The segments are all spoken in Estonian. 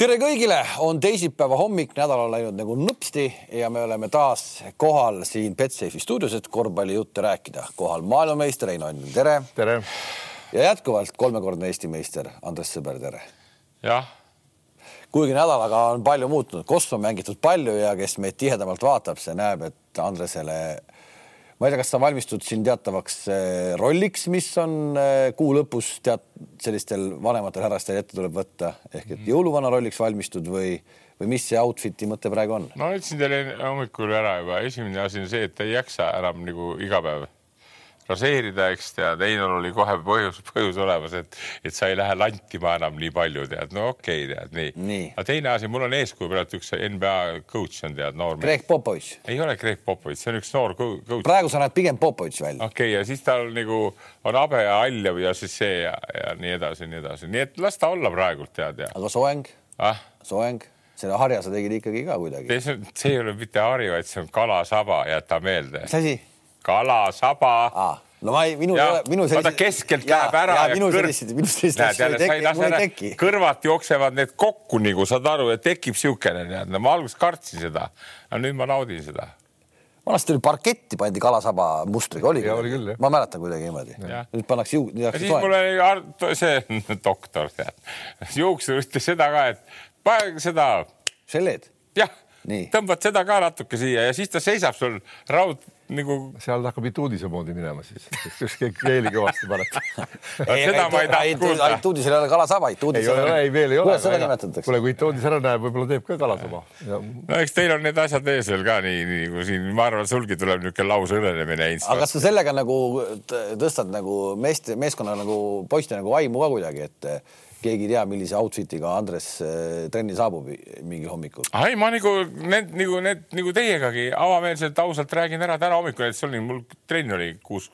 tere kõigile, on teisipäeva hommik, nädal on läinud nagu nupsti ja me oleme taas kohal siin Betsafe'i stuudios, et korvpallijutte rääkida. kohal maailmameister Heino Annin, tere. tere. ja jätkuvalt kolmekordne Eesti meister Andres Sõber, tere. jah. kuigi nädalaga on palju muutunud, Kosmo on mängitud palju ja kes meid tihedamalt vaatab, see näeb, et Andresele ma ei tea, kas sa valmistud siin teatavaks eh, rolliks, mis on eh, kuu lõpus tead sellistel vanematel härrastel ette tuleb võtta ehk et mhm. jõuluvana rolliks valmistud või, või mis see outfit'i mõte praegu on? ma ütlesin teile hommikul ära juba, esimene asi on see, et ei jaksa enam nagu iga päev raseerida, eks tead, Einol oli kohe põhjus, põhjus olemas, et, et sa ei lähe lantima enam nii palju, tead, no okei okay,, tead nii, nii.. aga teine asi, mul on eeskuju praegu üks NBA coach on tead noor. Greg Popovitš. ei ole Greg Popovitš, see on üks noor coach. praegu sa näed pigem Popovitš välja. okei okay,, ja siis tal nagu on habe ja hall ja, ja siis see ja, ja nii edasi, nii edasi, nii et las ta olla praegult tead ja. aga soeng ah?? soeng? selle harja sa tegid ikkagi ka kuidagi. see ei ole mitte hari, vaid see on kalasaba, jäta meelde. mis asi? Kalasaba ah no ma ei, minul ei ole, minu sellist. vaata keskelt ja, läheb ära. ja minu sellist, minu sellist asja ei teki, mul ei teki. kõrvad jooksevad need kokku nagu saad aru, et tekib siukene tead, no ma alguses kartsin seda, aga nüüd ma naudin seda vanasti oli parketti pandi kalasaba mustriga, oli küll? ma mäletan kuidagi niimoodi. nüüd pannakse juuk-. ja siis mul oli see doktor tead, juuksur ütles seda ka, et pane seda. selleed? jah, tõmbad seda ka natuke siia ja siis ta seisab sul raud nagu. seal hakkab ituudise moodi minema siis, üks keeli kõvasti panete seda ma ei tahtnud kuulda. ituudisel ei ole kalasaba, ituudis. ei ole, ei veel ei ole. kuidas seda nimetatakse? kuule, kui ituudis ära näeb, võib-olla teeb ka kalasaba. no eks teil on need asjad ees veel ka nii, nii kui siin, ma arvan, sulgi tuleb niisugune lausõnenemine. aga kas sa sellega nagu tõstad nagu meeste, meeskonna nagu poiste nagu vaimu ka kuidagi, et keegi ei tea, millise outfit'iga Andres äh, trenni saabub mingil hommikul. ei, ma nagu need nagu need nagu teiegagi avameelselt ausalt räägin ära täna hommikul, et see oli mul trenn oli kuus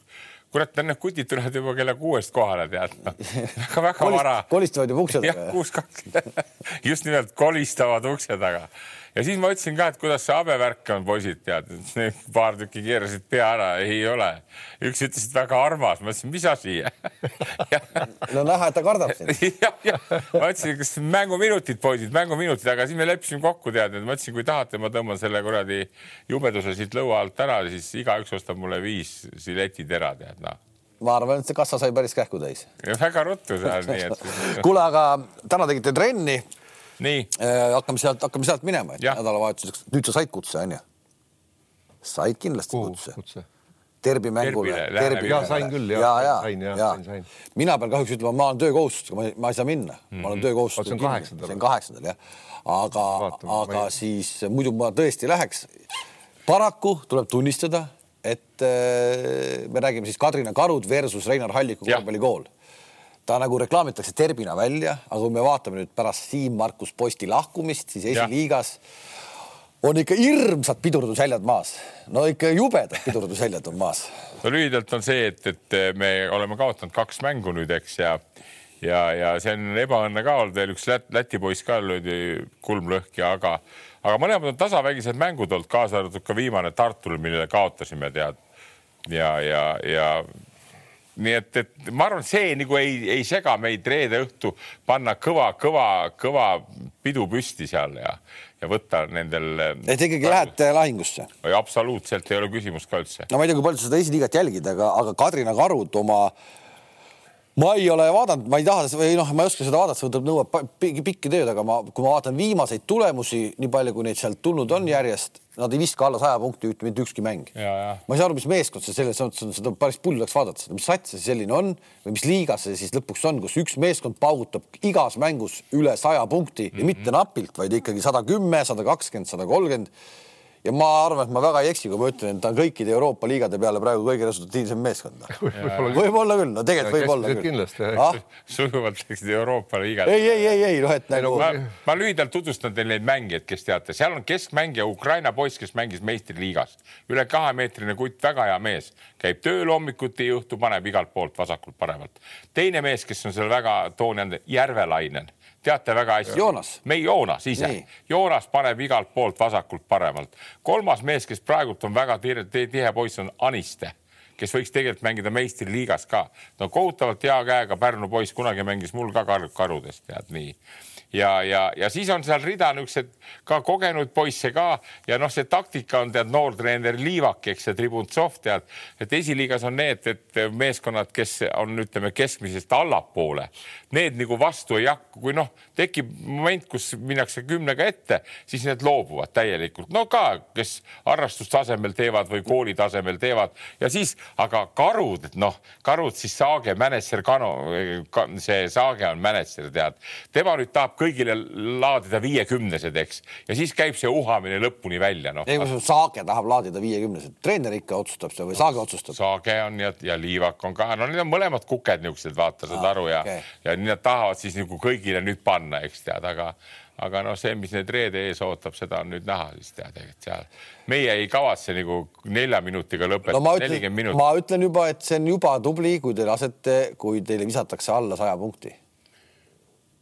kurat, need kutid tulevad juba kella kuuest kohale, tead no.. väga-väga vara. kolistavad juba ukse taga. jah, kuus kakskümmend just nimelt kolistavad ukse taga ja siis ma ütlesin ka, et kuidas see habevärk on, poisid, tead, paar tükki keerasid pea ära, ei ole. üks ütles, et väga armas, ma ütlesin, mis asi no näha, et ta kardab sind. ma ütlesin, kas mänguminutid, poisid, mänguminutid, aga siis me leppisime kokku, tead, et ma ütlesin, kui tahate, ma tõmban selle kuradi jubeduse siit lõua alt ära, siis igaüks ostab mulle viis siletitera, tead noh ma arvan, et see kassa sai päris kähku täis. väga ruttu seal, nii et. kuule, aga täna tegite trenni. Hakkame sealt, hakkame sealt minema, et nädalavahetuseks, nüüd sa said kutse, onju? said kindlasti Kuhu, kutse, kutse.? Derbi mängule. ja sain küll ja, ja, ja, ja, ja. Mina pean kahjuks ütlema, ma olen töökohustusega, ma ei saa minna mm, -hmm. ma olen mhm. töökohustusega. see on kaheksandal. see on kaheksandal jah, aga, aga ei... siis muidu ma tõesti läheks. paraku tuleb tunnistada, et äh, me räägime siis Kadrina Karud versus Reinar Halliku korvpallikool ta nagu reklaamitakse terbina välja, aga kui me vaatame nüüd pärast Siim-Markus Posti lahkumist, siis esiliigas on ikka hirmsad pidurdushäljad maas, no ikka jubedad pidurdushäljad on maas. no lühidalt on see, et, et me oleme kaotanud kaks mängu nüüd, eks ja ja, ja see on ebaõnne ka olnud, veel üks Lät, Läti poiss ka löödi kulmlõhki, aga, aga mõlemad on tasavägised mängud olnud, kaasa arvatud ka viimane Tartul, millele kaotasime, tead. ja, ja, ja nii et, et ma arvan, et see nagu ei, ei sega meid reede õhtu panna kõva, kõva, kõva pidu püsti seal ja, ja võtta nendel. et ikkagi lähete lahingusse? absoluutselt ei ole küsimust ka üldse. no ma ei tea, kui palju sa seda esiliigat jälgid, aga, aga Kadrina Karud oma ma ei ole vaadanud, ma ei taha või noh, ma ei oska seda vaadata, see võtab, nõuab pikki tööd, aga ma, kui ma vaatan viimaseid tulemusi, nii palju, kui neid sealt tulnud on järjest, nad ei viska alla saja punkti üht, mitte ükski mäng. ma ei saa aru, mis meeskond see selles mõttes on, seda päris pull oleks vaadata mis sats see selline on või mis liigas see siis lõpuks on, kus üks meeskond paugutab igas mängus üle saja punkti mm -hmm. ja mitte napilt, vaid ikkagi sada kümme, sada kakskümmend, sada kolmkümmend ja ma arvan, et ma väga ei eksi, kui ma ütlen, et ta on kõikide Euroopa liigade peale praegu kõige resultatiivsem meeskond võib-olla küll, no tegelikult võib-olla küll. kindlasti ah?. sujuvalt läksid Euroopa liigad. ei, ei, ei, ei noh, et nagu. ma, ma lühidalt tutvustan teile neid mängijaid, kes teate, seal on keskmängija Ukraina poiss, kes mängis meistriliigas, üle kahemeetrine kutt, väga hea mees, käib tööl hommikuti ja õhtu paneb igalt poolt vasakult-paremalt. teine mees, kes on seal väga toonjand, Järvelainen teate väga hästi. Joonas. me Joonas ise. Joonas paneb igalt poolt vasakult-paremalt. kolmas mees, kes praegult on väga tihe, tihe poiss, on Aniste kes võiks tegelikult mängida meistriliigas ka. no kohutavalt hea käega Pärnu poiss, kunagi mängis mul ka kar karudest, tead nii. Ja, ja, ja siis on seal rida niisugused ka kogenud poisse ka. Ja noh, see taktika on tead noor treener Liivak, eks see Tribuntsov tead, et esiliigas on need, et meeskonnad, kes on, ütleme keskmisest allapoole, need nagu vastu ei hakka, kui noh, tekib moment, kus minnakse kümnega ette, siis need loobuvad täielikult, no ka, kes harrastustasemel teevad või kooli tasemel teevad. Ja siis, aga karud, noh, karud siis Saage, Mänetser, Kano ka,, see Saage on Mänetser, tead, tema nüüd tahab kõigile laadida viiekümnesed, eks, ja siis käib see uhamine lõpuni välja, noh. ei, kusjuures Saage tahab laadida viiekümnesed, treener ikka otsustab seda või Saage otsustab? Saage on ja, ja Liivak on ka, no need on mõlemad kuked niisugused, vaata, saad aru ja okay., ja nii nad tahavad siis nagu kõigile nüüd panna, eks tead, aga aga noh, see, mis neid reede ees ootab, seda on nüüd näha siis tead, et seal meie ei kavatse nagu nelja minutiga lõpetada no,, nelikümmend minutit. ma ütlen juba, et see on juba tubli, kui te lasete, kui teile visatakse alla saja punkti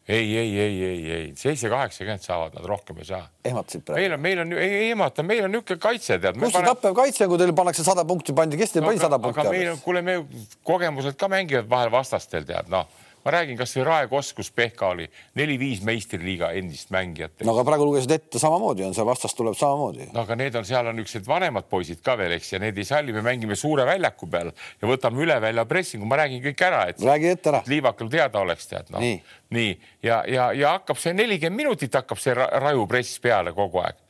ei, ei, ei, ei, ei, seitse, kaheksakümmend saavad nad, rohkem ei saa. ehmatasid praegu? meil on, meil on, ei ehmata, meil on niisugune kaitse, tead. kus pane... tappev kaitse, kui teile pannakse sada punkti, pandi, kes teil no, pani sada punkti? kuule, me kogemused ka mängivad vahel vastastel, tead, noh ma räägin, kasvõi Rae Koskus Pehka oli neli-viis meistriliiga endist mängijat. no aga praegu lugesid ette, samamoodi on seal vastas tuleb samamoodi. no aga need on, seal on niisugused vanemad poisid ka veel, eks, ja need ei salli, me mängime suure väljaku peal ja võtame üle välja pressingu, ma räägin kõik ära, et. räägi ette ära. liivakal teada oleks, tead noh. nii, nii ja, ja, ja hakkab see nelikümmend minutit hakkab see raju press peale kogu aeg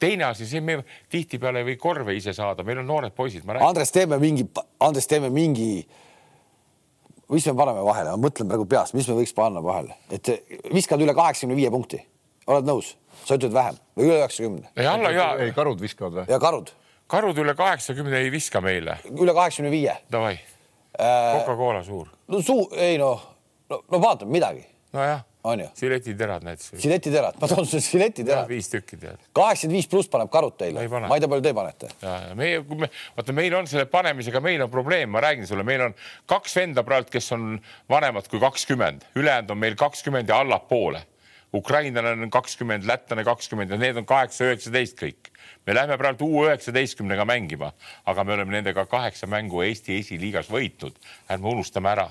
teine asi, see me tihtipeale ei või korve ise saada, meil on noored poisid. Andres, teeme mingi, Andres, teeme mingi mis me paneme vahele, ma mõtlen praegu peast, mis me võiks panna vahele, et viskad üle kaheksakümne viie punkti, oled nõus? sa ütled vähem või üle üheksakümne? ei, alla ja. ei, karud viskavad või? ja karud. karud üle kaheksakümne ei viska meile. üle kaheksakümne viie. Davai äh,. Coca-Cola suur. no suu, ei noh, no, no vaatame midagi. nojah on ju? siletiterad näiteks. siletiterad, ma toon sulle siletiterad. viis tükki tead. kaheksakümmend viis pluss paneb karud teile. ma ei tea, palju te panete. ja, ja meie, kui me, vaata, meil on selle panemisega, meil on probleem, ma räägin sulle, meil on kaks venda praegu, kes on vanemad kui kakskümmend, ülejäänud on meil kakskümmend ja allapoole. ukrainlane on kakskümmend, lätlane kakskümmend ja need on kaheksa, üheksateist kõik. me lähme praegu U üheksateistkümnega mängima, aga me oleme nendega kaheksa mängu Eesti esiliigas võitnud. ärme unustame ära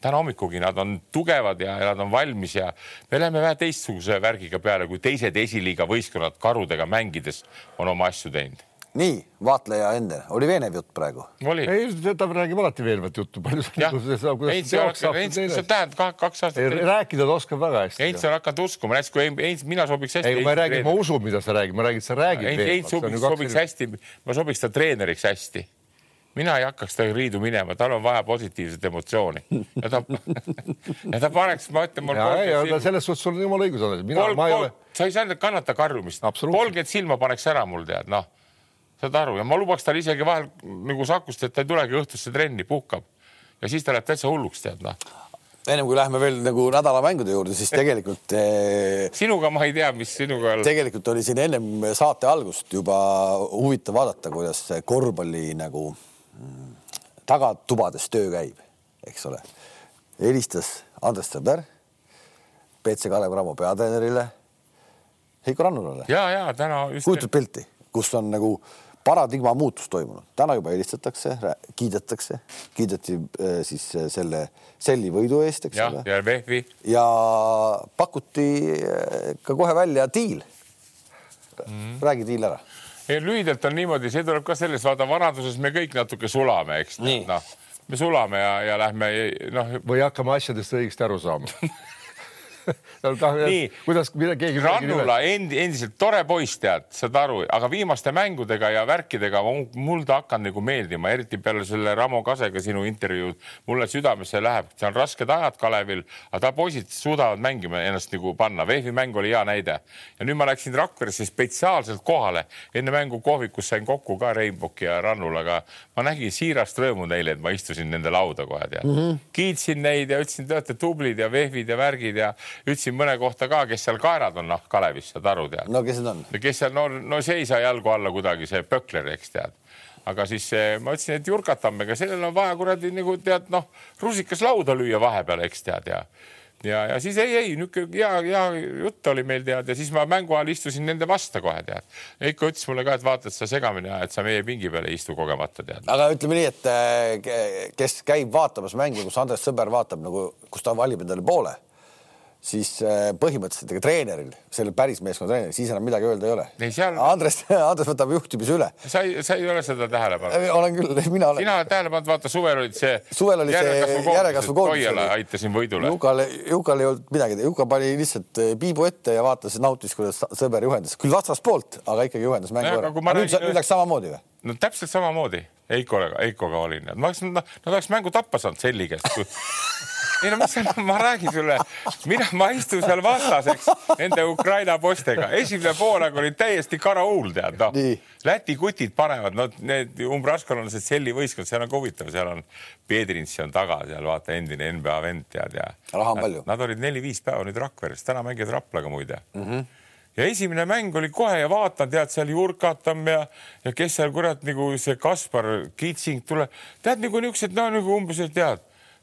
täna hommikugi nad on tugevad ja nad on valmis ja me läheme vähe teistsuguse värgiga peale, kui teised esiliiga võistkonnad karudega mängides on oma asju teinud nii, vaatleja enda, oli veenev jutt praegu? ei, ta räägib alati veenvat juttu, palju nagu see saab, see tähendab kaks aastat. rääkida ta oskab väga hästi. Heinz on hakanud uskuma, näiteks kui Heinz, mina sobiks hästi. ei, ma ei räägi, ma usun, mida sa räägid, ma räägin, sa räägid. Heinz sobiks, sobiks hästi, ma sobiks ta treeneriks hästi mina ei hakkaks temaga riidu minema, tal on vaja positiivset emotsiooni. Ja ta ja ta paneks, ma ütlen, mul. selles suhtes sul on jumala õigus on. Ole... sa ei saa kannata karjumist, kolmkümmend silma paneks ära mul tead, noh, saad aru? Ja ma lubaks tal isegi vahel nagu Sakust, et ta ei tulegi õhtusse trenni, puhkab. Ja siis ta läheb täitsa hulluks, tead noh. Ennem kui lähme veel nagu nädalamängude juurde, siis tegelikult eh, sinuga ma ei tea, mis sinuga. tegelikult oli siin ennem saate algust juba huvitav vaadata, kuidas korvpalli nagu tagatubades töö käib, eks ole. helistas Andres Sõber, BC Kalev Cramo peatreenerile, Heiko Rannulale. ja, ja täna just. kujutad pilti, kus on nagu paradigma muutus toimunud, täna juba helistatakse, kiidetakse, kiideti äh, siis äh, selle selli võidu eest, eks ja, ole. ja VEF-i. ja pakuti äh, ka kohe välja diil mm. -hmm. räägi diil ära lühidalt on niimoodi, see tuleb ka sellest, vaata vanaduses me kõik natuke sulame, eks noh, me sulame ja, ja lähme noh. või hakkame asjadest õigesti aru saama nii, kuidas, mida keegi. Rannula endi, endiselt tore poiss, tead, saad aru, aga viimaste mängudega ja värkidega mul ta hakanud nagu meeldima, eriti peale selle Ramo Kasega sinu intervjuud. mulle südamesse läheb, see on rasked ajad Kalevil, aga ta poisid suudavad mängima ennast nagu panna. VEF-i mäng oli hea näide ja nüüd ma läksin Rakveresse spetsiaalselt kohale enne mängu kohvikus sain kokku ka Reinboki ja Rannulaga. ma nägin siirast rõõmu neile, et ma istusin nende lauda kohe tead mm. -hmm. kiitsin neid ja ütlesin, te olete tublid ja VEF-id ja värgid ja ütlesin mõne kohta ka, kes seal kaerad on, noh, Kalevis, saad aru, tead. no kes need on? kes seal, no, no see ei saa jalgu alla kuidagi, see Pökler, eks tead. aga siis ma ütlesin, et Jurkatammega, sellel on vaja kuradi nagu tead, noh, rusikas lauda lüüa vahepeal, eks tead ja ja, ja siis ei, ei niisugune hea, hea jutt oli meil tead ja siis ma mängu ajal istusin nende vastu kohe tead. Heiko ütles mulle ka, et vaata, et sa segamini ajad, sa meie pingi peal ei istu kogemata tead. aga ütleme nii, et eh, kes käib vaatamas mängu, kus Andres Sõber vaatab nagu, kus ta valib endale poole siis äh, põhimõtteliselt ega treeneril, sellel päris meeskonna treeneril, siis enam midagi öelda ei ole. Seal- Andres, Andres võtab juhtimise üle. sa ei, sa ei ole seda tähele pannud? olen küll, mina olen. sina oled tähele pannud, vaata suvel olid see. suvel oli see järelkasvu koondis. Toiala aitasin võidule. Jukal, Jukal ei olnud midagi, Juka pani lihtsalt eh, piibu ette ja vaatas, nautis, kuidas sõber juhendas, küll vastaspoolt, aga ikkagi juhendas mängu ära. nüüd, nüüd läks samamoodi või? no täpselt samamoodi Heikoga, Heikoga olin, ma oleks, nad oleks mängu tappa saanud Selli käest kui... ei no mis seal, ma räägin sulle, mina, ma istun seal vastaseks nende Ukraina poistega, esimene poolaeg oli täiesti karauul, tead noh. Läti kutid panevad, no need umbraskonal on see Selli võistkond, seal on ka huvitav, seal on Pedrinsi on taga seal vaata endine NBA vend tead ja. Raha on palju. Nad olid neli-viis päeva nüüd Rakveres, täna mängivad Raplaga muide mm. -hmm ja esimene mäng oli kohe ja vaatan, tead seal Jurkatam ja, ja kes seal kurat nagu see Kaspar Kitsing tuleb, tead nagu niisugused, no nagu umbes, et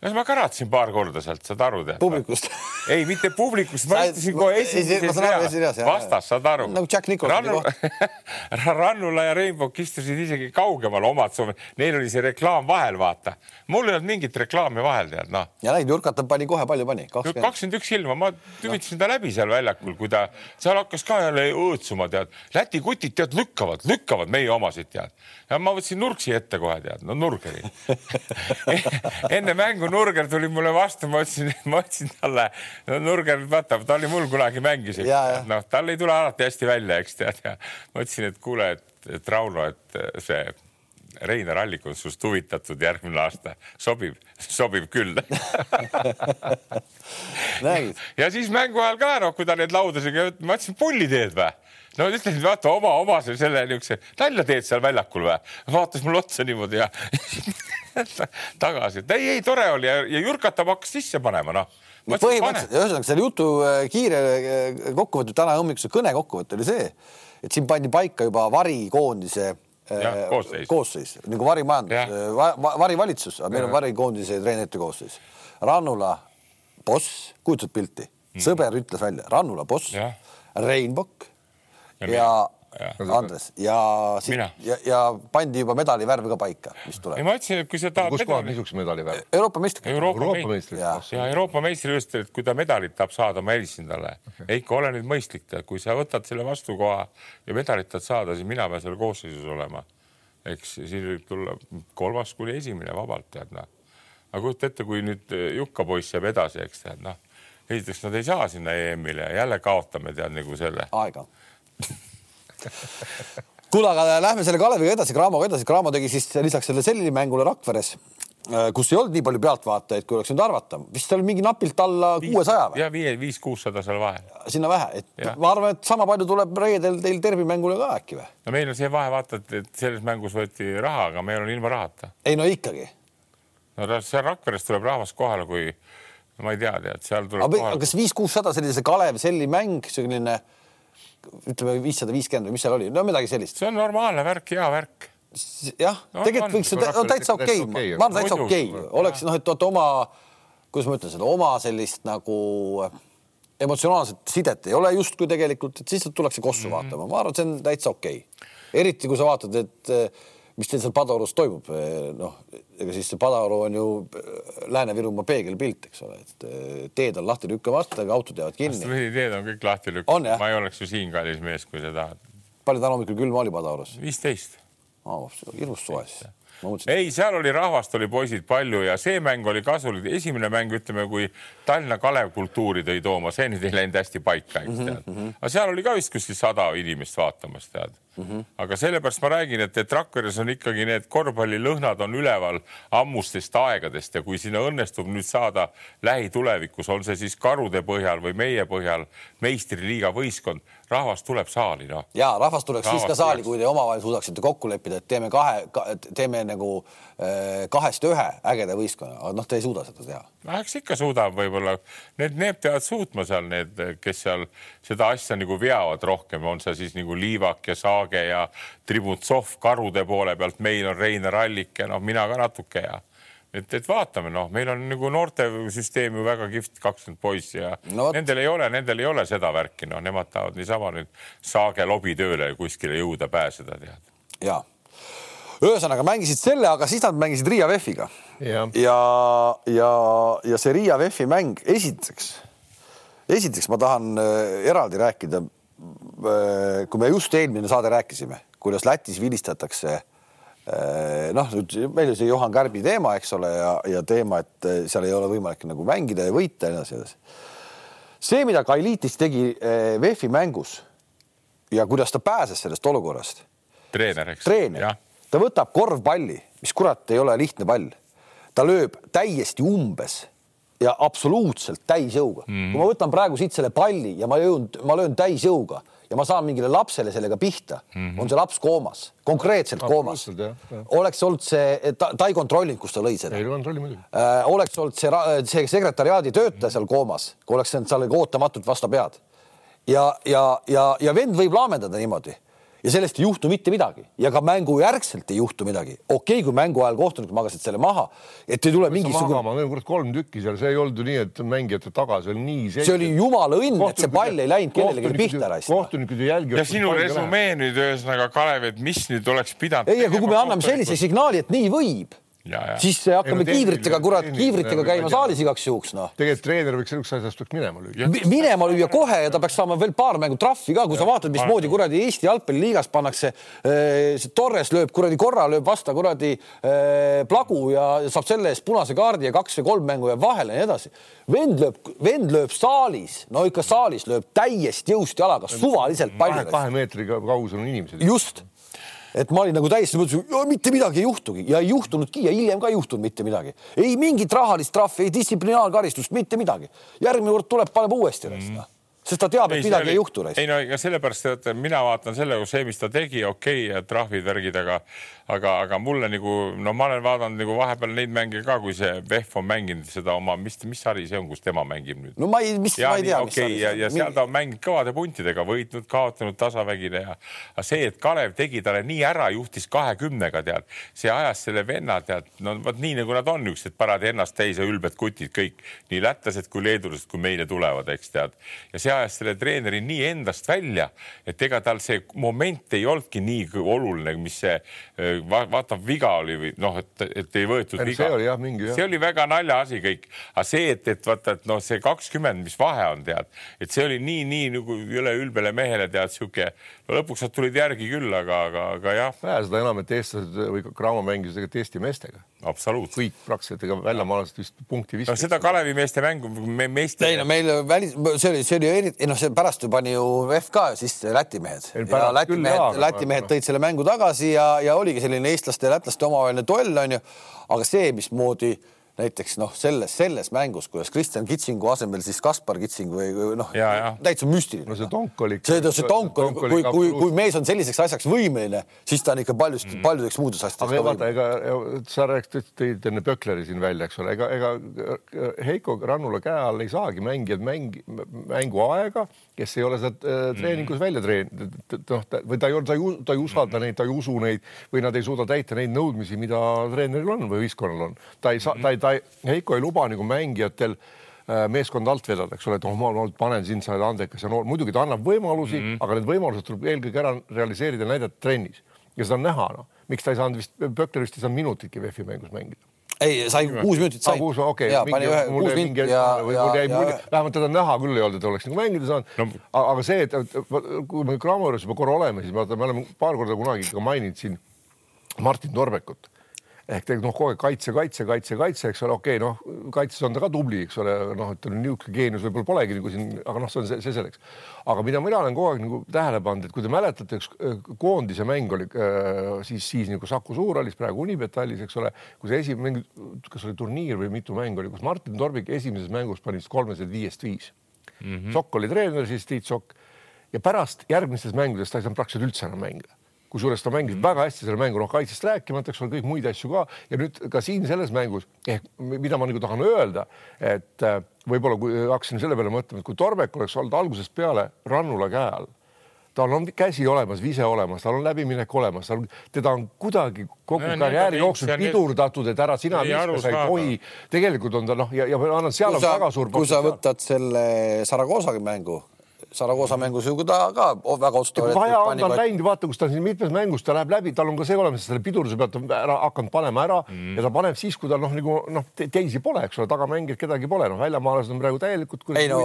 tead, ma käratasin paar korda sealt, saad aru tead. publikust ei, mitte publikust, ma istusin kohe esimeses reas, vastas, saad aru. Nagu Jack Nicholsoni Rannu... Rannula ja Rainbow istusid isegi kaugemal omad Soome, neil oli see reklaam vahel, vaata. mul ei olnud mingit reklaami vahel, tead noh ja nägid, Jurkatan pani kohe palju pani, kakskümmend. üks ilma, ma tümitasin ta läbi seal väljakul, kui ta seal hakkas ka jälle õõtsuma, tead. Läti kutid tead lükkavad, lükkavad meie omasid, tead. ja ma võtsin nurksi ette kohe, tead, no Nurgeri enne mängu Nurger tuli mulle vastu, ma ütlesin, ma ütlesin talle, no Nurger, vaata, ta oli mul kunagi mängis, noh, tal ei tule alati hästi välja, eks tead. Ja ma ütlesin, et kuule, et, et Rauno, et see Reinar Allik on sinust huvitatud järgmine aasta, sobib, sobib küll. Ja siis mängu ajal ka noh, kui ta neid laudasid, ma ütlesin, pulli teed või? no ütlesin, vaata oma, oma selle- selle niisuguse nalja teed seal väljakul või? vaatas mulle otsa niimoodi ja tagasi, ei, ei tore oli ja, ja Jürkatab hakkas sisse panema, noh. no põhimõtteliselt, ühesõnaga selle jutu äh, kiire äh, kokkuvõte, täna hommikuse kõne kokkuvõte oli see, et siin pandi paika juba varikoondise äh, koosseis. koosseis nagu varimajandus Jah. va, va, varivalitsus, aga meil on varikoondise treenerite koosseis. Rannula, boss, kujutad pilti, sõber ütles välja, Rannula, boss, Ja ja, mina. ja Ja. Andres ja, ja, ja pandi juba medali värv ka paika, mis ei, tuleb. ma ütlesin, et kui sa tahad kus medali, niisuguse medali väärt? Euroopa meistriks. Euroopa, Euroopa meist- meistrid. Jaa. ja Euroopa meistri just, et kui ta medalit tahab saada, ma helistasin talle okay.. Eiko, ole nüüd mõistlik, kui sa võtad selle vastukoha ja medalit tahad saada, siis mina pean seal koosseisus olema. eks siin võib tulla kolmas kuni esimene vabalt, tead noh. aga kujuta ette, kui nüüd eh, Jukka poiss jääb edasi, eks tead noh. esiteks nad ei saa sinna EM-ile ja jälle kaotame tead nagu selle. aega kuule, aga lähme selle Kaleviga edasi, Craamoga edasi. Craamo tegi siis lisaks sellele Selli mängule Rakveres, kus ei olnud nii palju pealtvaatajaid, kui oleks võinud arvata, vist oli mingi napilt alla kuuesaja või ja viie, viis-kuussada seal vahel. sinna vähe, et Jah. ma arvan, et sama palju tuleb reedel teil tervimängule ka äkki või? no meil on see vahe, vaata, et, selles mängus võeti raha, aga meil on ilma rahata. ei no ikkagi. no seal Rakveres tuleb rahvas kohale, kui ma ei tea, tead, seal tuleb aga kas viis-kuussada selline see Kalev Selli mäng, selline ütleme viissada viiskümmend või mis seal oli, no midagi sellist. see on normaalne värk, hea värk. jah No, tegelikult on, võiks no Rakveres täitsa okei okay., ma arvan täitsa okei okay. oleks noh, et oota oma, kuidas ma ütlen seda, oma sellist nagu emotsionaalset sidet ei ole justkui tegelikult, et siis tullakse kossu Mhm. vaatama, ma arvan, et see on täitsa okei okay.. eriti kui sa vaatad, et eh, mis teil seal Padarus toimub, noh, ega siis see Padaru on ju eh, Lääne-Virumaa peegelpilt, eks ole, et eh, teed on lahti lükkamata, autod jäävad kinni. vastupidi, teed on kõik lahti jah? ma ei oleks ju siin kallis mees, kui sa tahad. palju täna hommikul külma oli Padarus viisteist oh,? hirmus soe siis. ei, seal oli rahvast oli poisid palju ja see mäng oli kasulik. esimene mäng, ütleme, kui Tallinna Kalev kultuuri tõi tooma, see nüüd ei läinud hästi paika, eks tead mm. -hmm. aga seal oli ka vist kuskil sada inimest vaatamas, tead mm. -hmm. aga sellepärast ma räägin, et, et Rakveres on ikkagi need korvpallilõhnad on üleval ammustest aegadest ja kui sinna õnnestub nüüd saada lähitulevikus, on see siis karude põhjal või meie põhjal meistriliiga võistkond, rahvas tuleb saali, noh. Ja rahvas tuleks siis ka Rahvas saali, kui te omavahel suudaksite kokku leppida, et teeme kahe ka,, teeme nagu äh, kahest ühe ägeda võistkonna, aga noh, te ei suuda seda teha. eks ikka suudab võib-olla, need, need peavad suutma seal need, kes seal seda asja nagu veavad rohkem, on see siis nagu Liivak ja Saage ja Tributsov karude poole pealt, meil on Reinar Allik ja noh, mina ka natuke ja et, et vaatame, noh, meil on nagu noortesüsteem ju väga kihvt, kakskümmend poissi ja No nendel ei ole, nendel ei ole seda värki, noh, nemad tahavad niisama nüüd Saage lobitööle kuskile jõuda pääseda, tead. ja ühesõnaga mängisid selle, aga siis nad mängisid Riia VEF-iga jah, ja, ja, ja see Riia VEF-i mäng esiteks esiteks ma tahan äh, eraldi rääkida. kui me just eelmine saade rääkisime, kuidas Lätis vilistatakse noh, nüüd meil oli see Johan Kärbi teema, eks ole, ja, ja teema, et seal ei ole võimalik nagu mängida ja võita ja nii edasi, edasi. see, mida Kailitis tegi VEF-i mängus ja kuidas ta pääses sellest olukorrast. treener, eks. treener, ta võtab korvpalli, mis kurat ei ole lihtne pall. ta lööb täiesti umbes ja absoluutselt täisjõuga mm. -hmm. kui ma võtan praegu siit selle palli ja ma löön, ma löön täisjõuga ja ma saan mingile lapsele sellega pihta mm, -hmm. on see laps koomas, konkreetselt koomas. oleks olnud see, ta, ta ei kontrollinud, kus ta lõi seda. ei kontrolli muidugi äh,. oleks olnud see, see sekretäriaadi töötaja seal koomas, kui oleks saanud talle ootamatult vastu pead. ja, ja, ja, ja vend võib laamendada niimoodi ja sellest ei juhtu mitte midagi ja ka mängu järgselt ei juhtu midagi. okei okay,, kui mängu ajal kohtunikud magasid selle maha, et ei tule mingisugune. ma löön kurat kolm tükki seal, see ei olnud ju nii, et mängijate taga, see oli nii selge. see oli jumala õnn, et see pall ei läinud kellelegi pihta raisk. kohtunikud ju jälgivad. ja sinu resümee nüüd ühesõnaga, Kalev, et mis nüüd oleks pidanud. ei, aga kui me anname sellise signaali, et nii võib siis hakkame kiivritega, kurat, kiivritega käima saalis igaks juhuks, noh. tegelikult treener võiks selleks asjast peaks minema lüüa. minema lüüa kohe ja ta peaks saama veel paar mängu trahvi ka, kui ja. sa vaatad, mismoodi kuradi Eesti jalgpalliliigas pannakse. Eh, see Torres lööb kuradi korra, lööb vastu kuradi äh, plagu ja saab selle eest punase kaardi ja kaks või kolm mängu jääb vahele ja nii edasi. vend lööb, vend lööb saalis, no ikka saalis lööb täiesti jõust jalaga, suvaliselt palli. kahe meetri kaugusel on inimesed. just et ma olin nagu täiesti mõtlesin, mitte midagi ei juhtugi ja ei juhtunudki ja hiljem ka ei juhtunud mitte midagi. ei mingit rahalist trahvi, ei distsiplinaarkaristust, mitte midagi. järgmine kord tuleb, paneb uuesti mm. -hmm sest ta teab, et ei, midagi oli, ei juhtu. ei no ega sellepärast, et mina vaatan selle, see, mis ta tegi, okei okay,, trahvid, värgid, aga aga, aga mulle nagu no ma olen vaadanud nagu vahepeal neid mänge ka, kui see VEF on mänginud seda oma, mis, mis sari see on, kus tema mängib nüüd? no ma ei, mis ma ei tea. okei ja, ja seal ta on mänginud kõvade puntidega, võitnud, kaotanud tasavägine ja see, et Kalev tegi talle nii ära, juhtis kahekümnega tead, see ajas selle venna tead, no vot nii nagu nad on, niisugused parad ennast täis ja ülbed kutid kõik, nii lätlased kui leedulased, kui meile tulevad, eks tead. ja see ajas selle treeneri nii endast välja, et ega tal see moment ei olnudki nii oluline, mis see va vaata viga oli või noh, et, et ei võetud ei, viga. see oli jah mingi see oli väga naljaasi kõik, aga see, et, et vaata, et noh, see kakskümmend, mis vahe on, tead, et see oli nii, nii nagu üle ülbele mehele tead sihuke, no lõpuks nad tulid järgi küll, aga, aga, aga jah. seda enam, et eestlased või Cramo mängis tegelikult Eesti meestega. Absoluutselt. kõik praktiliselt, ega väljamaalased vist punkti viskasid. no seda Kalevi meeste mängu me, meeste. ei no meil välis, see oli, see oli eriti, noh, see pärast ju pani ju FK sisse Läti mehed ja Läti mehed, Läti mehed tõid selle mängu tagasi ja, ja oligi selline eestlaste ja lätlaste omavaheline duell onju, aga see, mismoodi näiteks noh, selles, selles mängus, kuidas Kristjan Kitsingu asemel siis Kaspar Kitsing või, või noh, täitsa müstiline. no see tonk oli. see, see tonk oli, kui, kui, kui mees on selliseks asjaks võimeline, siis ta on ikka paljust mm., paljudeks muudeks asjadeks. aga vaata, ega sa rääkisid, tõid enne Pökleri siin välja, eks ole, ega, ega Heiko Rannula käe all ei saagi mängijad mängi, mänguaega, kes ei ole seda äh, treeningus mm. välja treeninud, noh, või ta ei ole, ta ei, ta ei usalda mm. neid, ta ei usu neid või nad ei suuda täita neid nõudmisi, mida treeneril on või võistkonnal on. ta ei saa ta ei ta, Heiko ei luba nagu mängijatel äh, meeskond alt vedada, eks ole, et oh, ma panen sind, sa oled andekas ja noor, muidugi ta annab võimalusi mm, -hmm. aga need võimalused tuleb eelkõige ära realiseerida näidata trennis. Ja seda on näha, noh, miks ta ei saanud vist, Pökler vist ei saanud minutitki VEF-i mängus mängida. Ei, sai kuus minutit sai. kuus, okei okay.. pani ühe, kuus minutit ja, ja, ja, ja vähemalt teda näha küll ei olnud, et oleks nagu mängida saanud. No.. aga see, et kui me Cramo juures juba korra oleme, siis vaata, me oleme paar korda kunagi ka maininud siin Martin Torbekut ehk tegelikult noh, kogu aeg kaitse, kaitse, kaitse, kaitse, eks ole, okei okay,, noh, kaitses on ta ka tubli, eks ole, noh, et niisugune geenius võib-olla polegi nagu siin, aga noh, see on see, see selleks. aga mida mina olen kogu aeg nagu tähele pannud, et kui te mäletate, üks äh, koondise mäng oli äh, siis, siis nagu Saku Suurhallis, praegu Unibet hallis, eks ole, kui see esimene mäng, kas oli turniir või mitu mängu oli, kus Martin Torbik esimeses mängus pani kolmesed viiest viis mm. -hmm. Sokk oli treener, siis Tiit Sokk ja pärast järgmistes mängudes ta ei saanud praktiliselt üldse enam mängida kusjuures ta mängis mm. väga hästi selle mängu, noh kaitsest rääkimata, eks ole, kõik muid asju ka ja nüüd ka siin selles mängus ehk mida ma nagu tahan öelda, et äh, võib-olla kui hakkasin selle peale mõtlema, et kui Torbek oleks olnud algusest peale Rannula käe all, tal on käsi olemas, vise olemas, tal on läbiminek olemas, tal, teda on kuidagi kogu no, karjääri jooksul pidurdatud, et ära sina viska, sa ei tohi. tegelikult on ta noh, ja, ja ma annan, seal kui on väga suur. kui sa võtad selle Saragossa mängu Saragossa mängus ju ta ka väga otsustav. vaja on, ta on läinud, vaata, kus ta siin mitmes mängus, ta läheb läbi, tal on ka see olemas, selle pidurduse pealt on ära hakanud panema ära mm. ja ta paneb siis, kui tal noh, nagu noh te, teisi pole, eks ole, tagamängijaid kedagi pole, noh, väljamaalased on praegu täielikult. ei no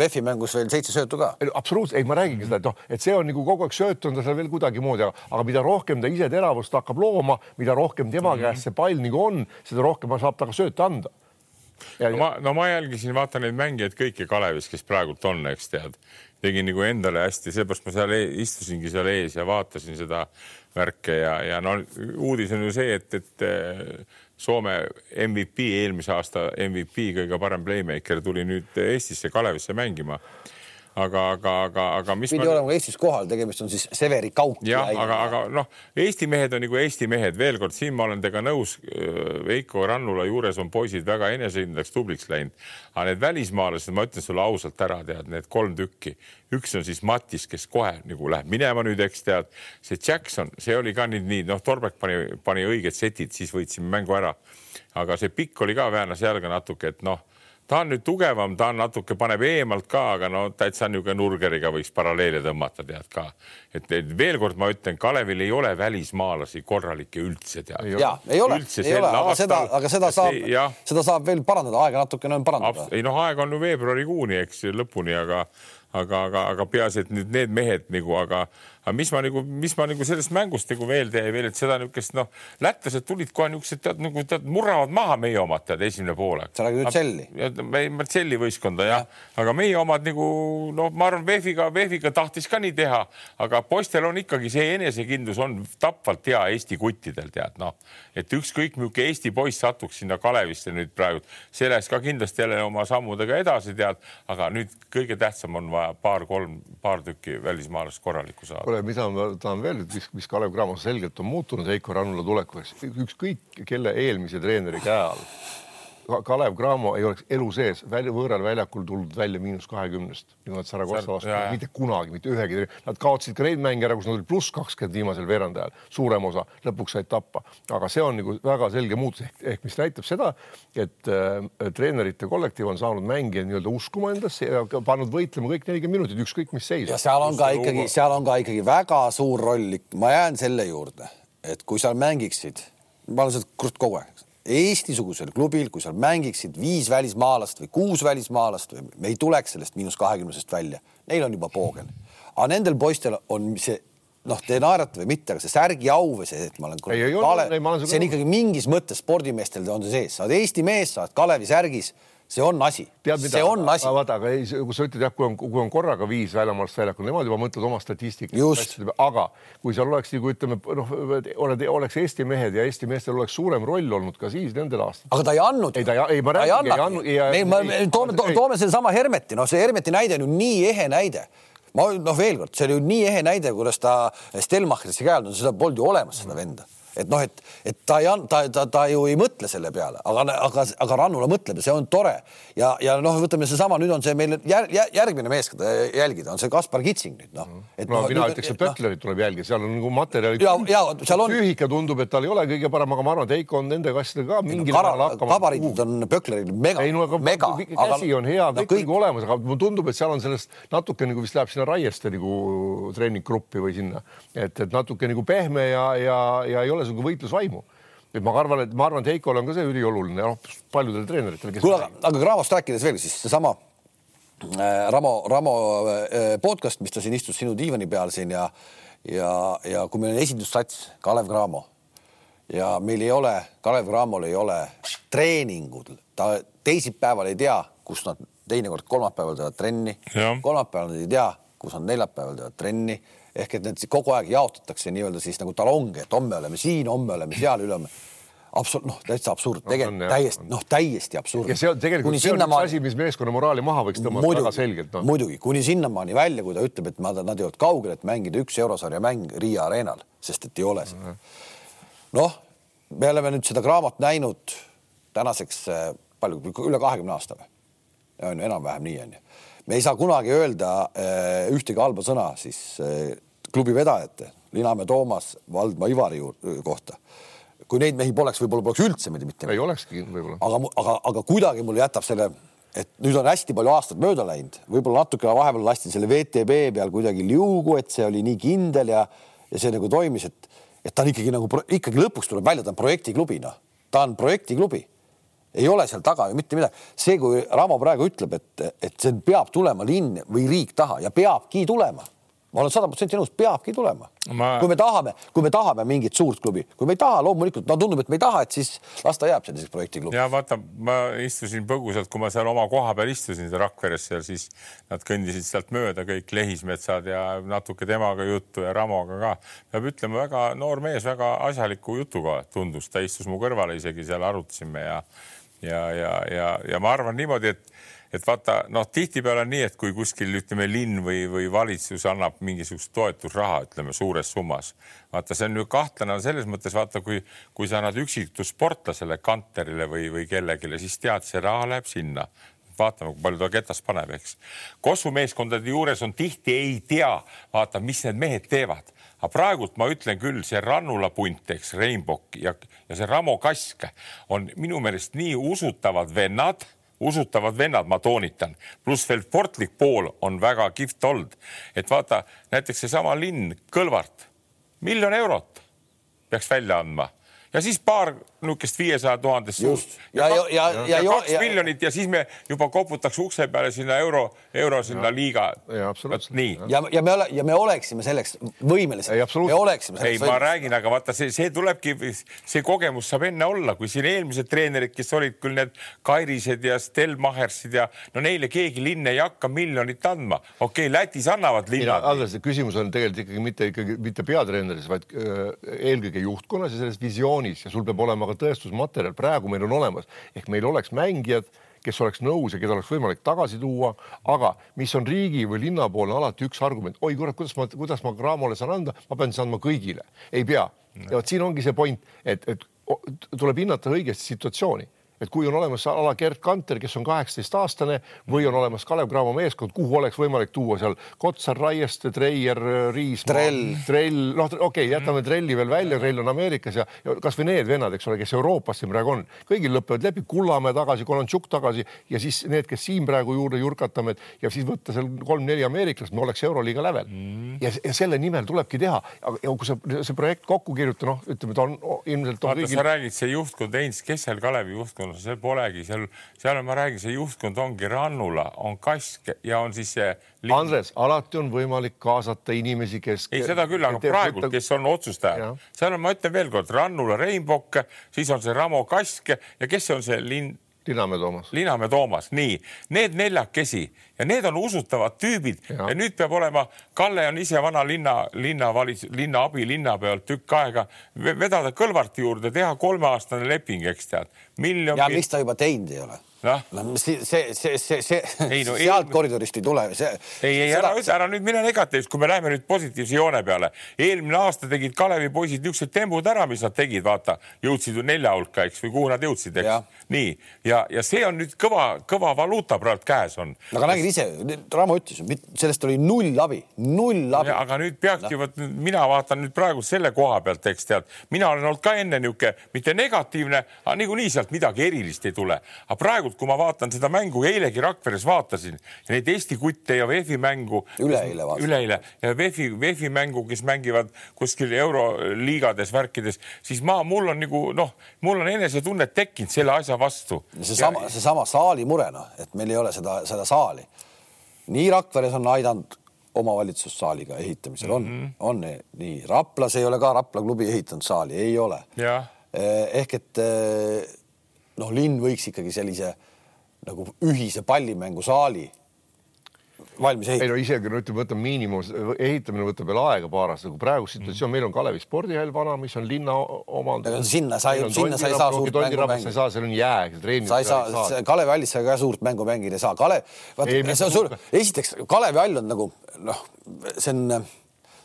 VEF-i mängus veel seitse söötu ka. absoluutselt, ei, ma räägingi mm. seda, et noh, et see on nagu kogu aeg sööt on ta seal veel kuidagimoodi, aga mida rohkem ta ise teravust hakkab looma, mida rohkem tema mm. käest see pall nagu on, seda rohkem saab ta ka sööta anda Ja, no ma, no ma jälgisin, vaatan neid mängijaid kõiki Kalevis, kes praegult on, eks tead, tegin nagu endale hästi, seepärast ma seal e istusingi seal ees ja vaatasin seda värke ja, ja no uudis on ju see, et, et eh, Soome MVP, eelmise aasta MVP, kõige parem playmaker tuli nüüd Eestisse Kalevisse mängima aga, aga, aga, aga mis pidi ma... olema Eestis kohal, tegemist on siis Severi Kauki. jah, aga, aga noh, Eesti mehed on nagu Eesti mehed, veel kord siin ma olen teiega nõus. Veiko Rannula juures on poisid väga enesekindlaks, tubliks läinud, aga need välismaalased, ma ütlen sulle ausalt ära, tead need kolm tükki, üks on siis Mattis, kes kohe nagu läheb minema nüüd, eks tead, see Jackson, see oli ka nüüd nii, noh, Torbek pani, pani õiged setid, siis võitsime mängu ära. aga see pikk oli ka väänas jalga natuke, et noh ta on nüüd tugevam, ta on natuke, paneb eemalt ka, aga no täitsa niisugune nurgeriga võiks paralleele tõmmata, tead ka. et veel kord ma ütlen, Kalevil ei ole välismaalasi korralikke üldse tead. ja ei ole, ei ole, aga seda, aga seda saab, seda saab veel parandada, aega natukene on parandada. ei noh, aeg on ju veebruarikuuni, eks lõpuni, aga aga, aga, aga peaasi, et nüüd need mehed nagu, aga, aga mis ma nagu, mis ma nagu sellest mängust nagu veel teen veel, et seda niisugust noh, lätlased tulid kohe niisugused tead nagu tead murravad maha meie omad tead esimene poolek. sa räägid Marcelli? Marcelli võistkonda jah ja., aga meie omad nagu noh, ma arvan, VEF-iga, VEF-iga tahtis ka nii teha, aga poistel on ikkagi see enesekindlus on tapvalt hea Eesti kuttidel tead noh, et ükskõik milline Eesti poiss satuks sinna Kalevisse nüüd praegu, see läheks ka kindlasti jälle oma sammudega edasi tead, aga nüüd kõige tähtsam on vaja paar-kolm, paar tükki välismaalast korralikku saada. Kuule, mida ma tahan veel, mis, mis Kalev Cramos selgelt on muutunud Heiko Rannula tulekuks, ükskõik kelle eelmise treeneri käe all Kalev Cramo ei oleks elu sees välja, võõral väljakul tulnud välja miinus kahekümnest, nagu nad Saragossa vastu, mitte kunagi, mitte ühegi. Nad kaotasid ka neid mänge ära, kus nad olid pluss kakskümmend viimasel veerand ajal, suurem osa, lõpuks said tappa. aga see on nagu väga selge muutus ehk, ehk mis näitab seda, et äh, treenerite kollektiiv on saanud mängija nii-öelda uskuma endasse ja pannud võitlema kõik nelikümmend minutit, ükskõik mis seis. ja seal on ka ikkagi, seal on ka ikkagi väga suur roll, ma jään selle juurde, et kui seal mängiksid, ma olen seda kurat kogu aeg Eesti-sugusel klubil, kui seal mängiksid viis välismaalast või kuus välismaalast või me ei tuleks sellest miinus kahekümnesest välja, neil on juba poogel. aga nendel poistel on see noh, te naerate või mitte, aga see särgi au või see, et ma olen ei, ei, Kale, see on ikkagi mingis mõttes spordimeestel on see sees, sa oled Eesti mees, sa oled Kalevi särgis see on asi, see on asi. vaata, aga ei, kui sa ütled jah, kui on, kui on korraga viis väljamaalast väljakul, nemad juba mõtlevad oma statistikat. aga kui seal oleks nagu ütleme noh, oled, oleks Eesti mehed ja Eesti meestel oleks suurem roll olnud ka siis nendel aastatel. aga ta ei andnud. ei, ta ei, ei ma räägin, ei andnud. ei, me toome, toome sedasama Hermeti, noh, see Hermeti näide on ju nii ehe näide ma noh, veel kord, see oli ju nii ehe näide, kuidas ta Stelmachisse käe all, seda polnud ju olemas, seda venda et noh, et, et ta ei, ta, ta, ta ju ei mõtle selle peale, aga, aga, aga Rannula mõtleb ja see on tore. ja, ja noh, võtame seesama, nüüd on see meil jär, järgmine mees, keda jälgida, on see Kaspar Kitsing nüüd noh. et no, no mina ütleks, et Pöttlerit tuleb jälgida, seal on nagu materjali. ja, ja seal on. tühike tundub, et tal ei ole kõige parem, aga ma arvan, et Heiko on nende asjadega ka mingil määral hakkama. gabariidid on Pöttleril mega. mega, käsi on hea kõik nagu olemas, aga mulle tundub, et seal on sellest natuke nagu vist läheb sinna Raieste nagu treeninggruppi või sinna, et, et natuke nagu pehme ja, ja, ja ei ole sihuke võitlusvaimu et ma arvan, et ma arvan, et Heikol on ka see ülioluline, noh paljudele treeneritele, kes. kuule, aga Graavost rääkides veel siis seesama äh, Ramo, Ramo äh, podcast, mis ta siin istus sinu diivani peal siin ja ja, ja kui meil on esindussats Kalev Cramo. Ja meil ei ole, Kalev Cramol ei ole treeningud, ta teisipäeval ei tea, kus nad teinekord kolmapäeval teevad trenni, kolmapäeval nad ei tea, kus nad neljapäeval teevad trenni ehk et need kogu aeg jaotatakse nii-öelda siis nagu talonge, et homme oleme siin, homme oleme seal, ülehomme absoluut, noh, täitsa absurd no,, tegelikult täiesti, noh, täiesti absurd. ja see on tegelikult, see on üks asi, mis meeskonna moraali maha võiks tõmmata väga selgelt no.. muidugi, kuni sinnamaani välja, kui ta ütleb, et nad, nad jõuavad kaugele, et mängida üks eurosarja mäng Riia areenal, sest et ei ole seda. noh, me oleme nüüd seda Craamat näinud tänaseks äh, palju, üle kahekümne aasta või? on ju, enam-vähem nii on ju. me ei saa kunagi öelda äh, ühtegi halba sõna siis äh, klubi vedajate, Linamäe Toomas, Valdma Ivari kohta. kui neid mehi poleks, võib-olla poleks üldse mitte midagi. ei olekski võib-olla. aga, aga, aga kuidagi mulle jätab selle et nüüd on hästi palju aastaid mööda läinud, võib-olla natuke vahepeal lasti selle VTB peal kuidagi liugu, et see oli nii kindel ja, ja see nagu toimis, et, et ta on ikkagi nagu ikkagi lõpuks tuleb välja, ta on projektiklubi, noh, ta on projektiklubi ei ole seal taga ju mitte midagi. see, kui Ramo praegu ütleb, et, et see peab tulema linn või riik taha ja peabki tulema ma olen sada protsenti nõus, peabki tulema ma.... kui me tahame, kui me tahame mingit suurt klubi, kui me ei taha, loomulikult no tundub, et me ei taha, et siis las ta jääb selliseks projektiklubi. ja vaata, ma istusin põgusalt, kui ma seal oma koha peal istusin Rakveres seal, siis nad kõndisid sealt mööda kõik lehismetsad ja natuke temaga juttu ja Ramoga ka. peab ütlema, väga noor mees, väga asjaliku jutuga tundus, ta istus mu kõrvale isegi seal arutasime ja ja, ja, ja, ja ma arvan niimoodi, et et vaata, noh, tihtipeale on nii, et kui kuskil ütleme, linn või, või valitsus annab mingisugust toetusraha, ütleme suures summas, vaata, see on ju kahtlane selles mõttes, vaata, kui, kui sa annad üksiku sportlasele, kanterile või, või kellelegi, siis tead, see raha läheb sinna vaatame, kui palju ta ketas paneb, eks. Kossu meeskondade juures on tihti ei tea, vaata, mis need mehed teevad aga praegult ma ütlen küll, see Rannula punt, eks, Rainbow ja, ja see Ramo Kask on minu meelest nii usutavad vennad usutavad vennad, ma toonitan, pluss veel sportlik pool on väga kihvt olnud, et vaata näiteks seesama linn Kõlvart, miljon eurot peaks välja andma ja siis paar niisugust viiesaja tuhandest suust. ja, ja, ja, ja, ja, ja kaks ja, miljonit ja siis me juba koputaks ukse peale sinna euro, euro sinna ja, liiga. nii. ja, ja me ole, ja me oleksime selleks võimelised. me oleksime. ei, ma räägin, aga vaata, see, see tulebki, see kogemus saab enne olla, kui siin eelmised treenerid, kes olid küll need Kairised ja Stelmachersid ja no neile keegi linn ei hakka miljonit andma. okei okay,, Lätis annavad linnad. Andres, küsimus on tegelikult ikkagi mitte ikkagi mitte peatreeneris, vaid äh, eelkõige juhtkonnas ja selles visioonis ja sul peab olema ka tõestusmaterjal, praegu meil on olemas, ehk meil oleks mängijad, kes oleks nõus ja keda oleks võimalik tagasi tuua, aga mis on riigi või linna poolne alati üks argument, oi kurat, kuidas ma, kuidas ma Cramole saan anda, ma pean siis andma kõigile, ei pea. ja vot siin ongi see point, et, et tuleb hinnata õigesti situatsiooni et kui on olemas ala Gerd Kanter, kes on kaheksateistaastane või on olemas Kalev Cramo meeskond, kuhu oleks võimalik tuua seal Kotsar, Raieste, Treier, Riismaa, Trell, Trell, noh, okei okay,, jätame Trelli veel välja, Trell on Ameerikas ja, ja kasvõi need vennad, eks ole, kes Euroopas siin praegu on, kõigil lõpevad leping, Kullamäe tagasi, Kolontšuk tagasi ja siis need, kes siin praegu juurde jurkatame ja siis võtta seal kolm-neli ameeriklast, me oleks Euroliiga lävel. Mm. ja, ja selle nimel tulebki teha, aga kui see, see projekt kokku kirjutada, noh, ütleme, ta on ilmselt vaata kõigil..., sa räägid, see juhtkond, Heinz Kessel, Kalevi juhtkond juhtkond, seal polegi, seal, seal ma räägin, see juhtkond ongi Rannula, on Kask ja on siis see linn. Andres, alati on võimalik kaasata inimesi, kes. ei, seda küll, aga praegu, kes on otsustajad, seal on, ma ütlen veelkord, Rannula Reinbok, siis on see Ramo Kask ja kes on see linn Linamäe Toomas. Linamäe Toomas, nii, need neljakesi ja need on usutavad tüübid ja. ja nüüd peab olema, Kalle on ise vana linna, linnavalis-, linna abilinnapea olnud tükk aega, vedada Kõlvarti juurde, teha kolmeaastane leping, eks tead. ja mis ta juba teinud ei ole noh no, see, see, see, see, see, ei, no, sealt ei, koridorist ei tule. ei, ei ära, ära nüüd mine negatiivselt, kui me läheme nüüd positiivse joone peale. eelmine aasta tegid Kalevi poisid niisugused tembud ära, mis nad tegid, vaata, jõudsid ju nelja hulka, eks, või kuhu nad jõudsid, eks. nii, ja, ja see on nüüd kõva, kõva valuuta praegu käes on. aga nägid ise, Ramo ütles, sellest oli null abi, null abi. aga nüüd peabki no., vot mina vaatan nüüd praegu selle koha pealt, eks tead, mina olen olnud ka enne niisugune mitte negatiivne, aga niikuinii sealt midagi erilist ei tule. aga praegu praegult, kui ma vaatan seda mängu, eilegi Rakveres vaatasin neid Eesti kutte ja VEF-i mängu. üleeile vaatasin. üleeile ja VEF-i, VEF-i mängu, kes mängivad kuskil euroliigades, värkides, siis ma, mul on nagu noh, mul on enesetunnet tekkinud selle asja vastu. seesama, seesama saali mure noh, et meil ei ole seda, seda saali. nii Rakveres on aidanud omavalitsussaaliga ehitamisel on mm, -hmm. on nii. Raplas ei ole ka Rapla klubi ehitanud saali, ei ole. Eh, ehk et eh, noh, linn võiks ikkagi sellise nagu ühise pallimängusaali valmis ehitada. ei no isegi no ütleme, võtame miinimum, ehitamine võtab veel aega paar aastat, kui praegu situatsioon mm., meil on Kalevi spordihall vana, mis on linna omand. sinna sa ei, sinna sa ei saa suurt mängu mängida. sa ei saa, seal on jää. sa ei saa, Kalevi hallis sa ka suurt mängu mängida ei saa. Kalev, vaata, see on suur, esiteks Kalevi hall on nagu noh, see on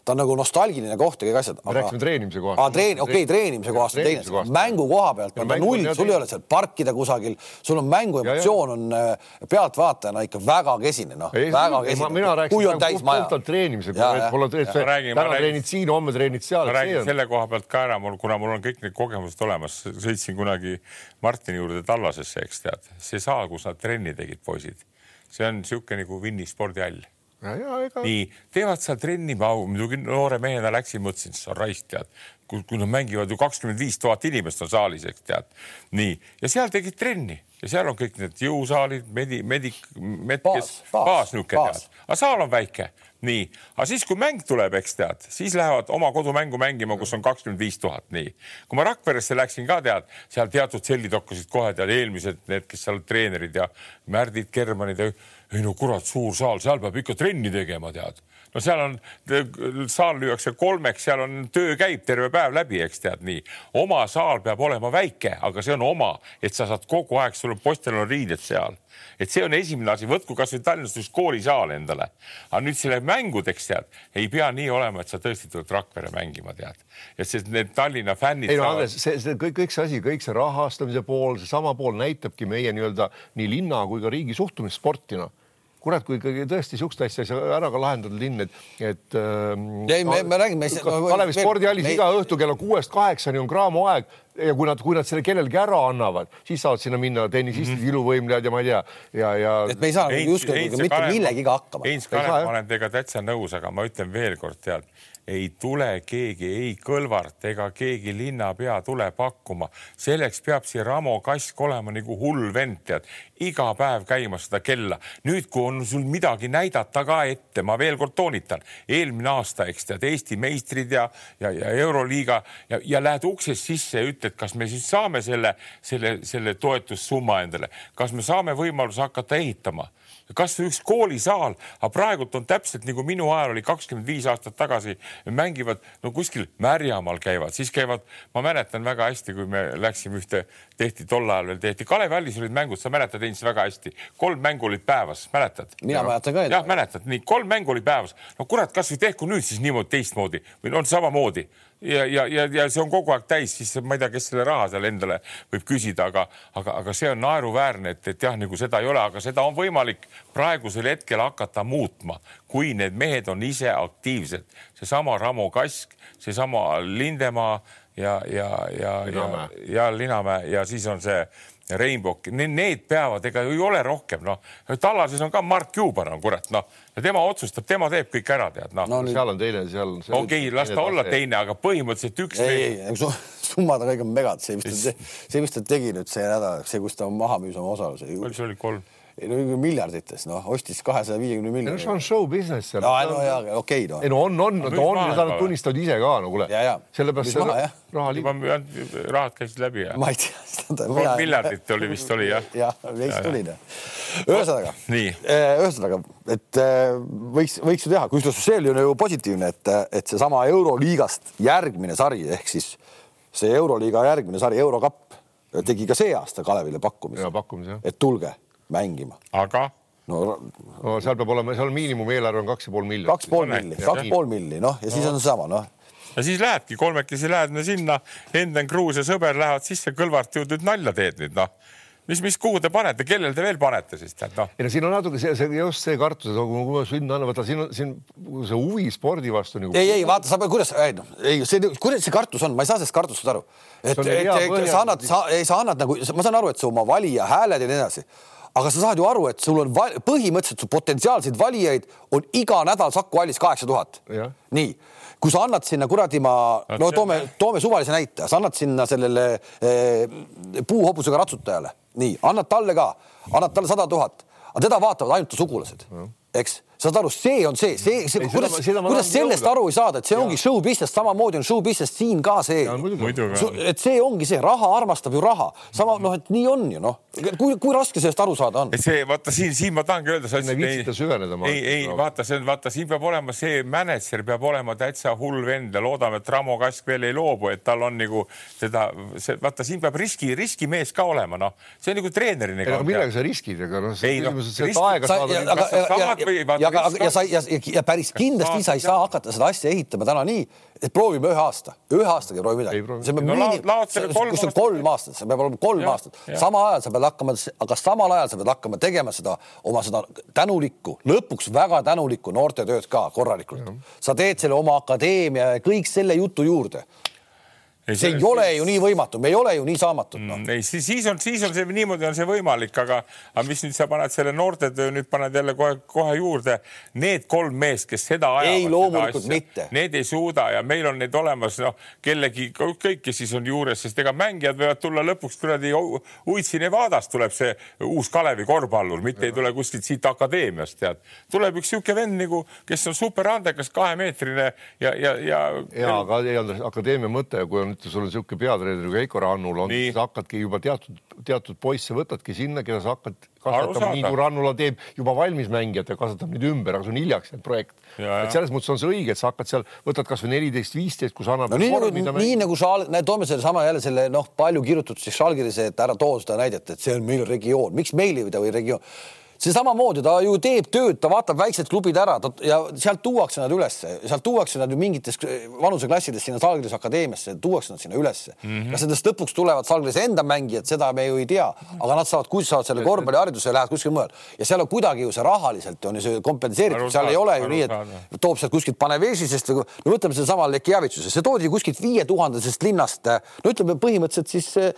ta on nagu nostalgiline koht ja kõik asjad. me rääkisime treenimise kohast. treen-, okei okay,, treenimise kohast on teine, mängu koha pealt on ta null, sul ei ole seal parkida kusagil, sul on mängu emotsioon on äh, pealtvaatajana ikka väga kesine, noh, väga kesine. mina rääkisin puhtalt treenimise kohalt, täna treenid siin, homme treenid seal. ma räägin selle koha pealt ka ära, mul, kuna mul on kõik need kogemused olemas, sõitsin kunagi Martini juurde Tallasesse, eks tead, see saal, kus nad trenni tegid, poisid, see on niisugune nagu Vinni spordihall Ega... nii, teevad seal trenni, ma muidugi noore mehena läksin, mõtlesin, sa raisk tead, kui, nad mängivad ju kakskümmend viis tuhat inimest on saalis, eks tead. nii, ja seal tegid trenni. Ja seal on kõik need jõusaalid, medi-, medik-, metkes, baas niisugune tead, aga saal on väike, nii, aga siis, kui mäng tuleb, eks tead, siis lähevad oma kodumängu mängima, kus on kakskümmend viis tuhat, nii. kui ma Rakveresse läksin ka tead, seal teatud sellid hakkasid kohe tead eelmised, need, kes seal treenerid ja Märdid, Germanid ja ei no kurat, suur saal, seal peab ikka trenni tegema, tead. No seal on, saal lüüakse kolmeks, seal on töö käib terve päev läbi, eks tead nii. oma saal peab olema väike, aga see on oma, et sa saad kogu aeg, sul on postel on riided seal et see on esimene asi, võtku kasvõi Tallinnas üks koolisaal endale. aga nüüd selle mängudeks tead, ei pea nii olema, et sa tõesti tuled Rakvere mängima, tead. et sest need Tallinna fännid. ei no saavad... Andres, see, see kõik, kõik see asi, kõik see rahastamise pool, seesama pool näitabki meie nii-öelda nii linna kui ka riigi suhtumist sporti noh kurat, kui ikkagi tõesti siukest asja ei saa ära ka lahendada linn, et, et ähm,. ei, me, me räägime. Kalevi spordihallis iga õhtu kella kuuest kaheksani on Graamo aeg ja kui nad, kui nad selle kellelegi ära annavad, siis saavad sinna minna tennisistid mm, -hmm. iluvõimlejad ja ma ei tea ja, ja. et me ei saa justkui mitte millegiga hakkama. Heinz Kalev, ma olen teiega täitsa nõus, aga ma ütlen veelkord, tead ei tule keegi, ei Kõlvart ega keegi linnapea tule pakkuma. selleks peab see Ramo Kask olema nagu hull vend, tead, iga päev käima seda kella. nüüd, kui on sul midagi näidata ka ette, ma veel kord toonitan, eelmine aasta, eks tead, Eesti meistrid ja, ja, ja Euroliiga ja, ja lähed uksest sisse ja ütled, kas me siis saame selle, selle, selle toetussumma endale, kas me saame võimaluse hakata ehitama kasvõi üks koolisaal, aga praegult on täpselt nagu minu ajal oli kakskümmend viis aastat tagasi, mängivad no kuskil Märjamaal käivad, siis käivad, ma mäletan väga hästi, kui me läksime ühte, tehti tol ajal veel tehti, Kalevi hallis olid mängud, sa mäletad endist väga hästi, kolm mängu olid päevas, mäletad? mina mäletan ka. jah, mäletad, nii kolm mängu oli päevas, no kurat, kasvõi tehku nüüd siis niimoodi teistmoodi. Või on samamoodi ja, ja, ja, ja see on kogu aeg täis, siis ma ei tea, kes selle raha seal endale võib küsida, aga, aga, aga see on naeruväärne, et, et jah, nagu seda ei ole, aga seda on võimalik praegusel hetkel hakata muutma, kui need mehed on ise aktiivsed. seesama Ramo Kask, seesama Lindemaa ja, ja, ja, ja, ja Linamäe ja siis on see Rainbow, need peavad, ega ei ole rohkem, noh. Tallases on ka Mark Cuban on kurat, noh, ja tema otsustab, tema teeb kõik ära, tead, noh no,. seal on teine, seal. okei las ta olla teine, aga põhimõtteliselt üks. ei, ei, ei, summad on kõik megad, see, mis ta, see, mis ta tegi nüüd see nädal, see, kus ta maha müüs oma osaluse. palju see oli, kolm? No miljardites, noh, ostis kahesaja viiekümne miljoni. see on show business seal. no, no jaa, okei okay, noh. ei no on, on, ta on ja nad tunnistavad ise ka, no kuule. sellepärast see raha, raha liigub. rahad käisid läbi ja. ma ei tea. kolm miljardit oli vist oli jah. jah, veits tuli noh. ühesõnaga, eh, ühesõnaga, et eh, võiks, võiks ju teha, kusjuures see oli ju positiivne, et, et seesama Euroliigast järgmine sari ehk siis see Euroliiga järgmine sari, Eurokapp tegi ka see aasta Kalevile pakkumise. pakkumise, et tulge mängima. aga? no, no seal peab olema, seal miinimumeelarve on kaks ja pool miljonit. kaks pool milli, kaks pool milli, noh, ja siis on seesama, noh ja siis lähedki kolmekesi lähed no sinna, Enden Kruus ja sõber lähevad sisse, Kõlvart ju nüüd nalja teed nüüd noh mis, mis, kuhu te panete, kellele te veel panete siis tead noh? ei no siin on natuke see, see just see kartus, et kui ma sinna annan, vaata siin on siin see huvi spordi vastu nagu. ei, ei vaata, sa pead, kuidas, ei noh, ei see, kuidas see kartus on, ma ei saa sellest kartusest aru. et, et, et sa annad, sa, ei, sa annad nagu, ma saan aru, et sa oma valija hääled ja nii edasi aga sa saad ju aru, et sul on põhimõtteliselt su potentsiaalseid valijaid on iga nädal Saku hallis kaheksa tuhat. nii, kui sa annad sinna kuradi ma, no toome, toome suvalise näite, sa annad sinna sellele eh, puuhobusega ratsutajale, nii, annad talle ka, annad talle sada tuhat, aga teda vaatavad ainult ta sugulased, eks saad aru, see on see, see, see, kuidas, kuidas sellest aru ei saada, et see ja. ongi show business, samamoodi on show business siin ka see. et see ongi see, raha armastab ju raha, sama noh, et nii on ju noh, kui, kui raske sellest aru saada on? see vaata siin, siin ma tahangi öelda. ei viitsita süveneda. ei, ei no. vaata, see on vaata, siin peab olema see mänedžer peab olema täitsa hull vend ja loodame, et Ramo Kask veel ei loobu, et tal on nagu seda, see vaata, siin peab riski, riskimees ka olema, noh, see on nagu treenerina. aga millega sa riskid, ega noh, küsimus on see, et aega saada. Aga, aga, ja sa ja, ja päris kindlasti sa ei saa hakata seda asja ehitama täna nii, et proovime ühe aasta, ühe aastaga ei proovi midagi. see peab no, miini, kus on kolm aastat, see peab olema kolm ja, aastat, samal ajal sa pead hakkama, aga samal ajal sa pead hakkama tegema seda oma seda tänulikku, lõpuks väga tänulikku noortetööd ka korralikult. sa teed selle oma akadeemia ja kõik selle jutu juurde ei, see ei ole ju nii võimatu, me ei ole ju nii saamatud no.. Mm, ei, siis, siis on, siis on see niimoodi on see võimalik, aga, aga mis nüüd sa paned selle noortetöö nüüd paned jälle kohe-kohe juurde. Need kolm meest, kes seda ajavad. ei, loomulikult mitte. Need ei suuda ja meil on neid olemas, noh, kellegi, kõik, kes siis on juures, sest ega mängijad võivad tulla lõpuks kuradi Uitsi Nevadast tuleb see uus Kalevi korvpallur, mitte ja. ei tule kuskilt siit akadeemiast, tead. tuleb üks niisugune vend nagu, kes on superandekas, kahemeetrine ja, ja, ja. ja aga ei olnud akadeemia mõte, kui on nüüd sul on niisugune peatreener nagu Heiko Rannul on, sa hakkadki juba teatud, teatud poisse võtadki sinna, keda sa hakkad kasvatama, nii kui Rannula teeb juba valmis mängijat ja kasvatab neid ümber, aga see on hiljaks jäänud projekt. et selles mõttes on see õige, et sa hakkad seal, võtad kasvõi neliteist, viisteist, kus annab. no nii nagu, nii nagu sa, toome sellesama jälle selle noh, palju kirjutatud siis Žalgirise, et ära too seda näidet, et see on meil regioon, miks meil ei või regioon see samamoodi, ta ju teeb tööd, ta vaatab väiksed klubid ära ta, ja sealt tuuakse nad ülesse, sealt tuuakse nad ju mingites vanuseklassides sinna Salgrise akadeemiasse, tuuakse nad sinna ülesse mm. -hmm. kas nendest lõpuks tulevad Salgrise enda mängijad, seda me ju ei tea, aga nad saavad, kui saavad selle korvpallihariduse ja lähevad kuskile mujale ja seal on kuidagi ju see rahaliselt on ju see kompenseeritud, seal ei ole ju nii, et toob sealt kuskilt Panevežisest või no võtame sedasama Lekjavitsuse, see toodi kuskilt viietuhandesest linnast, no ütleme põhimõtteliselt siis äh,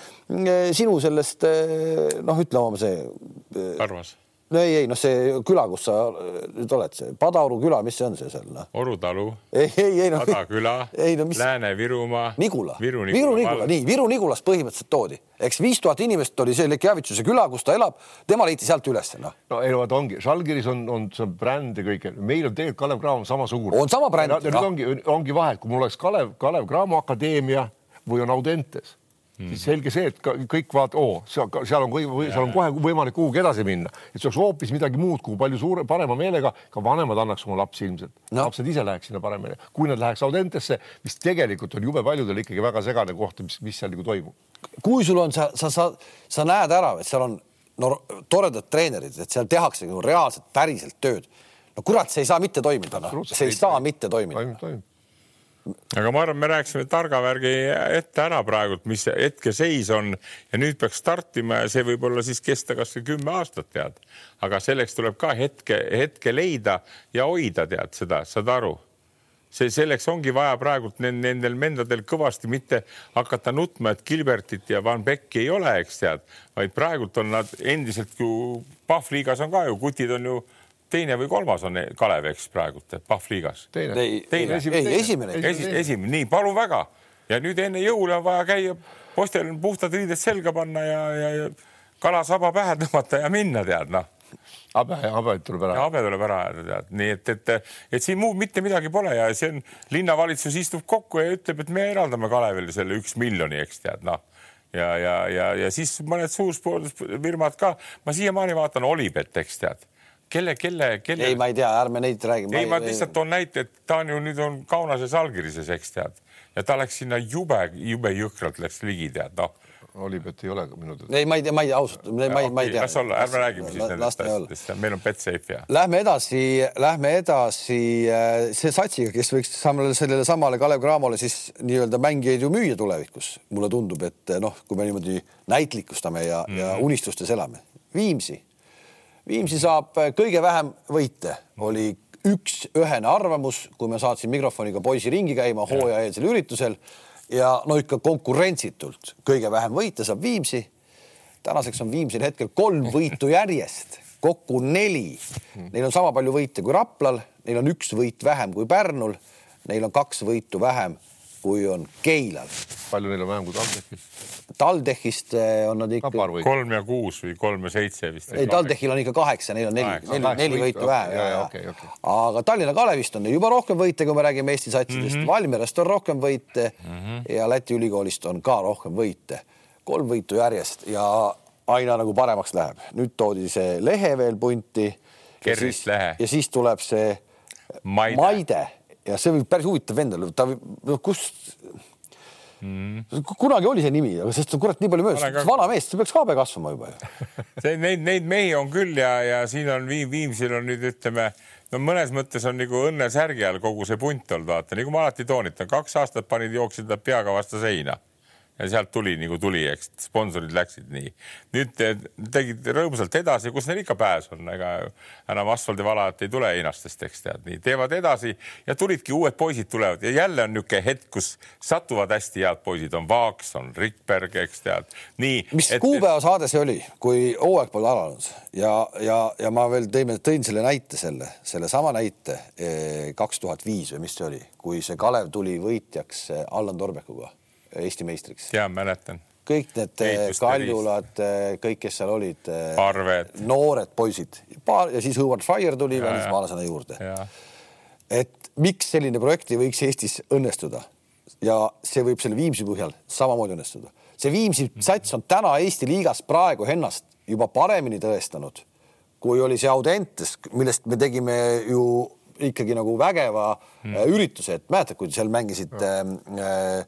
sinu sellest äh, noh, ütle oma see äh,. No ei, ei noh, see küla, kus sa nüüd oled, see Padaoru küla, mis see on see seal noh? Oru talu. ei, ei, ei noh. Pada küla. No, mis... Lääne-Virumaa. Nigula. Viru Nigula, Viru nii Viru Nigulast põhimõtteliselt toodi, eks viis tuhat inimest oli see Lekjavitsuse küla, kus ta elab, tema leiti sealt ülesse noh. no ei vaata ongi, Žalgiris on, on see bränd ja kõike, meil on tegelikult Kalev Cramo samasugune. on sama bränd. nüüd ongi, ongi vahe, kui mul oleks Kalev, Kalev Cramo akadeemia või on Audentes Mm. siis selge see, et kõik vaatavad, oo, seal, seal on, seal on kohe võimalik kuhugi edasi minna, et see oleks hoopis midagi muud, kuhu palju suure, parema meelega ka vanemad annaks oma lapsi ilmselt no.. lapsed ise läheks sinna paremini, kui nad läheks Audentesse, mis tegelikult on jube paljudel ikkagi väga segane koht, mis, mis seal nagu toimub. kui sul on, sa, sa, sa, sa näed ära, et seal on no toredad treenerid, et seal tehakse nagu reaalselt päriselt tööd. no kurat, see ei saa mitte toimida, noh, see ei saa mitte toimida. Aga ma arvan, me rääkisime targa värgi ette ära praegult, mis hetkeseis on. Ja nüüd peaks startima ja see võib olla siis kesta kasvõi kümme aastat, tead. aga selleks tuleb ka hetke, hetke leida ja hoida, tead seda, saad aru. See selleks ongi vaja praegult nendel mendadel kõvasti mitte hakata nutma, et Gilbertit ja Van Becki ei ole, eks tead, vaid praegult on nad endiselt ju Pahvliigas on ka ju, kutid on ju teine või kolmas on Kalev, eks praegult Pahvliigas. teine, teine, ei esimene, esimene, esimene, nii palun väga. Ja nüüd enne jõule on vaja käia, postel puhtad riided selga panna ja, ja, ja kalasaba pähe tõmmata ja minna, tead noh. Habe, habe tuleb ära. habe tuleb ära ajada, tead, nii et, et, et siin muud mitte midagi pole ja see on, linnavalitsus istub kokku ja ütleb, et me eraldame Kalevile selle üks miljoni, eks tead, noh. Ja, ja, ja, ja siis mõned suurspordifirmad ka, ma siiamaani vaatan Olipet, eks tead kelle, kelle, kelle? ei, ma ei tea, ärme neid räägi. ei, ma lihtsalt toon näite, et ta on ju nüüd on Kaunases allkirjas, eks tead, ja ta läks sinna jube, jube jõhkralt läks ligi, tead, noh Olipet ei ole minu teada. ei, ma ei tea, ma ei tea ausalt, ma ei, ma ei tea. las olla, ärme räägime siis nendest asjadest, meil on Betsafe ja. Lähme edasi, lähme edasi äh, see satsiga, kes võiks samale, sellele samale Kalev Cramole siis nii-öelda mängijaid ju müüa tulevikus. mulle tundub, et noh, kui me niimoodi näitlikustame ja mm, -hmm. ja unistustes elame. Viimsi Viimsi saab äh, kõige vähem võite, oli üks ühene arvamus, kui me saatsime mikrofoniga poisi ringi käima hooajaeelsel üritusel. Ja no ikka konkurentsitult kõige vähem võite saab Viimsi. tänaseks on Viimsil hetkel kolm võitu järjest, kokku neli. Neil on sama palju võite kui Raplal, neil on üks võit vähem kui Pärnul, neil on kaks võitu vähem kui on Keilal. palju neil on vähem kui TalTechil? TalTechist eh, on nad ikka. kolm ja kuus või kolm ja seitse vist. ei, TalTechil on ikka kaheksa, neil on neli, neli, neli võitu vähem. Okay, okay. aga Tallinna Kalevist on neil juba rohkem võite, kui me räägime Eesti satsidest mm. -hmm. Valmierast on rohkem võite mm -hmm. ja Läti ülikoolist on ka rohkem võite. kolm võitu järjest ja aina nagu paremaks läheb. nüüd toodi see Lehe veel punti. Kerrist Lehe. ja siis tuleb see Maide, Maide ja see võib päris huvitav vend olla, ta noh, kust mm.. kunagi oli see nimi, aga sest on kurat nii palju möödas, vana mees, see peaks habe kasvama juba ju. See neid, neid mehi on küll ja, ja siin on Viim, Viimsil on nüüd ütleme no mõnes mõttes on nagu õnnesärgi all kogu see punt olnud, vaata, nagu ma alati toonitan, kaks aastat panid, jooksid nad peaga vastu seina ja sealt tuli nagu tuli, eks sponsorid läksid nii. nüüd tegid rõõmsalt edasi, kus neil ikka pääs on, ega enam asfaldivalajat ei tule einastest, eks tead, nii teevad edasi ja tulidki uued poisid tulevad. Ja jälle on niisugune hetk, kus satuvad hästi head poisid, on Vaaks, on Rikberg, eks tead, nii. mis et, kuupäeva saade see oli, kui hooaeg pole alanud? Ja, ja, ja ma veel tõin, tõin selle näite selle, sellesama näite eh, kaks tuhat viis või mis see oli, kui see Kalev tuli võitjaks eh, Allan Torbekuga Eesti meistriks. ja mäletan. kõik need eh, Kaljulad, eh, kõik, kes seal olid. Eh, noored poisid, paar ja siis Howard Fire tuli välismaalasena juurde. et miks selline projekt ei võiks Eestis õnnestuda ja see võib selle Viimsi põhjal samamoodi õnnestuda. see Viimsi sats on täna Eesti liigas praegu ennast juba paremini tõestanud, kui oli see Audentes, millest me tegime ju ikkagi nagu vägeva mm. ürituse, et mäletad, kui seal mängisid äh,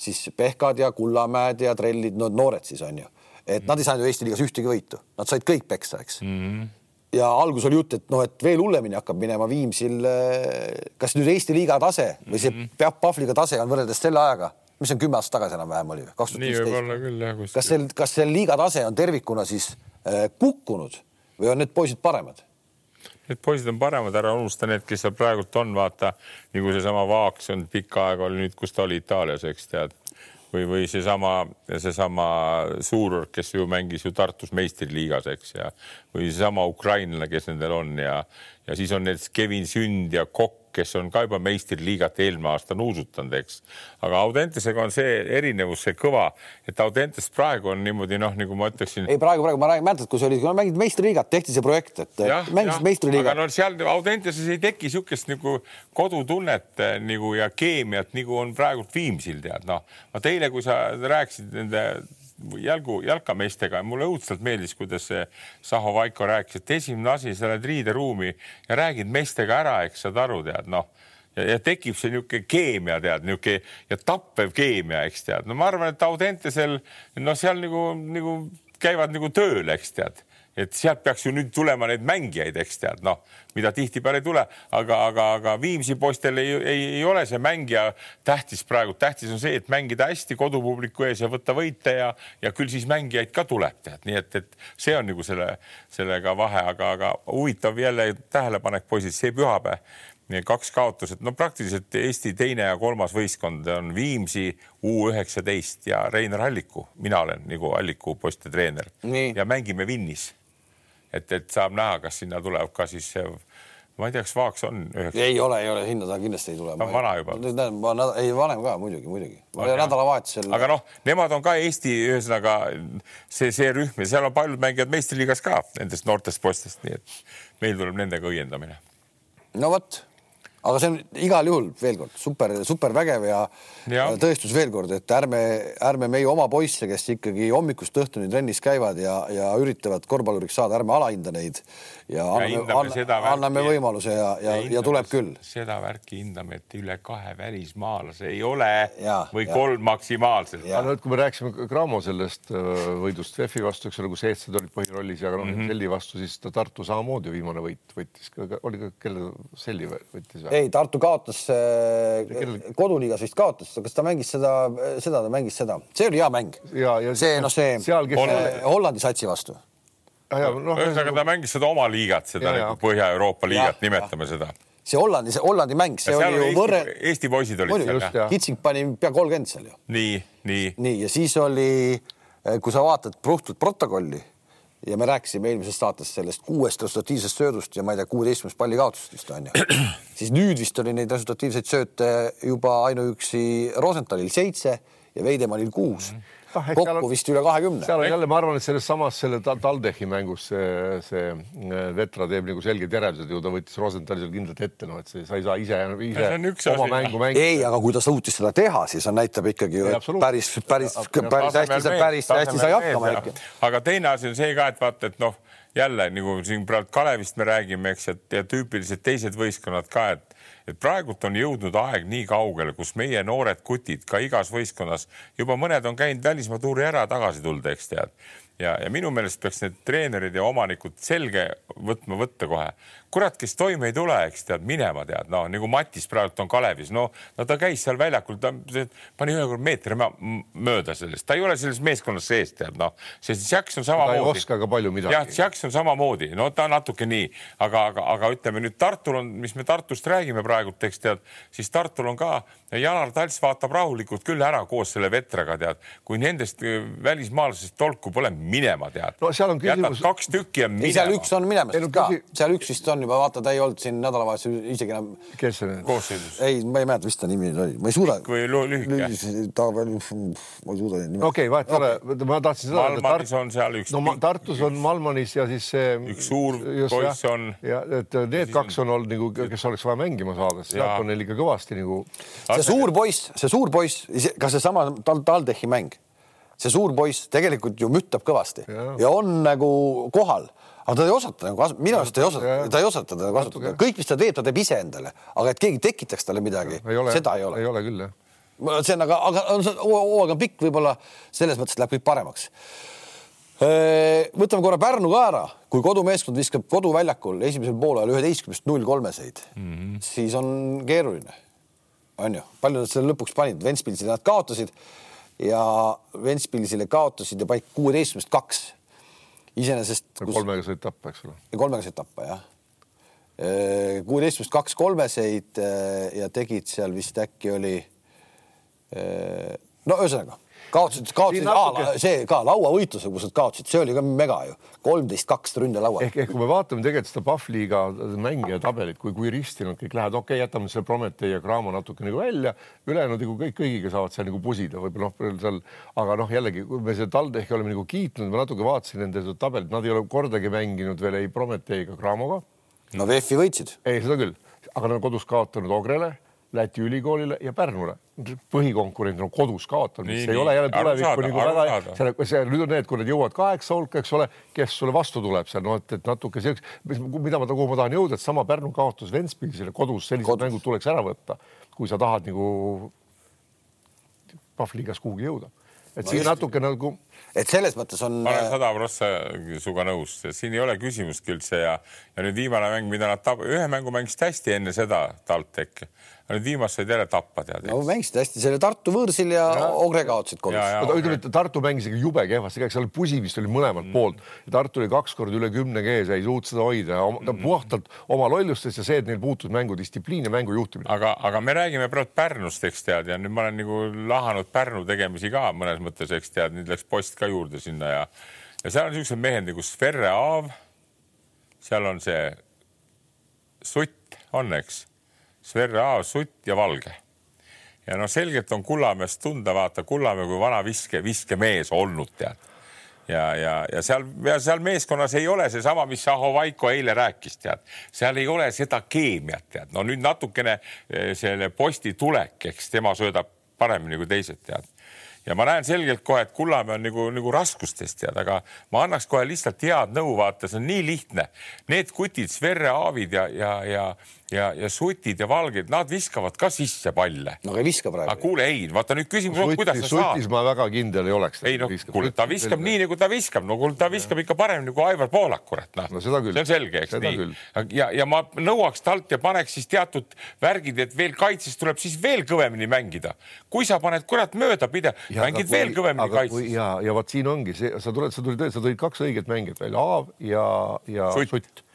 siis Pehkad ja Kullamäed ja Trellid, no noored siis on ju, et nad ei saanud ju Eesti liigas ühtegi võitu, nad said kõik peksa, eks mm. -hmm ja algus oli jutt, et noh, et veel hullemini hakkab minema Viimsil. Eh, kas nüüd Eesti liiga tase või see mm -hmm. Pahvliga tase on võrreldes selle ajaga, mis on kümme aastat tagasi enam-vähem oli või? olla küll jah. kas see, kas see liiga tase on tervikuna siis äh, kukkunud või on need poisid paremad? Need poisid on paremad, ära unusta need, kes seal praegult on, vaata nagu seesama Vaaks on pikka aega oli nüüd, kus ta oli Itaalias, eks tead. Või, või seesama, seesama Suurorg, kes ju mängis ju Tartus meistriliigas, eks, ja või seesama ukrainlane, kes nendel on ja, ja siis on need Kevin Sünd ja Kokk, kes on ka juba meistriliigat eelmine aasta nuusutanud, eks. aga Audentesega on see erinevus, see kõva, et Audentes praegu on niimoodi noh, nagu ma ütleksin. ei, praegu, praegu ma räägin, mäletad, kui see oli, kui mängid meistriliigat, tehti see projekt, et mängisid meistriliigat. aga no seal Audenteses ei teki niisugust nagu kodutunnet eh, nagu ja keemiat, nagu on praegult Viimsil tead, noh. vot eile, kui sa rääkisid nende jalgu, jalkameestega, mulle õudselt meeldis, kuidas see Saho Vaiko rääkis, et esimene asi, sa lähed riideruumi ja räägid meestega ära, eks saad aru, tead noh. Ja, ja tekib see niisugune keemia, tead, niisugune ja tappev keemia, eks tead, no ma arvan, et Audentesel no seal nagu, nagu käivad nagu tööl, eks tead et sealt peaks ju nüüd tulema neid mängijaid, eks tead, noh, mida tihtipeale ei tule, aga, aga, aga Viimsi poistel ei, ei, ei ole see mängija tähtis praegu, tähtis on see, et mängida hästi kodupubliku ees ja võtta võite ja, ja küll siis mängijaid ka tuleb, tead, nii et, et see on nagu selle, sellega vahe, aga, aga huvitav jälle tähelepanek, poisid, see pühapäev. Kaks kaotust, no praktiliselt Eesti teine ja kolmas võistkond on Viimsi U üheksateist ja Reinar Alliku, mina olen nagu Alliku poiste treener. Ja mängime Vinnis et, et saab näha, kas sinna tuleb ka siis ma ei tea, kas Vaaks on üheksa? ei ole, ei ole, sinna ta kindlasti ei tule. ta on vana juba. ei, vanem ka muidugi, muidugi. nädalavahetusel. aga noh, nemad on ka Eesti, ühesõnaga see, see rühm ja seal on paljud mängijad meistriliigas ka nendest noortest poistest, nii et meil tuleb nendega õiendamine. no vot aga see on igal juhul veel kord super, super vägev ja, ja tõestus veel kord, et ärme, ärme meie oma poisse, kes ikkagi hommikust õhtuni trennis käivad ja, ja üritavad korvpalluriks saada, ärme alahinda neid ja, ja anname, anname, anname võimaluse ja, ja, ja, ja tuleb küll. seda värki hindame, et üle kahe välismaalase ei ole ja, või ja. kolm maksimaalselt. no et kui me rääkisime Cramo sellest äh, võidust VEF-i vastu, eks ole, kus eestlased olid põhirollis ja noh mm -hmm., Selli vastu, siis ta Tartu samamoodi viimane võit võttis, oli ka, kelle Selli võttis või? Ei, Tartu kaotas äh, koduliigas vist kaotas, kas ta mängis seda, seda ta mängis seda, see oli hea mäng. see noh, see seal, kes... Hollandi, Hollandi satsi vastu. No, ühesõnaga ta mängis seda oma liigat, seda nagu Põhja-Euroopa liigat, nimetame seda see Hollandi, see Hollandi mäng, see oli ju võrre. Eesti poisid olid seal jah? Kitsing pani pea kolmkümmend seal ju. nii, nii. nii ja siis oli, kui sa vaatad puhtalt protokolli ja me rääkisime eelmises saates sellest kuuest resultatiivsest söödust ja ma ei tea, kuueteistkümnest pallikaotust vist on ju. siis nüüd vist oli neid resultatiivseid sööte juba ainuüksi Rosenthalil seitse ja Veidemannil kuus mm. -hmm kokku on, vist üle kahekümne. seal on jälle, ma arvan, et selles samas selle TalTechi mängus see, see äh, Vetra teeb nagu selged järeldused ju, ta võttis Rosenthali seal kindlalt ette, noh, et see, sa ei saa ise, ise oma mängu mängida. ei, aga kui ta suutis seda teha, siis on, näitab ikkagi et päris, päris, päris hästi, päris hästi sai hakkama ikka. aga teine asi on see ka, et vaata, et noh, jälle nagu siin praegu Kalevist me räägime, eks, et ja tüüpilised teised võistkonnad ka, et et praegult on jõudnud aeg nii kaugele, kus meie noored kutid ka igas võistkonnas juba mõned on käinud välismaa tuuri ära, tagasi tulnud, eks tead ja, ja minu meelest peaks need treenerid ja omanikud selge võtma võtta kohe. kurat, kes toime ei tule, eks tead, minema tead, noh nagu Matis praegu on Kalevis, no, no ta käis seal väljakul, ta pani ühe korra meetri mööda sellest, ta ei ole selles meeskonnas sees, tead noh, sest Jaks on samamoodi. ta ei oska ka palju midagi. jah, Jaks on samamoodi, no ta natuke nii, aga, aga, aga ütleme nüüd Tartul on, mis me Tartust räägime praegult, eks tead, siis Tartul on ka Janar Talts vaatab rahulikult küll ära koos selle vetraga, tead, kui nendest äh, välismaalasest tolku pole minema, tead. no seal on küsimus. kaks tükki on minema. seal üks on minemas ka, seal üks vist on juba, vaata, ta ei olnud siin nädalavahetusel isegi enam. kes see nüüd? koosseisus. ei, ma ei mäleta, mis ta nimi oli, ma ei suuda. kui lühike. ta veel, ma ei suuda nime. okei okay,, vahet pole okay., ma tahtsin seda öelda. Malmanis on seal üks. no Tartus on Malmanis ja siis see. üks suur poiss on. ja et need kaks on olnud nagu, kes oleks vaja mängima saada, sest sealt on neil ikka kõvasti nagu. see suur poiss, see suur poiss, ka seesama TalTalTechi mäng see suur poiss tegelikult ju müttab kõvasti ja, ja on nagu kohal. Aga ta ei osata nagu minu arust ei osata, ta ei osata teda kasutada, kõik, mis ta teeb, ta teeb ise endale, aga et keegi tekitaks talle midagi, seda ei ole. ei ole küll jah. see on, aga, aga hooaeg on pikk, võib-olla selles mõttes läheb kõik paremaks. võtame korra Pärnu ka ära, kui kodumeeskond viskab koduväljakul esimesel poolel üheteistkümnest null kolmeseid mm, -hmm. siis on keeruline, on ju, palju nad selle lõpuks panid, Ventspilsile nad kaotasid ja Ventspilsile kaotasid ja panid kuueteistkümnest kaks iseenesest kus.... kolmega said tappa, eks ole. kolmega said tappa, jah. kuueteistkümnest kaks kolmeseid ja tegid seal vist äkki oli. no ühesõnaga kaotasid, kaotasid, natuke... see ka lauavõitluse, kus nad kaotasid, see oli ka mega ju, kolmteist, kaks ründelaua. ehk, ehk kui me vaatame tegelikult seda Pahvliiga mängija tabelit, kui, kui risti nad kõik lähevad, okei okay,, jätame selle Prometee ja Cramo natuke nagu välja, ülejäänud nagu kõik kõigiga saavad seal nagu pusida, võib-olla noh, seal, aga noh, jällegi, kui me seda TalTechi oleme nagu kiitnud, ma natuke vaatasin nende tabelit, nad ei ole kordagi mänginud veel ei Prometee ega Cramoga. no VEF-i võitsid. ei, seda küll, aga nad on kodus kaotanud Ogrele Läti ülikoolile ja Pärnule. põhikonkurent on kodus kaotanud, mis nii, ei nii. ole jälle tulevikku nagu väga, selle, see nüüd on need, kui nad jõuavad kaheksa hulka, eks ole, kes sulle vastu tuleb seal, noh, et, et natuke selleks, mida ma, kuhu ma tahan jõuda, et sama Pärnu kaotus Ventspilsile kodus, sellised kodus. mängud tuleks ära võtta, kui sa tahad nagu Pahvliigas kuhugi jõuda. et no siin just. natuke nagu et selles mõttes on. ma olen äh, sada prossa sinuga nõus, siin ei ole küsimustki üldse ja, ja nüüd viimane mäng, mida nad tab-, ühe mängu mängisid hästi enne seda TalTech nüüd viimast said jälle tappa, tead. no mängisid hästi selle Tartu võõrsil ja, ja Ogre kaotasid kodus. oota, ütleme, et Tartu mängis ikka jube kehvasti, seal pusi vist oli mõlemalt mm. poolt ja Tartu oli kaks korda üle kümne kees ja ei suutnud seda hoida, ta mm. puhtalt oma lollustest ja see, et neil puutus mängudistsipliin ja mängu juhtimine. aga, aga me räägime praegu Pärnust, eks tead, ja nüüd ma olen nagu lahanud Pärnu tegemisi ka mõnes mõttes, eks tead, nüüd läks post ka juurde sinna ja ja seal on niisugused mehed nagu Sverre Aav. seal on see Sutt on, eks Sverre Aav, Sutt ja Valge. ja noh, selgelt on Kullamäest tunda, vaata Kullamäe kui vana viske, viskemees olnud tead. ja, ja, ja seal, seal meeskonnas ei ole seesama, mis Aho Vaiko eile rääkis, tead, seal ei ole seda keemiat, tead, no nüüd natukene eh, selle posti tulek, eks tema söödab paremini kui teised, tead ja ma näen selgelt kohe, et Kullamäe on nagu, nagu raskustes tead, aga ma annaks kohe lihtsalt head nõu, vaata, see on nii lihtne. Need kutid, Sverre Aavid ja, ja, ja ja, ja sutid ja valged, nad viskavad ka sisse palle. no aga ei viska praegu. aga kuule, ei, vaata nüüd küsimus on, kuidas sa saad. sutis ma väga kindel ei oleks. ei noh, kuule, ta viskab nii nagu ta viskab, no kuule, ta viskab ikka paremini kui Aivar Poolak, kurat, noh no,. see on selge, eks seda nii. ja, ja ma nõuaks talt ja paneks siis teatud värgid, et veel kaitses tuleb siis veel kõvemini mängida. kui sa paned kurat mööda pidev, mängid veel kõvemini kaitses. ja, ja vot siin ongi see, sa tuled, sa tulid, sa tõid kaks õiget mängijat välja, Aav ja, ja Sutt, Sutt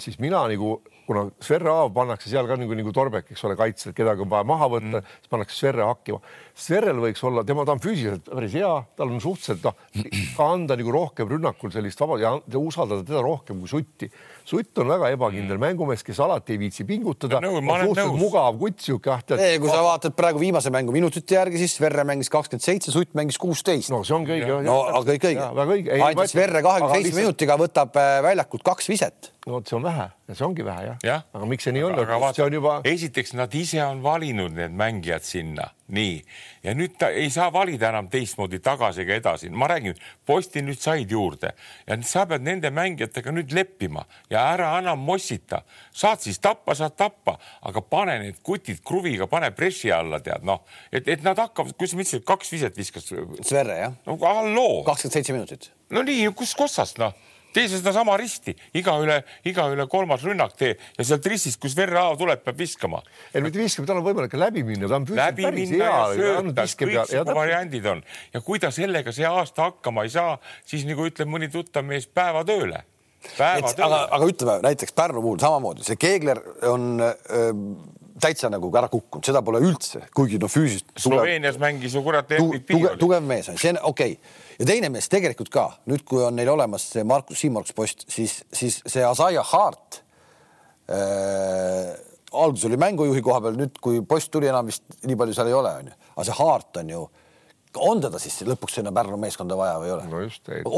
siis mina nagu kuna Sverre Aav pannakse seal ka nagu, nagu Torbek, eks ole, kaitses, kedagi on vaja maha võtta mm., siis pannakse Sverre hakkima. Sverrel võiks olla, tema, ta on füüsiliselt päris hea, tal on suhteliselt noh, ka anda nagu rohkem rünnakul sellist vaba ja usaldada teda rohkem kui Sutti Sutt on väga ebakindel mängumees, kes alati ei viitsi pingutada no,. mugav kutt sihuke ah. kui sa vaatad praegu viimase mängu minutite järgi, siis Sverre mängis kakskümmend seitse, Sutt mängis kuusteist. no see ongi õige. no aga kõik õige. ainult Sverre kahekümne seitsme minutiga võtab äh, väljakult kaks viset. No vot, see on vähe ja see ongi vähe jah ja. aga miks see nii on? see on juba. esiteks nad ise on valinud need mängijad sinna nii, ja nüüd ta ei saa valida enam teistmoodi tagasi ega edasi. ma räägin, posti nüüd said juurde ja sa pead nende mängijatega nüüd leppima ja ära enam mossita. saad siis tappa, saad tappa, aga pane need kutid kruviga, pane pressi alla, tead noh, et, et nad hakkavad, kuidas sa ütlesid, kaks viset viskas. Sverre jah? no halloo. kakskümmend seitse minutit no nii, kus kossast noh tee sedasama risti, iga üle, iga üle kolmas rünnak tee. Ja sealt ristist, kus verrehaav tuleb, peab viskama. ei mitte viskama, tal on võimalik läbi minna, ta on läbi minna ja sööta, kõiksugu variandid on. Ja kui ta sellega see aasta hakkama ei saa, siis nagu ütleb mõni tuttav mees päevatööle aga, aga ütleme näiteks Pärnu puhul samamoodi, see Keegler on öö, täitsa nagu ära kukkunud, seda pole üldse, kuigi noh, füüsiliselt. Sloveenias mängis ju kurat tu, tugev, tugev mees. On, see on okei. okay. Ja teine mees tegelikult ka nüüd, kui on neil olemas see Markus Siim-Markus post, siis, siis see Asaia Hart äh,. alguses oli mängujuhi koha peal, nüüd kui post tuli, enam vist nii palju seal ei ole, onju, aga see Hart on ju on teda siis lõpuks sinna Pärnu meeskonda vaja või ei ole no?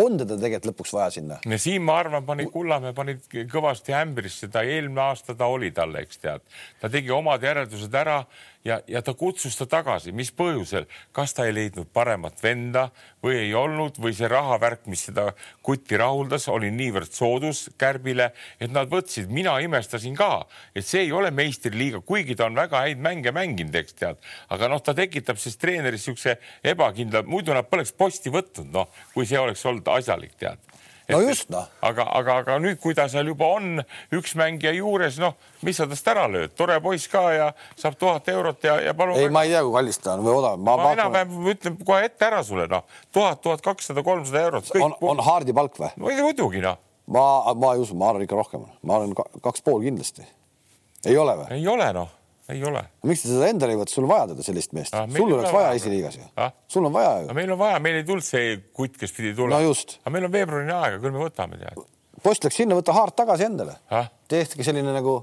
on teda tegelikult lõpuks vaja sinna? ja siin ma arvan, pani Kullamäe pani kõvasti ämbrisse, ta eelmine aasta ta oli talle, eks tead, ta tegi omad järeldused ära ja, ja ta kutsus ta tagasi, mis põhjusel, kas ta ei leidnud paremat venda või ei olnud või see rahavärk, mis seda kutti rahuldas, oli niivõrd soodus Kärbile, et nad võtsid, mina imestasin ka, et see ei ole meistriliiga, kuigi ta on väga häid mänge mänginud, eks tead, aga noh, ta tekitab siis treeneris niisuguse ebakindla, muidu nad poleks posti võtnud, noh, kui see oleks olnud asjalik, tead no just noh. aga, aga, aga nüüd, kui ta seal juba on üks mängija juures, noh, mis sa tast ära lööd, tore poiss ka ja saab tuhat eurot ja, ja palun. ei, ma ei tea, kui kallis ta on või odav. ma, ma enam-vähem ütlen kohe ette ära sulle, noh, tuhat, tuhat kakssada, kolmsada eurot. on, on Hardi palk või? muidugi noh. ma, ma ei usu, ma arvan ikka rohkem, ma arvan kaks pool kindlasti. ei ole või? ei ole noh ei ole. miks te seda endale ei võta, sul vaja teda sellist meest ah,, sul oleks vaja esiliigas ju ah?, sul on vaja ju. meil on vaja, meil ei tulnud see kutt, kes pidi tulema no. aga meil on veebruarini aega, küll me võtame tead. post läks sinna, võta Haart tagasi endale ah?. tehke selline nagu.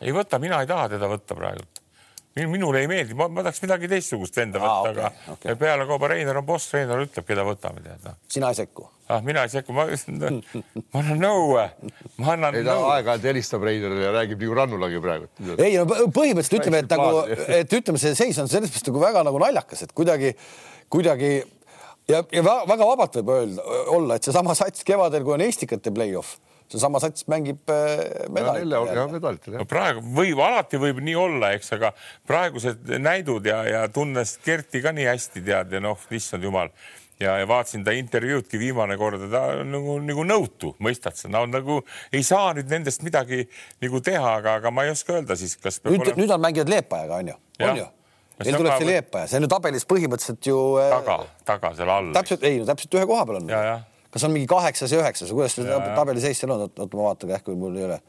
ei võta, mina ei taha teda võtta praegult minule ei meeldi, ma, ma tahaks midagi teistsugust enda võtta ah,, okay, aga okay. pealekauba Reinar on boss, Reinar ütleb, keda võtame, tead noh. sina ei sekku? ah, mina ei sekku, ma, ma annan nõu, ma annan ei, nõu. aeg-ajalt helistab Reinarile ja räägib nagu Rannulagi praegu. ei no põhimõtteliselt ütleme, et nagu, et ütleme, see seis on selles mõttes nagu väga nagu naljakas, et kuidagi, kuidagi ja, ja väga vabalt võib öelda, olla, et seesama sats kevadel, kui on Estikate play-off seesama sats mängib äh, medalitel no praegu võib, alati võib nii olla, eks, aga praegused näidud ja, ja tunnes Kerti ka nii hästi tead ja noh, issand jumal ja, ja vaatasin ta intervjuudki viimane kord ja ta on nagu, nagu nõutu, mõistad sa, no nagu ei saa nüüd nendest midagi nagu teha, aga, aga ma ei oska öelda siis, kas. nüüd olema..., nüüd on mänginud Leepajaga on ju, on ju? Neil tuleb see Leepaja, see on ju tabelis põhimõtteliselt ju. Äh, taga, taga seal all. täpselt, ei no täpselt ühe koha peal on. Kas on mingi kaheksas ja üheksas või kuidas see tabeli seis seal on, oota ma vaatan kähku, mul ei ole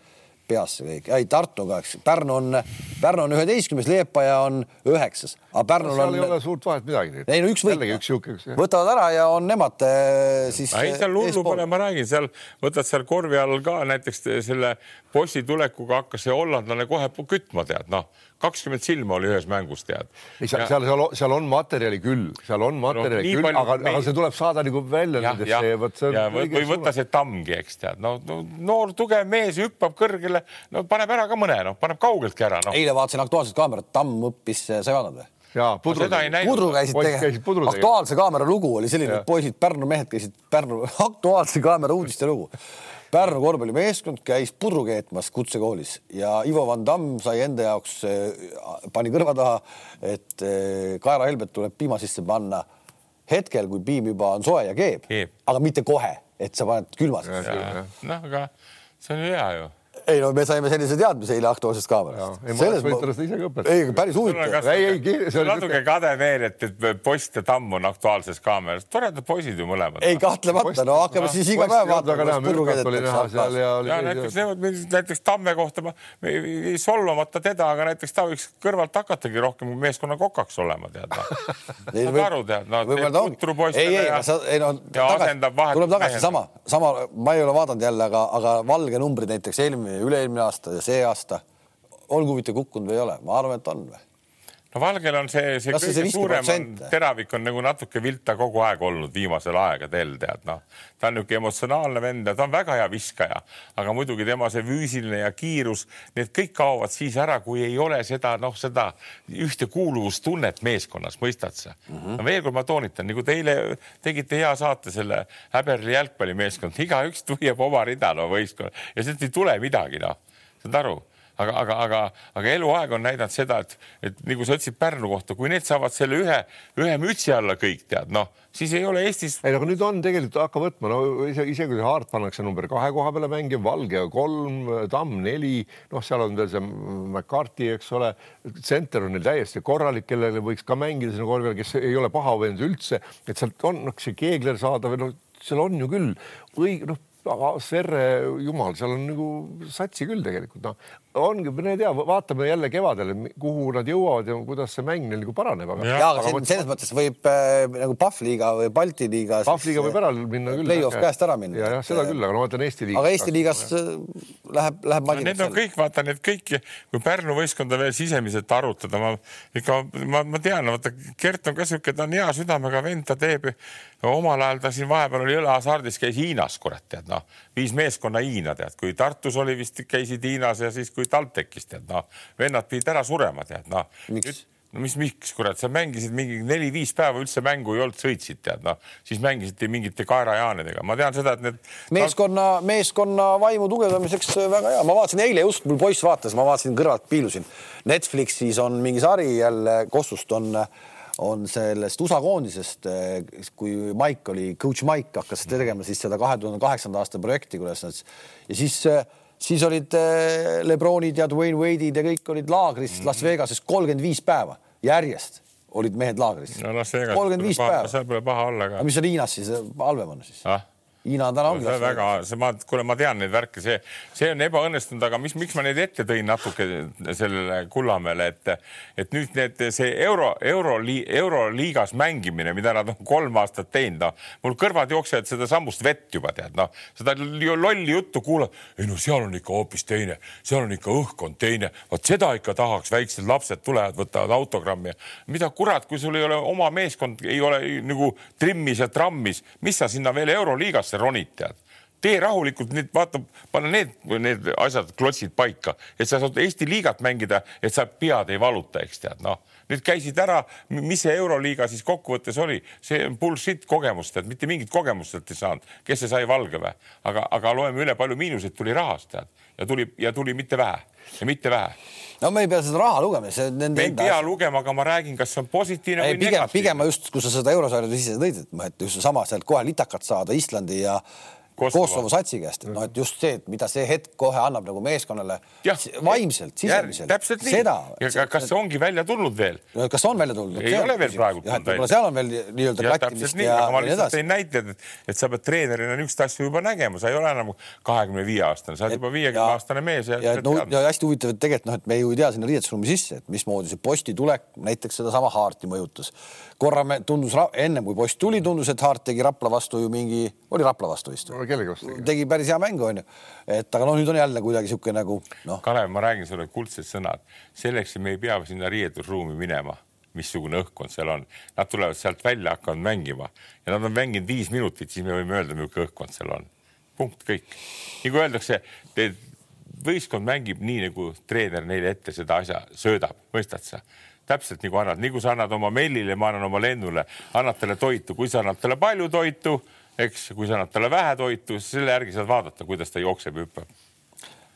peas see kõik, ei Tartuga, eks Pärnu on, Pärnu on üheteistkümnes, Leepaja on üheksas, aga Pärnul no, on. ei ole suurt vahet midagi. ei no üks võit, võtavad ära ja on nemad äh, siis. ei, seal hullu pole, ma räägin, seal võtad seal korvi all ka näiteks selle bossi tulekuga hakkas see hollandlane kohe kütma, tead noh kakskümmend silma oli ühes mängus, tead. seal, seal, seal, seal on materjali küll, seal on materjali no, küll, aga meil..., aga see tuleb saada nagu välja nendesse. või, või võtta see tammgi, eks tead, no, no noor tugev mees hüppab kõrgele, no paneb ära ka mõne, noh, paneb kaugeltki ära no.. eile vaatasin Aktuaalset kaamerat, Tamm õppis, sa ei vaadanud või? jaa, Pudru, Pudru käisid tegelikult, Aktuaalse kaamera lugu oli selline, et poisid, Pärnu mehed käisid Pärnu Aktuaalse kaamera uudiste lugu Pärnu korvpallimeeskond käis pudru keetmas kutsekoolis ja Ivo Van Damm sai enda jaoks, eh, pani kõrva taha, et eh, kaerahelbed tuleb piima sisse panna hetkel, kui piim juba on soe ja keeb, keeb., aga mitte kohe, et sa paned külma sisse. noh, aga see on ju hea ju ei no me saime sellise teadmise eile Aktuaalsest kaamerast. selles mõttes ise ka õpetada. ei, päris huvitav. ei, ei, see oli natuke kade veel, et, et post ja tamm on Aktuaalses kaameras, toredad poisid ju mõlemad. ei, kahtlemata, no hakkame siis iga päev vaatama, näiteks näiteks Tamme kohta ma ei solvamata teda, aga näiteks ta võiks kõrvalt hakatagi rohkem meeskonna kokaks olema, tead noh. saad aru, tead, no teeb putru poistele ja, ja asendab vahet. tuleb tagasi sama, sama, ma ei ole vaadanud jälle, aga, aga valge numbrid näiteks eelmine üle-eelmine aasta ja see aasta, olgu mitte kukkunud või ei ole, ma arvan, et on või? No Valgel on see, see Kas kõige suurem on, teravik on nagu natuke vilta kogu aeg olnud viimasel aegadel, tead noh. ta on niisugune emotsionaalne vend ja ta on väga hea viskaja, aga muidugi tema see füüsiline ja kiirus, need kõik kaovad siis ära, kui ei ole seda noh, seda ühtekuuluvustunnet meeskonnas, mõistad sa mm? -hmm. no veel kord ma toonitan, nagu te eile tegite hea saate selle Häberli jalgpallimeeskond, igaüks tuiab oma rida no võistkonna ja sealt ei tule midagi noh, saad aru aga, aga, aga, aga eluaeg on näidanud seda, et, et nagu sa ütlesid Pärnu kohta, kui need saavad selle ühe, ühe mütsi alla kõik tead, noh, siis ei ole Eestis. ei, aga nüüd on tegelikult hakka võtma, no isegi, isegi kui Haart pannakse number kahe koha peale mängima, Valge kolm, Tamm neli, noh, seal on veel see McCarthy, eks ole, tsenter on neil täiesti korralik, kellele võiks ka mängida sinna korvi peal, kes ei ole paha vend üldse, et sealt on noh, see Keegler saada või noh, seal on ju küll õige, noh Sverre, jumal, seal on nagu satsi küll tegelikult, noh, ongi, ma ei tea, vaatame jälle kevadel, kuhu nad jõuavad ja kuidas see mäng neil nagu paraneb. aga, ja, aga selles, selles mõttes võib äh, nagu Pahvliiga või Balti liiga. Pahvliiga võib ära minna küll. Play-off käest ära minna. ja, jah, seda küll, aga no ma ütlen Eesti liigas. aga Eesti liigas äh, läheb, läheb. Need on kõik, vaata need kõik, kui Pärnu võistkonda veel sisemiselt arutada, ma ikka, ma, ma tean, vaata Gert on ka sihuke, ta on hea südamega vend, ta teeb omal ajal ta siin vahepeal oli õlehasardis, käis Hiinas, kurat, tead noh, viis meeskonna Hiina, tead, kui Tartus oli vist käisid Hiinas ja siis, kui TalTechis tead noh, vennad pidid ära surema, tead noh. no mis, miks kurat, sa mängisid mingi neli-viis päeva üldse mängu ei olnud, sõitsid tead noh, siis mängisite mingite kaerajaanidega, ma tean seda, et need. meeskonna, meeskonna vaimu tugevdamiseks väga hea, ma vaatasin eile just, mul poiss vaatas, ma vaatasin kõrvalt, piilusin. Netflixis on mingi sari jälle Kosust on äh, on sellest USA koondisest, eh, kui Mike oli, coach Mike hakkas tegema siis seda kahe tuhande kaheksanda aasta projekti, kuidas nad ja siis, eh, siis olid eh, Lebronid ja Dwayne Wade'id ja kõik olid laagris Las Vegases kolmkümmend viis päeva järjest olid mehed laagris. no Las Vegas. kolmkümmend viis päeva. seal pole paha olla ka. mis on Hiinas siis halvem on siis ah.? Hiina täna ongi. väga, see ma, kuule, ma tean neid värke, see, see on ebaõnnestunud, aga mis, miks ma neid ette tõin natuke sellele Kullamäele, et, et nüüd need, see euro, euro, euroliigas mängimine, mida nad on kolm aastat teinud, noh, mul kõrvad jooksevad sedasamust vett juba tead, noh, seda lolli juttu kuulad. ei no seal on ikka hoopis teine, seal on ikka õhkkond teine, vot seda ikka tahaks, väiksed lapsed tulevad, võtavad autogrammi. mida kurat, kui sul ei ole oma meeskond, ei ole nagu trimmis ja trammis, mis sa sinna veel euroliigas Tallinnasse ronid, tead. Tee rahulikult nüüd vaata, pane need, need asjad, klotsid paika, et sa saad Eesti liigat mängida, et sa pead ei valuta, eks tead, noh. nüüd käisid ära, mis see Euroliiga siis kokkuvõttes oli, see on bullshit kogemus, tead, mitte mingit kogemust sealt ei saanud, kes see sai Valgevee, aga, aga loeme üle, palju miinuseid tuli rahast, tead, ja tuli ja tuli mitte vähe ja mitte vähe no me ei pea seda raha lugema, see nende. me ei pea asja. lugema, aga ma räägin, kas see on positiivne ei, või pigem, negatiivne. pigem ma just, kui sa seda eurosarjade sisse tõid, et just seesama sealt kohe litakat saada Islandi ja Kosovo, Kosovo satsi käest, et noh, et just see, et mida see hetk kohe annab nagu meeskonnale ja, vaimselt, sisemiselt. täpselt nii. ja kas see ongi välja tulnud veel? kas on välja tulnud? ei ole veel praegu. võib-olla seal on veel nii-öelda klattimist ja, ja ma lihtsalt tõin näited, et, et sa pead treenerina niisuguseid asju juba nägema, sa ei ole enam kahekümne viie aastane, sa oled juba viiekümne aastane mees ja. ja, no, ja hästi huvitav, et tegelikult noh, et me ju ei tea sinna riietusruumi sisse, et mismoodi see posti tulek näiteks sedasama Haarti mõjutas. korra me tundus ennem kui post tuli, tundus, et Haart tegi Rapla vastu ju mingi, oli Rapla vastu vist või? Kellegi vastu tegi. päris hea mängu, onju. et aga noh, nüüd on jälle kuidagi niisugune nagu noh. Kalev, ma räägin sulle kuldsed sõnad, selleks me ei pea sinna riietusruumi minema missugune õhkkond seal on. Nad tulevad sealt välja, hakkavad mängima ja nad on mänginud viis minutit, siis me võime öelda, milline õhkkond seal on. punkt, kõik. nagu öeldakse, võistkond mängib nii, nagu treener neile ette seda asja söödab, mõistad sa? täpselt nagu annad, nagu sa annad oma Mellile, ma annan oma Lennule, annad talle toitu, kui sa annad talle palju toitu eks, kui sa annad talle vähe toitu, siis selle järgi saad vaadata, kuidas ta jookseb ja hüppab.